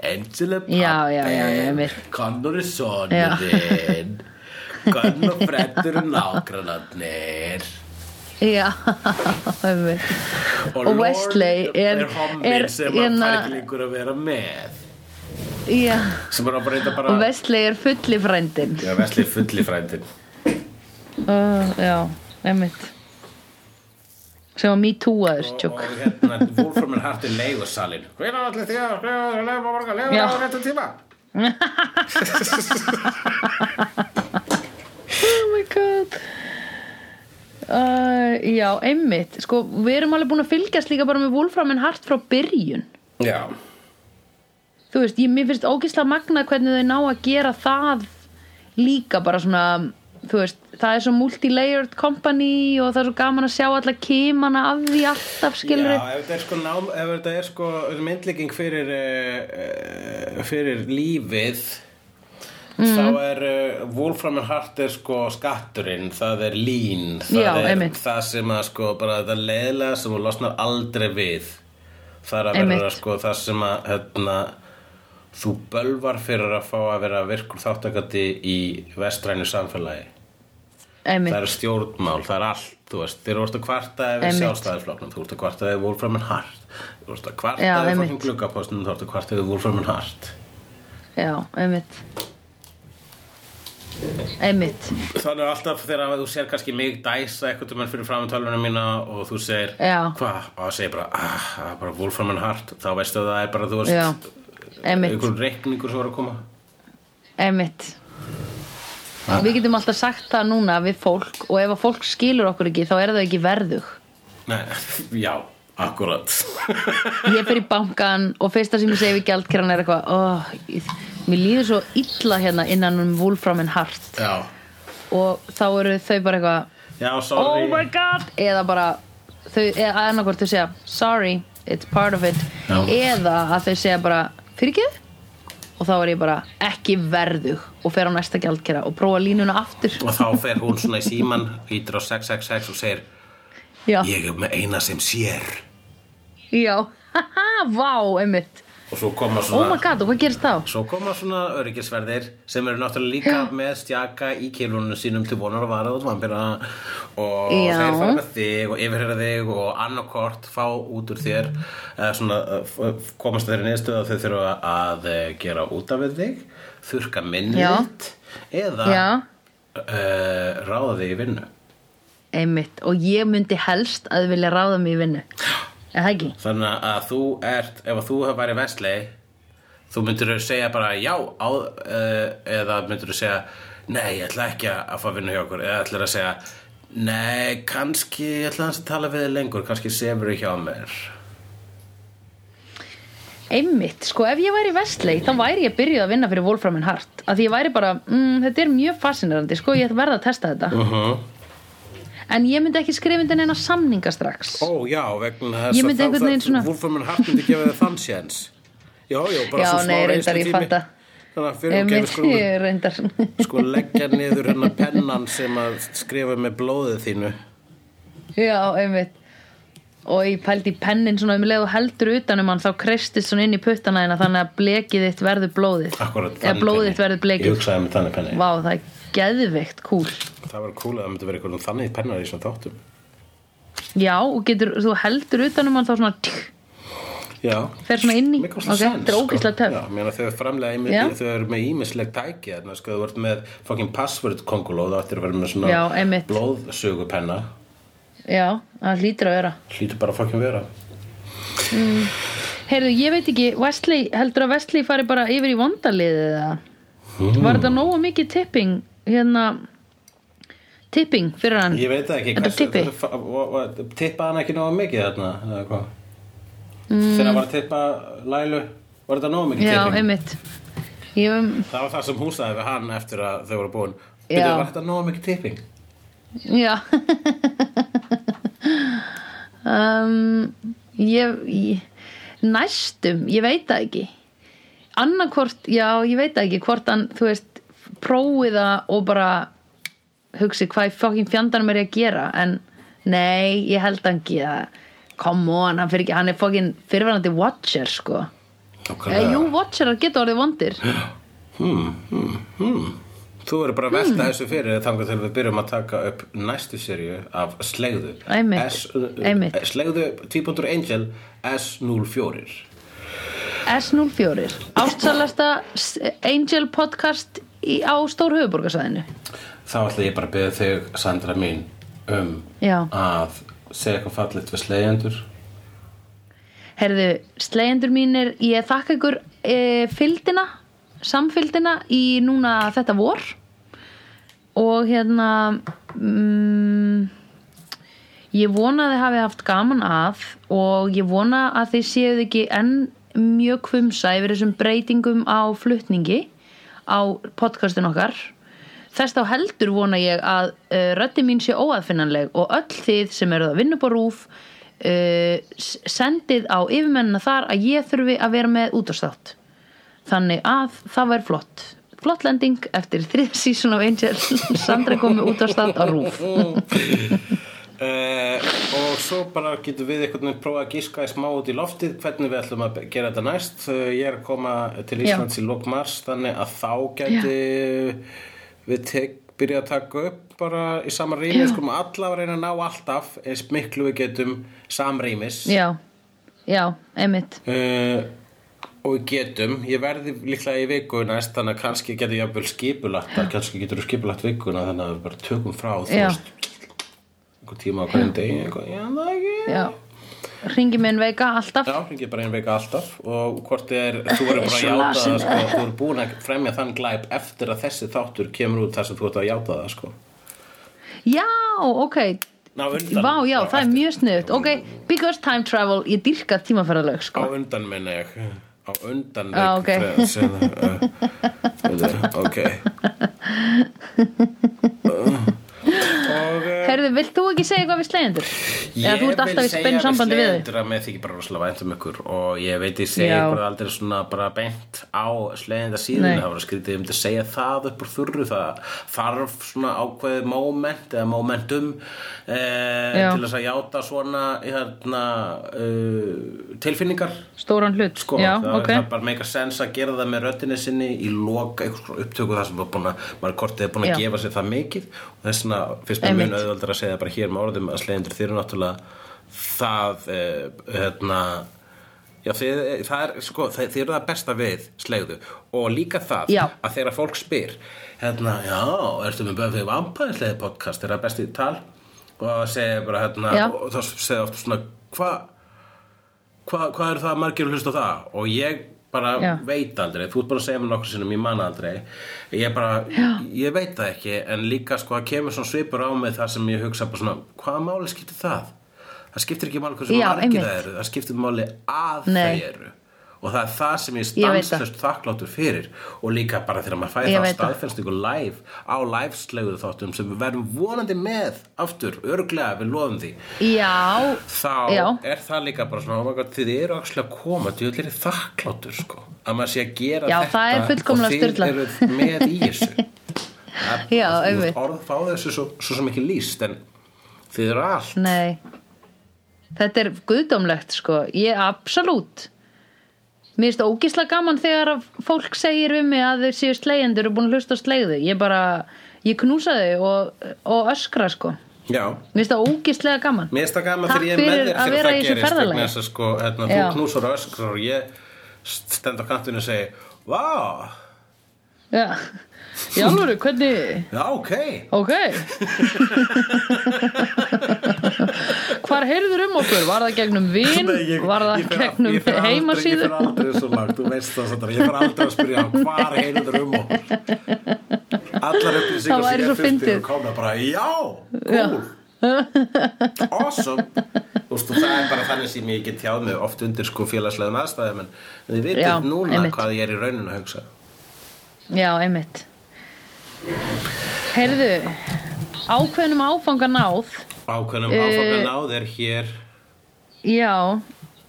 Angela pappi Já, já, já, já, einmitt. Connor er Já. sonur þinn Gunn og Freddur er nágrannarnir. Já, einmitt. Og Lorne Wesley er- er er- sem að hérna- lengur að vera með. Já, bara og Wesley er fulli frændin Já, Wesley er fulli frændin uh, já, einmitt sem var me too-aður og, og hérna, Wolfram er hægt í leigusalinn Hvernig allir því að leifa borga leifa Já. á réttu tíma oh my god uh, já, einmitt sko, við erum alveg búin að fylgjast líka bara með Wolfram and Hart frá byrjun Já, þú veist, ég, mér finnst ógislega magna hvernig þau ná að gera það líka bara svona þú veist, það er svo multi-layered company og það er svo gaman að sjá alla kimana af því alltaf skilur Já, ef þetta er sko, þetta er sko myndlíking fyrir, uh, fyrir lífið þá er uh, Wolfram and Hart er sko skatturinn, það er lín það Já, er einmitt. það sem að sko bara þetta leiðlega sem þú losnar aldrei við það er að vera Einmitt. sko það sem að hérna, þú bölvar fyrir að fá að vera virkur þáttakandi í vestrænu samfélagi einmitt, það er stjórnmál, það er allt þú veist, þeir eru að kvarta yfir Einmitt. sjálfstæðisflokknum þú ert að kvarta yfir Wolfram and Hart. Þú ert að kvarta Já, yfir einmitt. fokkin gluggapostnum þú ert að kvarta yfir Wolfram and Hart. Já, einmitt. Einmitt. Þannig alltaf þegar þú sér kannski mig dæsa eitthvað um fyrir fram tölvuna mína og þú segir, hvað? og það segir bara, ah, það er bara Wolfram and Hart. Þá veistu að það er bara, þú veist Já, einmitt. einhver reikningur sem var að koma. Einmitt Við getum alltaf sagt það núna við fólk og ef að fólk skilur okkur ekki þá er það ekki verðug. Nei, já, akkurat. Ég í bankan og fyrsta sem ég segi við gjaldkrann er eitthvað oh, Mér líður svo illa hérna innan um Wolfram and Hart. Já, og þá eru þau bara eitthvað já, Oh my god. Eða bara þau, eða annarkvort þau segja sorry, it's part of it. Já. eða að þau segja bara fyrirgeð og þá er ég bara ekki verðug og fer á næsta gjaldkera og prófa línuna aftur. Og þá fer hún svona í síman hýtur á 666 og segir Já, ég er með eina sem sér. Já, haha, vá, einmitt og svo koma Oh svona my god, og hvað gerist þá? Svo koma svona öryggisverðir sem eru náttúrulega líka með stjaka í kilunum sínum til vonar að vara út vampira og Já. þeir fara með þig og yfirherra þig og annarkort fá út úr þér svona eh, f- komast þeirri niðurstöð að þau þurfa að eh, gera út af þig þurka minnið Já. þitt eða Já, uh, ráða þig í vinnu einmitt og ég myndi helst að vilja ráða mig í vinnu? Þannig að þú ert, ef að þú hefur værið vestlei þú myndir segja bara já á, uh, eða myndir segja nei, ég ætla ekki að fá að vinna hjá okkur. Eða ætla að segja nei, kannski, ég ætla að tala við þig lengur kannski sefur hjá mér. Einmitt, sko ef ég væri í Vestley þá væri ég byrjuð að vinna fyrir Wolfram and Hart að því ég væri bara, mm, þetta er mjög fascinerandi sko, ég ætla verða að testa þetta. Uh -huh. En ég myndi ekki skrifa undir neina samninga strax. Ó, já, vegna Ég myndi einhvern veginn svona- Wolfram Hart myndi gefa þig þann séns. Já, já, bara Já, svo smá ég reynslutími. fatta. Þannig að fyrir skulum ég reyndar. Sko leggja niður hérna pennan sem að skrifa með blóðið þínu. Já, einmitt. Og ég pældi pennin svona um leið og heldur utanum hann þá kristist svona inn í puttana þannig að blekið þitt verður blóðið. Akkurat, eða þitt verður Ég blekið hugsaði með þannig penni. Vá, það er geðveikt kúl. Það var cool að það myndi vera einhvern þannig pennar í svona þáttum. Já, og getur, þú heldur utanum hann þá svona tsk, Já. fer svona inn í okay, þetta er ógislega töf Já, mér þau framlega Já. einmitt, þau eru með ímisleg tæki þarna, sko, þú ert með fucking password konguló þú ættir að vera með svona Já, blóðsögupenna. Já, það hlýtur að vera. Hlýtur bara að fucking vera. Heyrðu, ég veit ekki, Wesley, heldur að Wesley fari bara yfir í vondaliðið eða? Hmm. Var þetta nógu mikið tipping hérna tipping fyrir hann Ég veit ekki Tippaði hann ekki nógu mikið þarna mm. Þegar hann var að tippa Lælu Var þetta nógu mikið Já, tipping? einmitt ég, Það var það sem hún sagði við hann eftir að þau voru búin Já. Byrju, var þetta nógu mikið tipping? Já um, ég, ég Næstum, ég veit það ekki annarkvort, já, ég veit það ekki hvort hann, þú veist, prófið það og bara hugsi hvað fokkin fjandanum er ég að gera. En nei, ég held að hann gera come on, hann, fyrir ekki, hann er fokkin fyrirverandi watcher, sko. Nákvæmlega. eh, Jú, watcherar geta orðið vondir. Þú verður bara að velta þessu fyrir þangar til við byrjum að taka upp næstu serju af Slegðu. Einmitt, S, einmitt. Slegðu 2.angel S04 S04 Ástsalasta Angel podcast í, á stór höfuborgarsæðinu Þá ætla ég bara að byrja þig, Sandra mín um Já. að segja eitthvað fallit við slegjendur Herðu, slegjendur mínir, ég þakka ykkur e, fylgdina, samfylgdina í núna þetta vor. Og hérna mm, ég vona að þið hafi haft gaman að og ég vona að þið séuð ekki enn mjög kvumsa yfir þessum breytingum á flutningi á podcastin okkar. Þess þá heldur vona ég að uh, röddi mín sé óaðfinnanleg og öll þið sem eruð að vinna á rúf uh, s- sendið á yfirmennina þar að ég þurfi að vera með útastátt þannig að það væri flott. Flott lending eftir þrið season of Angel Sandra komið útastátt á rúf Uh, og svo bara getum við einhvern veginn prófa að gíska í smá út í loftið hvernig við ætlum að gera þetta næst. Uh, ég er að koma til Íslands í lok mars þannig að þá geti við tek, byrja að taka upp bara í sama rými. Já. skulum allavega reyna að ná alltaf eins miklu við getum samrýmis. Já, já, einmitt. Uh, og við getum ég verði líklega í viku næst þannig að kannski getur ég jafnvel skipulagt kannski getur við skipulagt vikuna þannig að við bara tökum frá þú Já. veist einhver tíma á hverjum degi eitthvað, já það ekki. Já, ringi minn veika alltaf. Já, hringi bara einn veika alltaf. Og hvort er, þú verður bara að játa það sko, þú verður búin að fremja þann glæp eftir að þessi þáttur kemur út þar sem þú ert að játa það sko. Já, ok. Ná, undan, Vá, já, það er eftir- mjög sniðut Ok, because time travel, ég dyrka tímaferðalög Á sko. undan minna ég. Á undan ok. tre- sem, uh, Ok. uh, Herðu, vilt þú ekki segja eitthvað við slegjendur? Eða þú ert alltaf í spennu sambandi við þau að með þykir bara rosalega vænt um ykkur og ég veit ég segi Já. ykkur aldrei svona bara beint á sleginda síðan það var að skrítið um til að segja það upp úr þurru. Það þarf svona ákveðið moment eða momentum eh, Já. til þess að játa svona hérna, uh, tilfinningar. Stóran hlut. Sko, Já, það, ok. það bara meika sens að gera það með röddinni sinni í lok eitthvað upptöku þar sem var búin að maður kortið er búin að gefa sér það mikið. Og þess vegna fyrst Einmitt. mun auðvöldar að segja bara hér með orðum að slegjendur þeir eru náttúrulega það eh, hérna Já, þið, það er, sko, þið, þið eru það besta við slegðu og líka það Já. að þegar fólk spyr hérna, já, ertu með Buffy Vampire slegðu podcast, er það besti tal og það segir bara, hérna Já. og þá segir ofta svona, hvað hvað hva er það að margir að hlusta á það og ég bara Já. veit aldrei þú ert bara að segja mér nokkur sinnum, ég man aldrei ég bara, ég veit það ekki en líka sko að kemur svona svipur á mig það sem ég hugsa bara svona, hvaða máli skiptir það það skiptir ekki máli hversu Já, margir einmitt. það eru það skiptir máli að Nei. þau eru og það er það sem ég stanslust þakkláttur fyrir. Og líka bara þegar maður fæði það. staðfenstingu live á liveslegu þáttum sem við verðum vonandi með aftur, örglega við lofum því. Já, þá Já. er það líka bara svona oh my God, þið eru að koma til er þakkláttur sko. Að maður sé að gera Já, þetta er og þið eru með í þessu. Það- einmitt. orð fá þessu svo, svo sem ekki líst en þið eru allt. Nei. Þetta er guðdómlegt sko. Ég, absolutt Mér finnst ógislega gaman þegar fólk segir við mig að þau séu slegjendur og búin að hlusta slegðu. Ég bara, ég knúsa þau og, og öskra sko. Já. Mér finnst það ógislega gaman. Mér finnst það gaman þegar ég er með þér þegar það gerist þess sko, hérna, Já. þú knúsar og öskrar og ég stend á kantinu og segi Vá, Já, alvöru, hvernig já ok. Ok Hvar heyrður um okkur? Var það gegnum vin? Nei, ég- Var það gegnum heimasíðu? Ég fer aldrei svo langt, þú veist það Sandra, Ég fer aldrei að spyrja hvar heyrður um okkur Allar upplýsingar sem ég fyrst eru komna bara Já, cool Awesome Þú veist, það er bara þannig sem ég get tjáð mig oft undir sko félagslegum aðstæðum en þið Já, núna einmitt. hvað ég er í rauninu að hugsa Já, einmitt Heyrðu Ákveðnum áfanga náð Ákveðnum Eh, áfangan á þér hér. Já,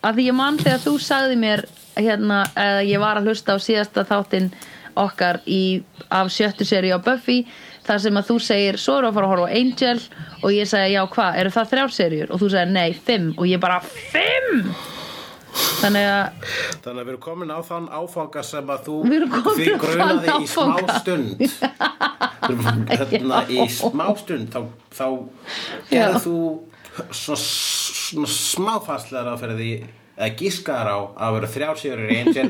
að því ég man þegar þú sagði mér hérna, eða ég var að hlusta á síðasta þáttinn okkar í, af sjöttu seri á Buffy þar sem að þú segir, svo við að fara að horfa á Angel. Og ég segi, já hvað, eru það þrjár serjur? og þú segir, nei, fimm. Og ég bara, fimm þannig að Þannig að við erum komin á þann áfanga sem að þú því grunaði í smá stund. Hérna, í smá stund þá, þá Já. gerði þú svona, smáfastlegar á fyrir því eða gískaðar á að vera þrjálsýður í Angel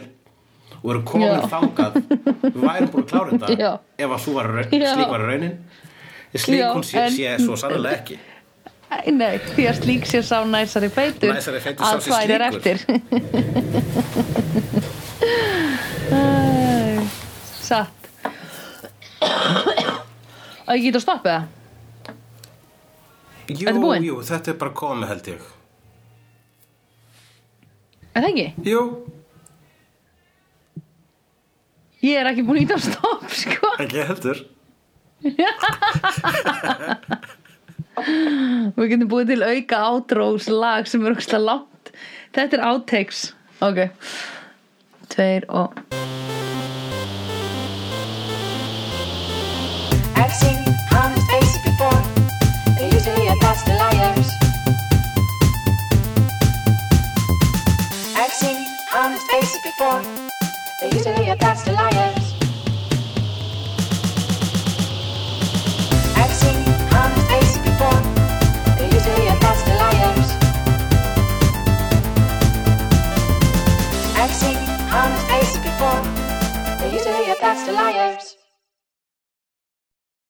og eru komin Já. þangað. Við værum búin að klára þetta Já. ef að var, slík var raunin. Slík hún sé, sé svo sannlega ekki Nei, því að slík sé sá næsari feitur. Næsari feitur sá að sé tvær er slíkur. eftir Æ, Satt. Og ég get að stoppa það. Jú, búin? jú, þetta er bara komið held ég. Er það ekki? Jú, Ég er ekki búin að íta á stopp sko. Ekki heldur Við getum búið til auka átróslag sem er ógst að látt Þetta er átegs Ok. Tveir og I've seen honest faces before. They're usually a past liars. I've seen honest faces before. They're usually a past liars. before. They used to be a best of liars.